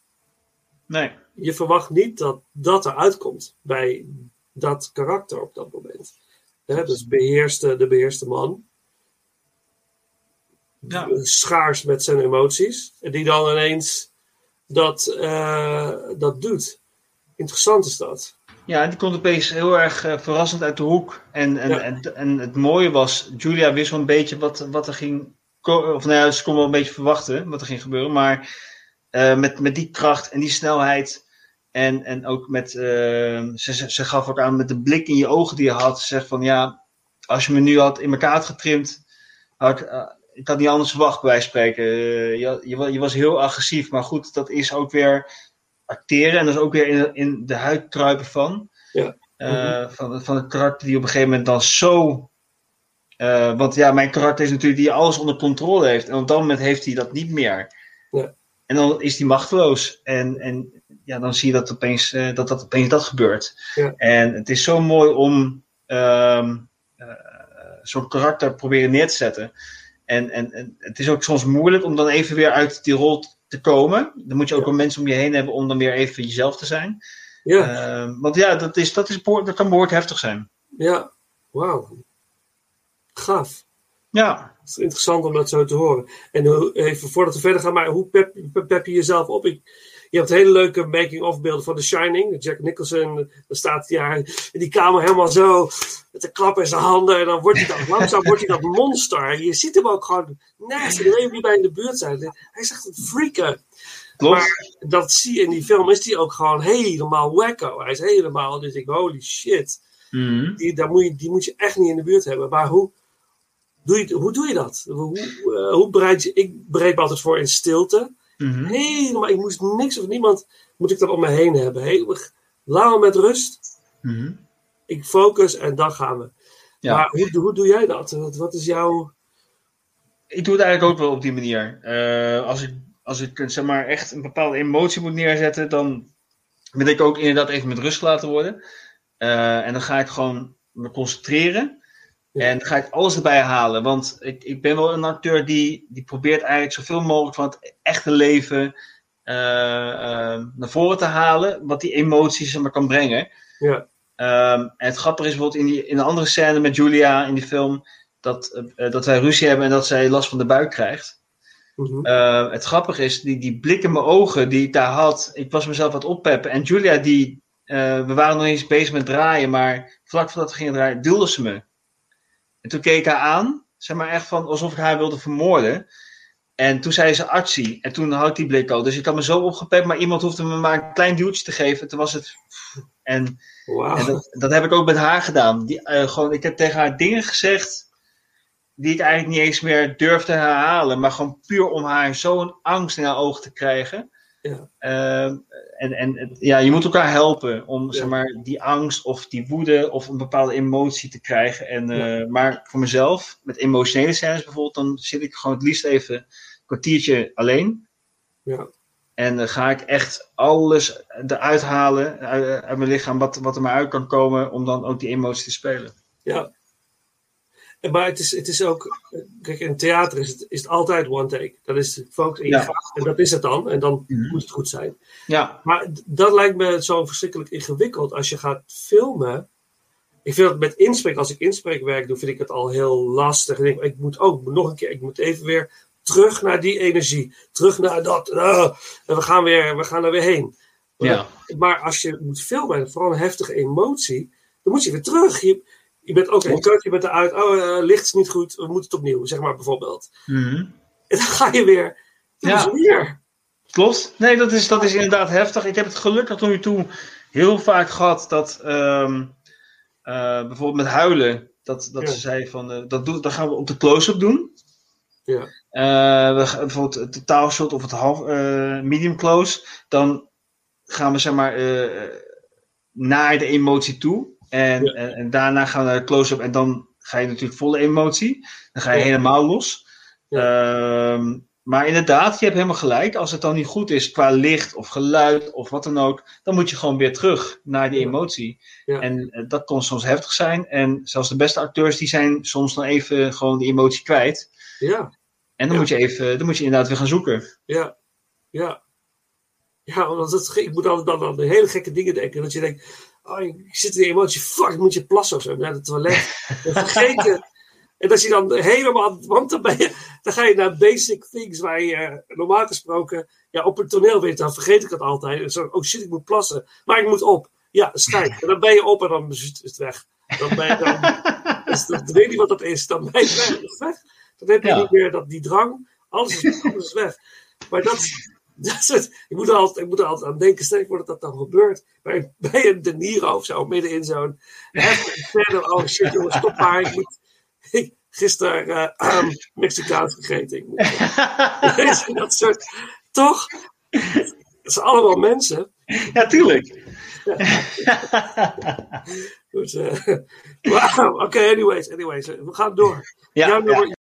Nee. Je verwacht niet dat dat eruit komt bij dat karakter op dat moment. Hè, dus beheerste, de beheerste man. Ja. schaars met zijn emoties. En die dan ineens dat, eh, dat doet. Interessant is dat. Ja, die komt opeens heel erg eh, verrassend uit de hoek. En, en, Ja. en, en het mooie was, Julia wist wel een beetje wat, wat er ging ko- Of nou ja, ze kon wel een beetje verwachten wat er ging gebeuren. Maar eh, met, met die kracht en die snelheid. En, en ook met, eh, ze, ze, ze gaf ook aan met de blik in je ogen die je had. Ze zegt van ja, als je me nu had in elkaar had getrimd, had ik, eh, had niet anders verwacht bij spreken. Eh, je, je, je was heel agressief, maar goed, dat is ook weer acteren en dat is ook weer in, in de huid kruipen van. Ja. eh, van, van het karakter die op een gegeven moment dan zo. eh, want ja, mijn karakter is natuurlijk die alles onder controle heeft. En op dat moment heeft hij dat niet meer. Ja. En dan is hij machteloos. En, en ja, dan zie je dat opeens, eh, dat, dat opeens dat gebeurt. Ja. En het is zo mooi om ehm, eh, zo'n karakter proberen neer te zetten. En, en, en het is ook soms moeilijk om dan even weer uit die rol te komen. Dan moet je ook wel mensen om je heen hebben om dan weer even jezelf te zijn. Ja. Ehm, want ja, dat, is, dat, is behoor- dat kan behoorlijk heftig zijn. Ja, wauw. Gaaf. Ja. Het is interessant om dat zo te horen. En hoe, even voordat we verder gaan, maar hoe pep, pep, pep je jezelf op? Ik, je hebt hele leuke making-of beelden van The Shining. Jack Nicholson, dan staat hij daar in die kamer helemaal zo met de klap in zijn handen. En dan wordt hij dat, langzaam wordt hij dat monster. Je ziet hem ook gewoon naast iedereen die bij in de buurt zijn. Hij is echt een freaker. Klopt. Maar dat zie je in die film, is hij ook gewoon helemaal wacko. Hij is helemaal, dus ik holy shit. Mhm. Die, daar moet je, die moet je echt niet in de buurt hebben. Maar hoe doe je, hoe doe je dat? Hoe, eh, hoe bereid je... Ik bereid me altijd voor in stilte. Mhm. Helemaal, ik moest niks of niemand... Moet ik dat om me heen hebben. Heel, laat me met rust. Mhm. Ik focus en dan gaan we. Ja. Maar hoe, hoe doe jij dat? Wat, wat is jouw... Ik doe het eigenlijk ook wel op die manier. Eh, als ik, als ik zeg maar, echt een bepaalde emotie moet neerzetten, dan wil ik ook inderdaad even met rust laten worden. Eh, en dan ga ik gewoon me concentreren. En dan ga ik alles erbij halen. Want ik, ik ben wel een acteur die, die probeert eigenlijk zoveel mogelijk van het echte leven eh, eh, naar voren te halen. Wat die emoties zeg maar, kan brengen. Ja. Ehm, en het grappige is bijvoorbeeld in, die, in de andere scène met Julia in die film. Dat, eh, dat wij ruzie hebben en dat zij last van de buik krijgt. Mhm. Eh, het grappige is, die, die blik in mijn ogen die ik daar had. Ik was mezelf aan het oppeppen. En Julia, die, eh, we waren nog eens bezig met draaien. Maar vlak voordat we gingen draaien, duwde ze me. En toen keek haar aan. Zeg maar echt van alsof ik haar wilde vermoorden. En toen zei ze artsie. En toen had die blik al. Dus ik had me zo opgepept. Maar iemand hoefde me maar een klein duwtje te geven. Toen was het... En, Wauw. en dat, dat heb ik ook met haar gedaan. Die, eh, gewoon, ik heb tegen haar dingen gezegd die ik eigenlijk niet eens meer durfde herhalen. Maar gewoon puur om haar zo'n angst in haar ogen te krijgen. Ja. Ehm, en en ja, je moet elkaar helpen om zeg maar, die angst of die woede of een bepaalde emotie te krijgen. En, eh, Maar voor mezelf, met emotionele scènes bijvoorbeeld, dan zit ik gewoon het liefst even een kwartiertje alleen. Ja. En dan ga ik echt alles eruit halen uit, uit mijn lichaam, wat, wat er maar uit kan komen, om dan ook die emotie te spelen. Ja. Maar het is, het is ook, kijk, in theater is het, is het altijd one take. Dat is focus en je Ja. gaat, en dat is het dan. En dan moet het goed zijn. Ja. Maar dat lijkt me zo verschrikkelijk ingewikkeld als je gaat filmen. Ik vind het met inspreken, als ik inspreekwerk doe, vind ik het al heel lastig. Ik denk, ik moet ook nog een keer, ik moet even weer terug naar die energie. Terug naar dat. ah, en we gaan, weer, we gaan er weer heen. Ja. Maar als je moet filmen, en vooral een heftige emotie, dan moet je weer terug. Je, je bent ook een kut, je bent eruit. Oh, eh, licht is niet goed, we moeten het opnieuw, zeg maar bijvoorbeeld. Mhm. En dan ga je weer. Ja. weer. Klopt. Nee, dat is, dat is inderdaad heftig. Ik heb het gelukkig tot nu toe heel vaak gehad dat ehm, eh, bijvoorbeeld met huilen, dat, dat Ja. ze zei van, eh, dat, doen, dat gaan we op de close-up doen. Ja. Eh, we gaan bijvoorbeeld het totaalshot of het half, medium close, dan gaan we zeg maar naar de emotie toe. En, en, en daarna gaan we naar de close-up en dan ga je natuurlijk volle emotie. Dan ga je Ja. helemaal los. Ehm, maar inderdaad, je hebt helemaal gelijk. Als het dan niet goed is qua licht of geluid of wat dan ook, dan moet je gewoon weer terug naar die emotie. En eh, dat kon soms heftig zijn. En zelfs de beste acteurs die zijn soms dan even gewoon die emotie kwijt. Ja. En dan, moet, je even, dan moet je inderdaad weer gaan zoeken. Ja, ja. Ja, want het, ik moet altijd dan aan hele gekke dingen denken. Dat je denkt, oh, ik zit in die emotie, fuck, ik moet je plassen of zo. Naar het toilet. En vergeten En als je dan helemaal, want dan, ben je, dan ga je naar basic things waar je eh, normaal gesproken, ja, op een toneel weet, dan vergeet ik het altijd. Zo, oh shit, ik moet plassen, maar ik moet op. Ja, schijt. En dan ben je op en dan is het weg. Dan ben je dan, dus dan weet je niet wat dat is. Dan ben je weg. Dan heb je Ja. niet meer dat, die drang. Alles is, alles is weg. Maar dat, dat. Ik moet er altijd, ik moet er altijd aan denken, stel ik voor dat dat dan gebeurt. Bij, bij een De Niro of zo, midden in zo'n scène. Oh shit, jongens, stop maar. Ik moet, ik, gisteren eh, Mexicaans gegeten. Ik moet, dat soort, toch? Het zijn allemaal mensen. Ja, tuurlijk. Goed, eh, oké, anyways, anyways. We gaan door. Ja, Jouw nummer-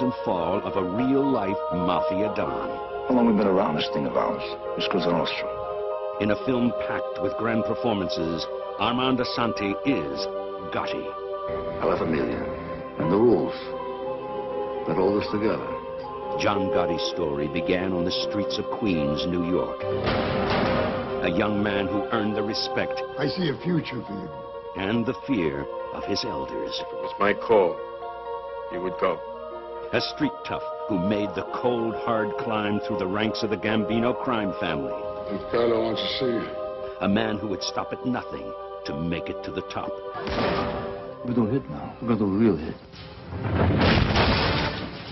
rise and fall of a real life mafia don. How long we been around this thing of ours? This Cosa Nostra. In a film packed with grand performances, Armand Asante is Gotti. I'll have a million. And the rules that hold us together. John Gotti's story began on the streets of Queens, New York. A young man who earned the respect I see a future for you. and the fear of his elders. If it was my call, you would go. A street tough who made the cold, hard climb through the ranks of the Gambino crime family. Ricardo wants to see you. A man who would stop at nothing to make it to the top. We're gonna hit now. We're gonna a real hit.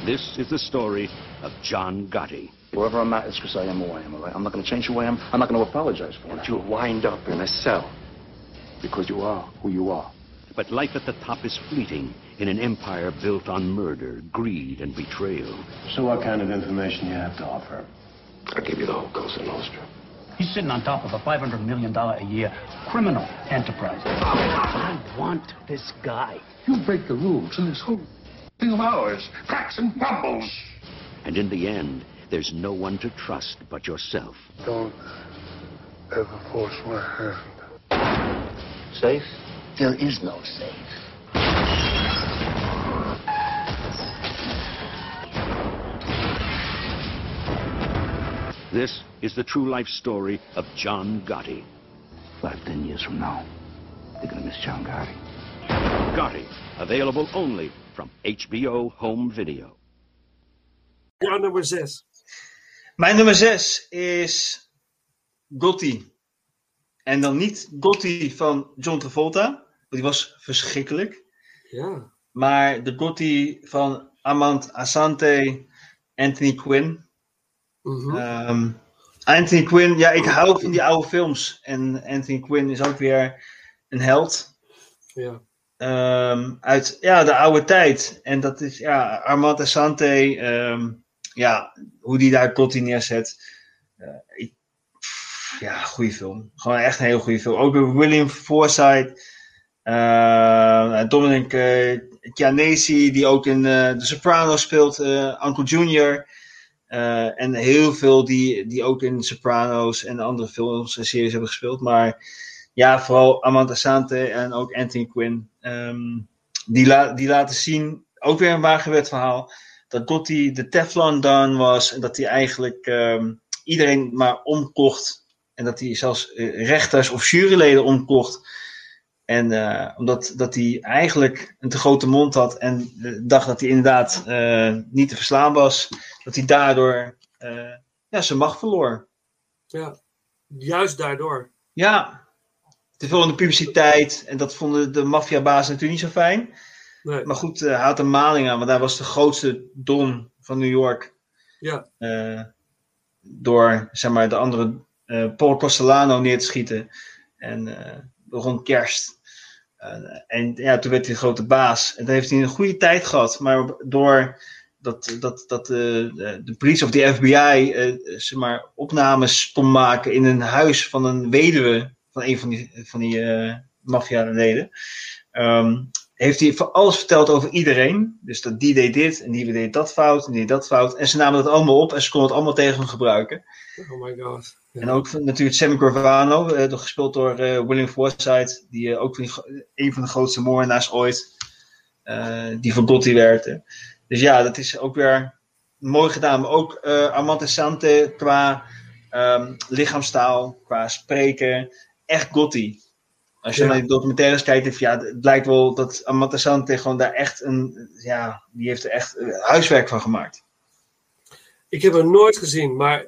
This is the story of John Gotti. Whoever I'm at, it's because I am who I am, all right? I'm not gonna change who I am. I'm not gonna apologize for it. You'll wind up in a cell because you are who you are. But life at the top is fleeting in an empire built on murder, greed, and betrayal. So what kind of information you have to offer? I'll give you the whole Cosa Nostra. He's sitting on top of a $500 million a year criminal enterprise. I want this guy. You break the rules, and this whole thing of ours cracks and crumbles. And in the end, there's no one to trust but yourself. Don't ever force my hand. Safe? There is no safe. This is the true life story of John Gotti. Five, ten years from now, they're gonna miss John Gotti. Gotti, available only from HBO Home Video. Ja, nummer 6. Mijn nummer 6 is Gotti. En dan niet Gotti van John Travolta, want die was verschrikkelijk. Ja. Maar de Gotti van Amand Asante, Anthony Quinn. Ehm, Anthony Quinn, ja, ik hou van die oude films. En Anthony Quinn is ook weer een held. Ja. Ehm, uit ja, de oude tijd. En dat is ja, Armand Asante. ehm, ja, hoe die daar Gotti neerzet. Eh, ik- ja, goede film. Gewoon echt een heel goede film. Ook door William Forsythe. Dominic uh, Chianesi, die ook in eh The Sopranos speelt. Uncle Junior. Eh, en heel veel die, die ook in Sopranos en andere films en series hebben gespeeld. Maar ja, vooral Amanda Sante en ook Anthony Quinn. ehm, die, die laten zien, ook weer een waargebeurd verhaal, dat Gotti de Teflon Don was. En dat hij eigenlijk ehm, iedereen maar omkocht. En dat hij zelfs eh, rechters of juryleden omkocht. En eh, omdat dat hij eigenlijk een te grote mond had en eh, dacht dat hij inderdaad eh, niet te verslaan was, dat hij daardoor ja, zijn macht verloor. Ja. Juist daardoor. Ja, te veel in de publiciteit en dat vonden de maffiabazen natuurlijk niet zo fijn. Nee. Maar goed, hij had een maling aan, want hij was de grootste don van New York. Ja. door zeg maar, de andere Paul Costellano neer te schieten. En rond kerst. Eh, en ja, toen werd hij de grote baas. En dan heeft hij een goede tijd gehad. Maar door dat, dat, dat eh, de, de politie of de FBI eh, zeg maar, opnames kon maken in een huis van een weduwe van een van die, van die eh maffia-leden. ehm, heeft hij voor alles verteld over iedereen. Dus dat die deed dit en die deed dat fout en die deed dat fout. En ze namen dat allemaal op en ze konden het allemaal tegen hem gebruiken. Oh my god. En ook van- natuurlijk Sammy Gravano, door- gespeeld door eh, William Forsythe, die eh, ook van die een van de grootste moordenaars ooit, die voor Gotti werkte. Dus ja, dat is ook weer mooi gedaan. Maar ook Amante Sante qua ehm, lichaamstaal, qua spreken, echt Gotti. Als je Ja. naar die documentaires kijkt, je, ja, het lijkt wel dat Amante Sante gewoon daar echt een, ja, die heeft er echt huiswerk van gemaakt. Ik heb hem nooit gezien, maar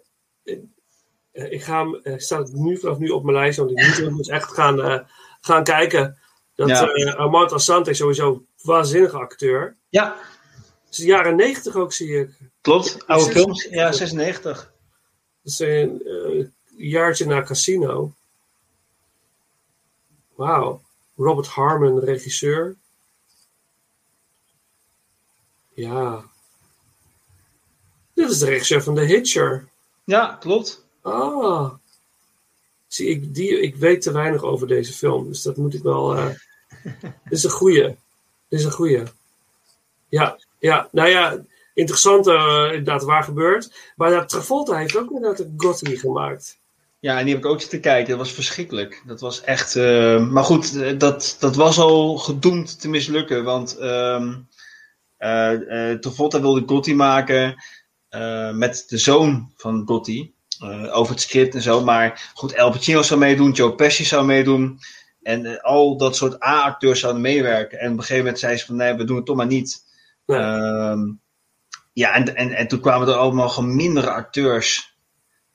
ik ga hem, eh, staat nu vanaf nu op mijn lijst, want ik moet hem dus echt gaan, eh, gaan kijken. Dat Ja. eh Armand Assante is sowieso een waanzinnige acteur. Ja. Het is de jaren negentig ook, zie ik. Klopt, oude films, ja, 96. Dat is een eh, jaartje na Casino. Wauw. Robert Harmon, regisseur. Ja. Dit is de regisseur van The Hitcher. Ja, klopt. Ah. Zie, ik, die, ik weet te weinig over deze film, dus dat moet ik wel. eh dit is een goeie. Dit is een goeie. Ja, ja, nou ja, interessant eh, inderdaad waar gebeurt. Maar dat Travolta heeft ook inderdaad een Gotti gemaakt. Ja, en die heb ik ook zitten kijken. Dat was verschrikkelijk. Dat was echt. eh, maar goed, dat, dat was al gedoemd te mislukken. Want ehm eh, eh, Travolta wilde Gotti maken met de zoon van Gotti. Eh, over het script en zo. Maar goed, El Pacino zou meedoen, Joe Pesci zou meedoen. En eh, al dat soort A-acteurs zouden meewerken. En op een gegeven moment zei ze van nee, we doen het toch maar niet. Ehm, ja, en, en, en toen kwamen er allemaal gewoon mindere acteurs.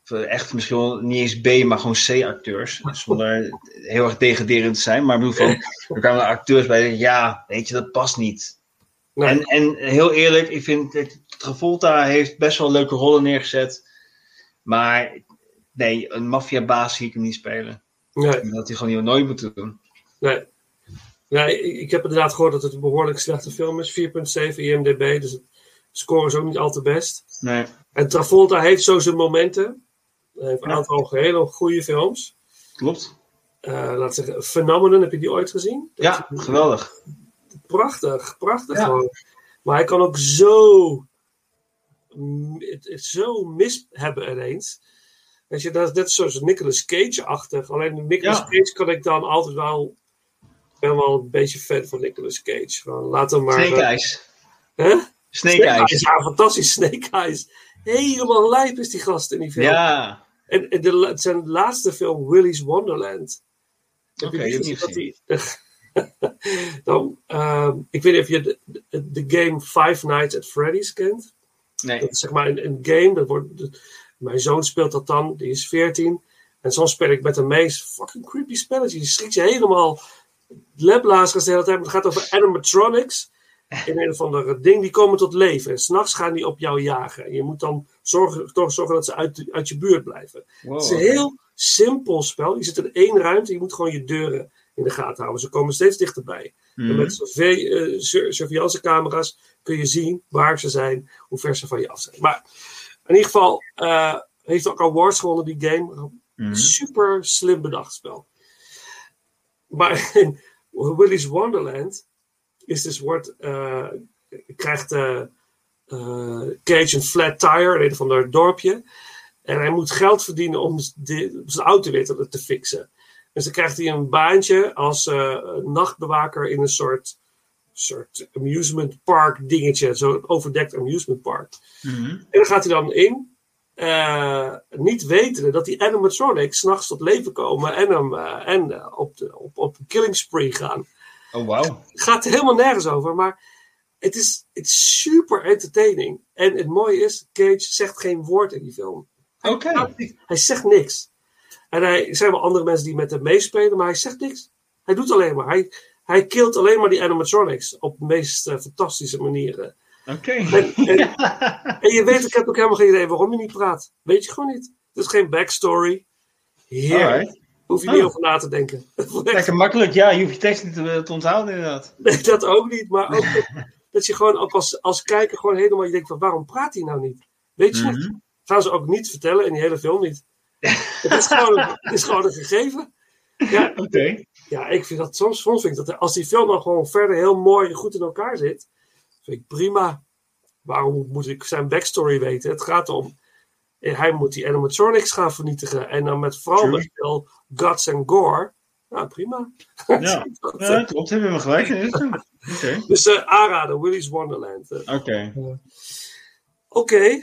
Eh, Echt misschien wel niet eens B, maar gewoon C-acteurs. Zonder heel erg degraderend te zijn. Maar ik bedoel van, er kwamen er acteurs bij. Ja, weet je, dat past niet. En, en heel eerlijk, ik vind dat Travolta heeft best wel leuke rollen neergezet. Maar nee, een maffiabaas zie ik hem niet spelen. Nee. Dat hij gewoon heel nooit moet doen. Nee. nee ik, heb inderdaad gehoord dat het een behoorlijk slechte film is. 4,7 IMDb, dus het score is ook niet al te best. Nee. En Travolta heeft zo zijn momenten. Hij heeft een aantal hele goede films. Klopt. Eh laat zeggen, Phenomenon, heb je die ooit gezien? Ja, geweldig. Prachtig, prachtig Ja. gewoon. Maar hij kan ook zo, het, het zo mis hebben ineens. Weet je, dat is net zoals Nicolas Cage-achtig. Alleen Nicolas Ja. Cage kan ik dan altijd wel... Ik ben wel een beetje fan van Nicolas Cage. Van, laat hem maar... Snake eh, Eyes. Hè? Snake Eyes. Ja, fantastisch. Snake Eyes. Helemaal lijp is die gast in die film. Ja. En, en de, zijn laatste film, Willy's Wonderland. Je Oké, ik gezien? niet dan, ehm, ik weet niet of je de, de, de game Five Nights at Freddy's kent. Nee. Dat is zeg maar een, een game. Dat wordt, de- mijn zoon speelt dat dan, die is 14. En soms speel ik met een meest fucking creepy spelletje. Die schrikt je helemaal lablazers de hele tijd. Het gaat over animatronics. In een of ander ding, die komen tot leven. En s'nachts gaan die op jou jagen. En je moet dan zorgen, toch zorgen dat ze uit, uit je buurt blijven. Wow, het is een heel simpel spel. Je zit in één ruimte. Je moet gewoon je deuren in de gaten houden. Ze komen steeds dichterbij. En Mhm. met eh, sur- surveillancecamera's kun je zien waar ze zijn, hoe ver ze van je af zijn. Maar in ieder geval eh, heeft ook awards gewonnen, die game. Mhm. Super slim bedacht spel. Maar in Willy's Wonderland is dus wordt, eh, krijgt eh, Cage een flat tire in een ander dorpje. En hij moet geld verdienen om de- zijn auto weer te, te fixen. Dus dan krijgt hij een baantje als eh, nachtbewaker in een soort, soort amusement park dingetje. Zo'n overdekt amusement park. Mhm. En dan gaat hij dan in. eh, niet wetende dat die animatronics s'nachts tot leven komen en hem eh, en, op, de, op, op een killing spree gaan. Oh, wauw. Het gaat er helemaal nergens over, maar het is, het is super entertaining. En het mooie is, Cage zegt geen woord in die film. Oké. Hij zegt niks. En hij, er zijn wel andere mensen die met hem meespelen, maar hij zegt niks. Hij doet alleen maar. Hij, hij killt alleen maar die animatronics op de meest eh, fantastische manieren. Oké. En, en, en je weet, ik heb ook helemaal geen idee waarom hij niet praat. Weet je gewoon niet. Het is geen backstory. Heerlijk. Alright. Hoef je niet Oh. over na te denken. Lekker makkelijk. Ja, je hoeft je tekst niet te, te onthouden inderdaad. Nee, dat ook niet. Maar ook dat, dat je gewoon ook als, als kijker gewoon helemaal je denkt van waarom praat hij nou niet? Weet je Mhm. niet. Gaan ze ook niet vertellen in die hele film niet. Het is gewoon, het is gewoon een gegeven. Ja, Oké. ja, ik vind dat soms, soms vind ik dat als die film dan gewoon verder heel mooi en goed in elkaar zit, vind ik prima. Waarom moet ik zijn backstory weten? Het gaat om, eh, hij moet die animatronics gaan vernietigen. En dan met vooral met veel guts en gore. Nou, prima. Ja, ja klopt. Hebben we gelijk. Oké. Dus eh aanraden, Willy's Wonderland. Eh, Oké. Oké.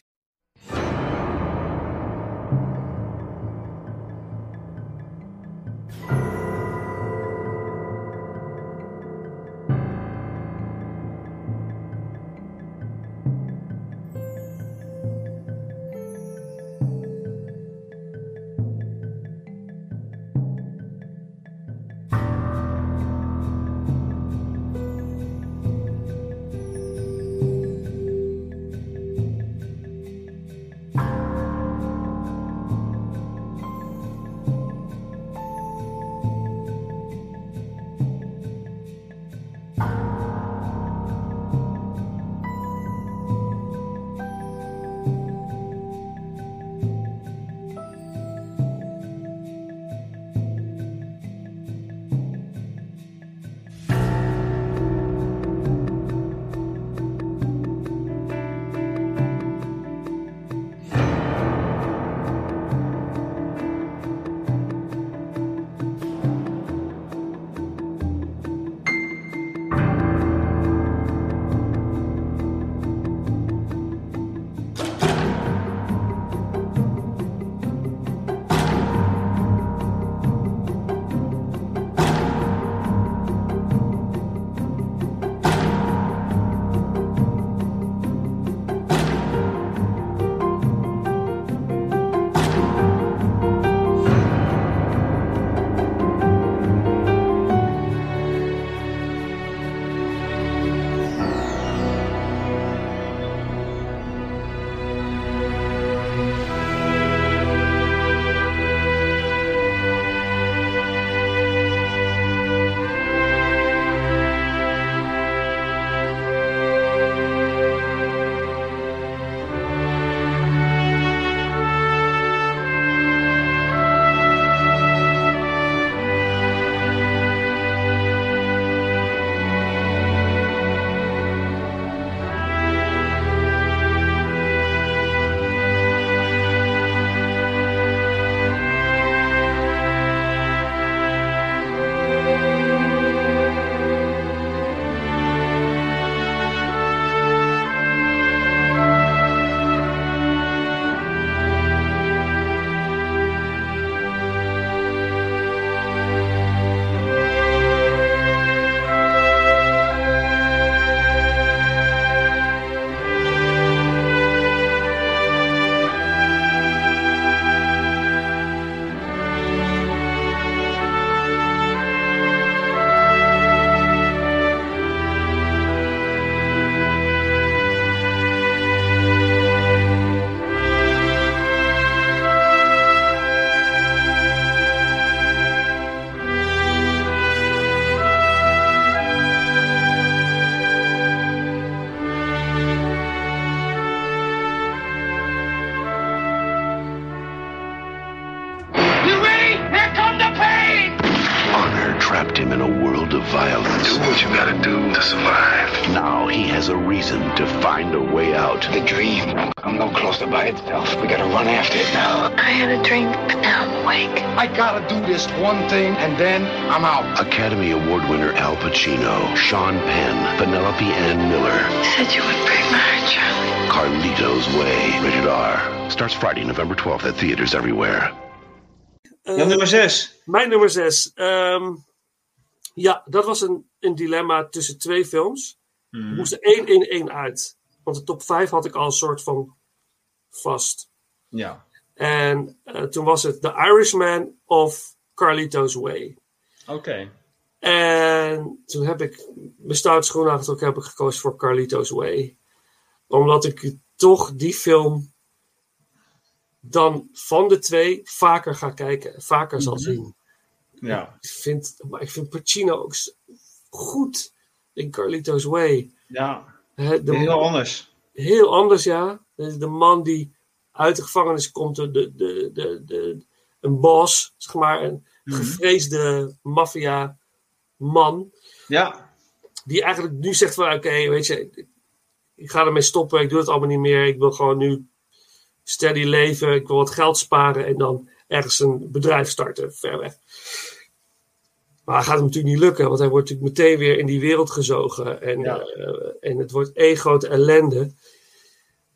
Friday, November 12th at theaters everywhere. Jan nummer 6. Mijn nummer 6. ja, dat was een, een dilemma tussen twee films. Mhm. Er moest er één in één uit. Want de top 5 had ik al een soort van vast. Ja. En eh, toen was het The Irishman of Carlito's Way. Oké. En toen heb ik mijn stoute schoen aangetrokken, heb ik gekozen voor Carlito's Way. Omdat ik toch die film dan van de twee vaker ga kijken, vaker zal Mhm. zien. Ja. Ik vind, maar ik vind Pacino ook goed in Carlito's Way. Ja. De- Heel anders. Heel anders, ja. De, de man die uit de gevangenis komt, de, de, de, de, een boss, zeg maar, een Mhm. gevreesde maffia-man. Ja. Die eigenlijk nu zegt van, oké, weet je, ik ga ermee stoppen, ik doe het allemaal niet meer. Ik wil gewoon nu steady leven, ik wil wat geld sparen en dan ergens een bedrijf starten, ver weg. Maar dat gaat hem natuurlijk niet lukken, want hij wordt natuurlijk meteen weer in die wereld gezogen. En, eh, en het wordt één grote ellende.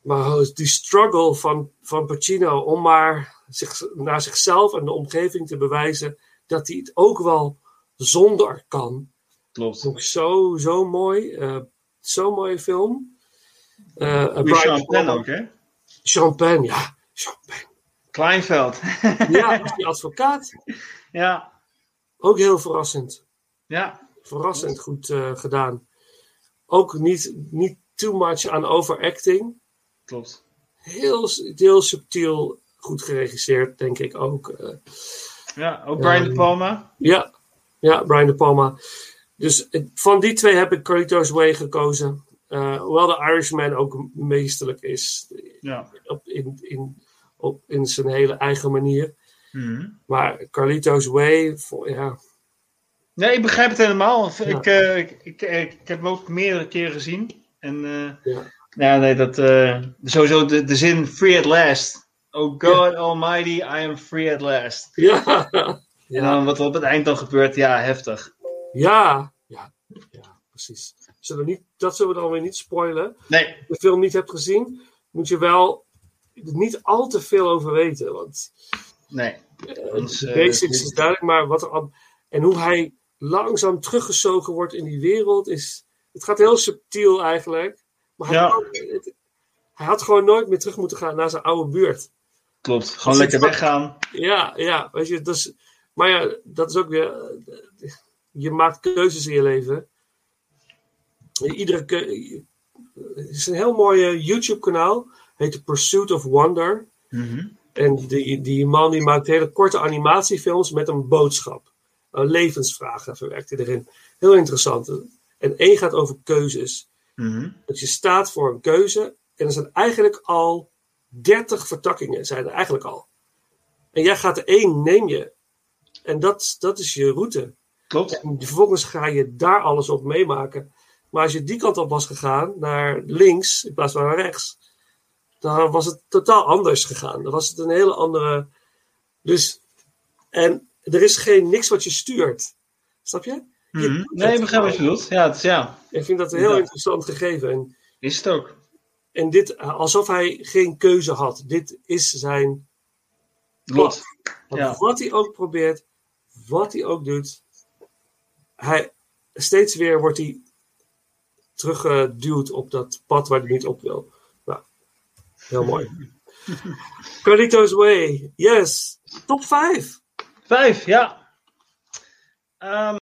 Maar die struggle van, van Pacino om maar zich, naar zichzelf en de omgeving te bewijzen dat hij het ook wel zonder kan. Klopt. Ook zo, zo mooi. eh, Zo'n mooie film. Brian Sean Penn ook, hè? Penn, ja. Kleinveld. Ja, als die advocaat. Ja. Ook heel verrassend. Ja. Verrassend goed eh, gedaan. Ook niet, niet too much aan overacting. Klopt. Heel, heel subtiel goed geregisseerd, denk ik ook. eh. Ja, ook Brian De Ehm, Palma. Ja, ja, Brian De Palma. Dus het- van die twee heb ik Carlito's Way gekozen. Eh, hoewel de Irishman ook meesterlijk is. Ja. Op, in, in, op, in zijn hele eigen manier. Mhm. Maar Carlito's Way, vo- ja. Nee, ik begrijp het helemaal. Ja. Ik, eh, ik, ik, ik, ik heb hem ook meerdere keren gezien. En eh, Ja. ja, nee, dat, sowieso de, de zin free at last. Oh God almighty, I am free at last. Ja. En dan wat er op het eind dan gebeurt, ja, heftig. Ja, ja, ja precies. Zullen we niet, dat zullen we dan weer niet spoilen. Nee. Als je de film niet hebt gezien, moet je wel niet al te veel over weten. Want Nee. eh, Anders, de eh, basics is duidelijk, maar wat er al, en hoe hij langzaam teruggezogen wordt in die wereld is. Het gaat heel subtiel eigenlijk. Maar hij, Ja. het- hij had gewoon nooit meer terug moeten gaan naar zijn oude buurt. Klopt, gewoon lekker weggaan. Ja, ja, weet je, dat is, maar ja, dat is ook weer, je maakt keuzes in je leven. Iedere er is een heel mooi YouTube-kanaal, heet The Pursuit of Wonder. Mhm. En die, die man die maakt hele korte animatiefilms met een boodschap. Levensvragen verwerkt hij erin. Heel interessant. En één gaat over keuzes. Dat je staat voor een keuze en er zijn eigenlijk al 30 vertakkingen, zijn er eigenlijk al. En jij gaat er één, neem je. En dat, dat is je route. Klopt. En vervolgens ga je daar alles op meemaken. Maar als je die kant op was gegaan, naar links in plaats van naar rechts, dan was het totaal anders gegaan. Dan was het een hele andere. Dus, en er is geen niks wat je stuurt. Snap je? Je Mhm. Nee, ik begrijp wat je bedoelt. Ja, het ja. Ik vind dat een heel Ja. interessant gegeven. En, Is het ook. en dit, alsof hij geen keuze had. Dit is zijn Ja. Wat hij ook probeert, wat hij ook doet, hij, steeds weer wordt hij teruggeduwd op dat pad waar hij niet op wil. Nou, heel mooi. Carlito's Way, yes. Top 5. Vijf, ja. Ehm,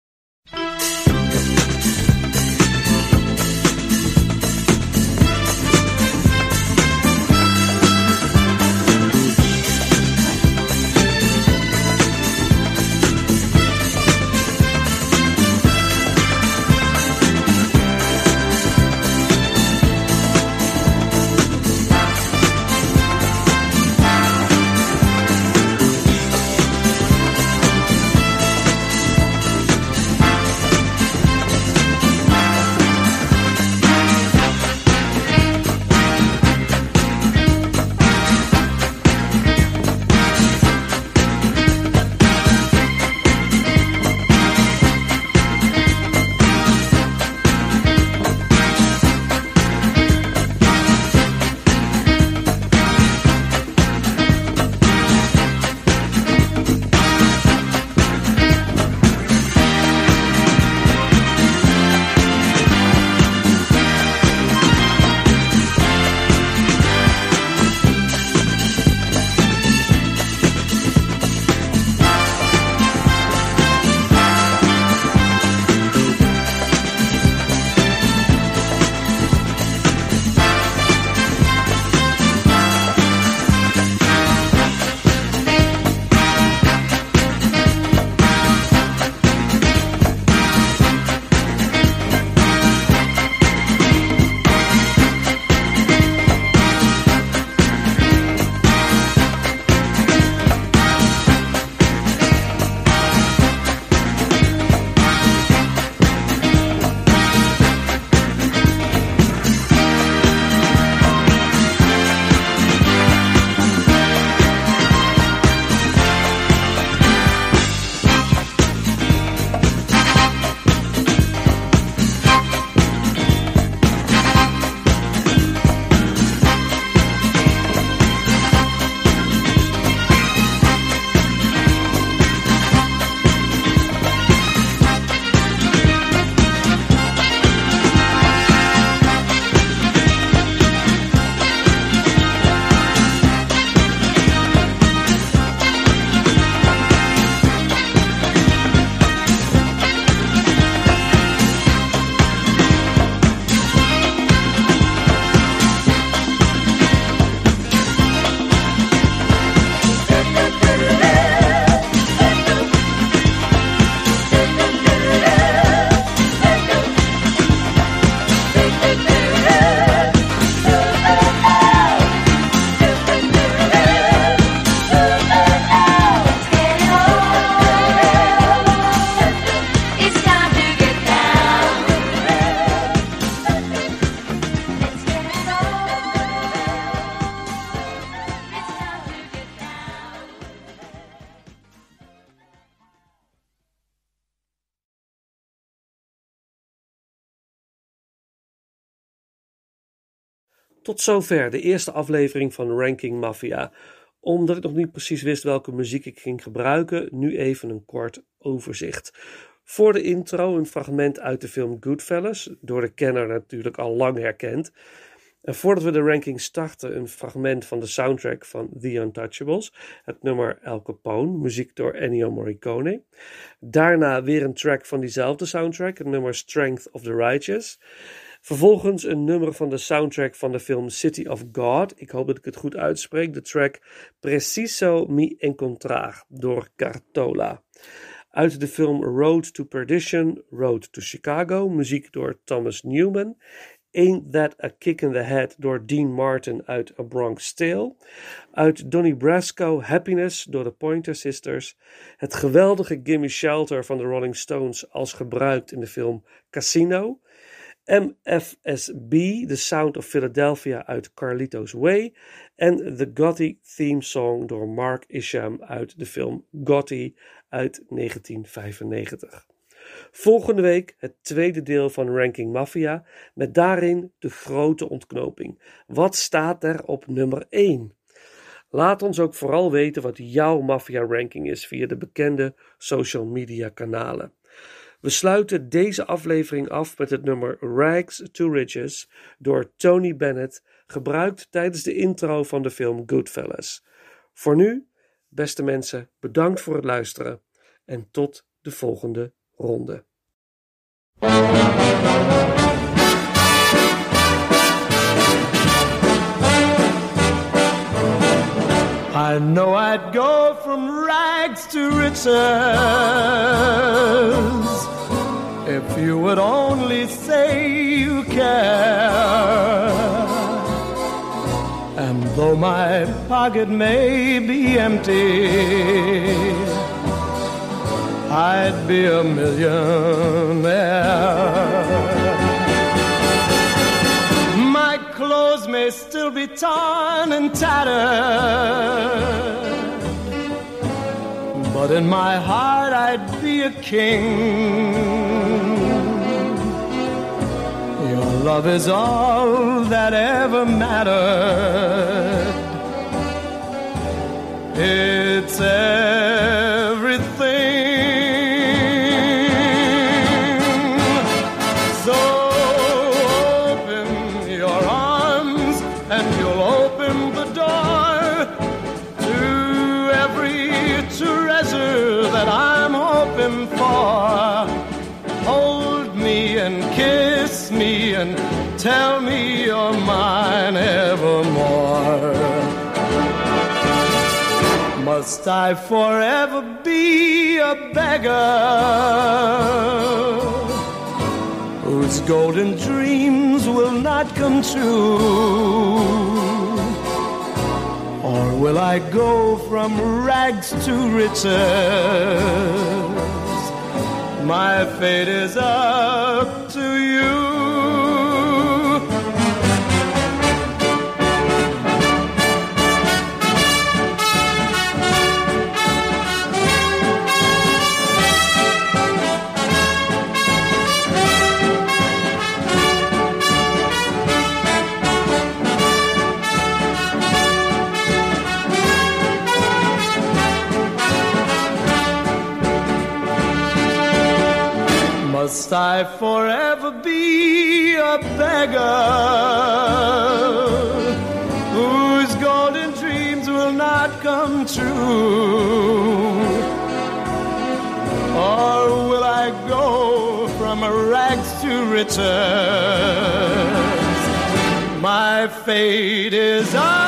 Zover de eerste aflevering van Ranking Mafia. Omdat ik nog niet precies wist welke muziek ik ging gebruiken, nu even een kort overzicht. Voor de intro een fragment uit de film Goodfellas, door de kenner natuurlijk al lang herkend. En voordat we de ranking starten, een fragment van de soundtrack van The Untouchables, het nummer El Capone, muziek door Ennio Morricone. Daarna weer een track van diezelfde soundtrack, het nummer Strength of the Righteous. Vervolgens een nummer van de soundtrack van de film City of God. Ik hoop dat ik het goed uitspreek. De track Preciso mi encontrar door Cartola. Uit de film Road to Perdition, Road to Chicago, muziek door Thomas Newman. Ain't That a Kick in the Head door Dean Martin uit A Bronx Tale. Uit Donnie Brasco Happiness door de Pointer Sisters. Het geweldige Gimme Shelter van de Rolling Stones als gebruikt in de film Casino. MFSB, The Sound of Philadelphia uit Carlito's Way. En The Gotti Theme Song door Mark Isham uit de film Gotti uit 1995. Volgende week het tweede deel van Ranking Mafia, met daarin de grote ontknoping. Wat staat er op nummer 1? Laat ons ook vooral weten wat jouw Mafia ranking is via de bekende social media kanalen. We sluiten deze aflevering af met het nummer Rags to Riches door Tony Bennett, gebruikt tijdens de intro van de film Goodfellas. Voor nu, beste mensen, bedankt voor het luisteren en tot de volgende ronde. I know I'd go from rags to riches if you would only say you care. And though my pocket may be empty, I'd be a millionaire. My clothes may still be torn and tattered, but in my heart I'd be a king. Your love is all that ever mattered. It's everything. Tell me you're mine evermore. Must I forever be a beggar whose golden dreams will not come true? Or will I go from rags to riches? My fate is up to you. Must I forever be a beggar whose golden dreams will not come true? Or will I go from rags to riches? My fate is up.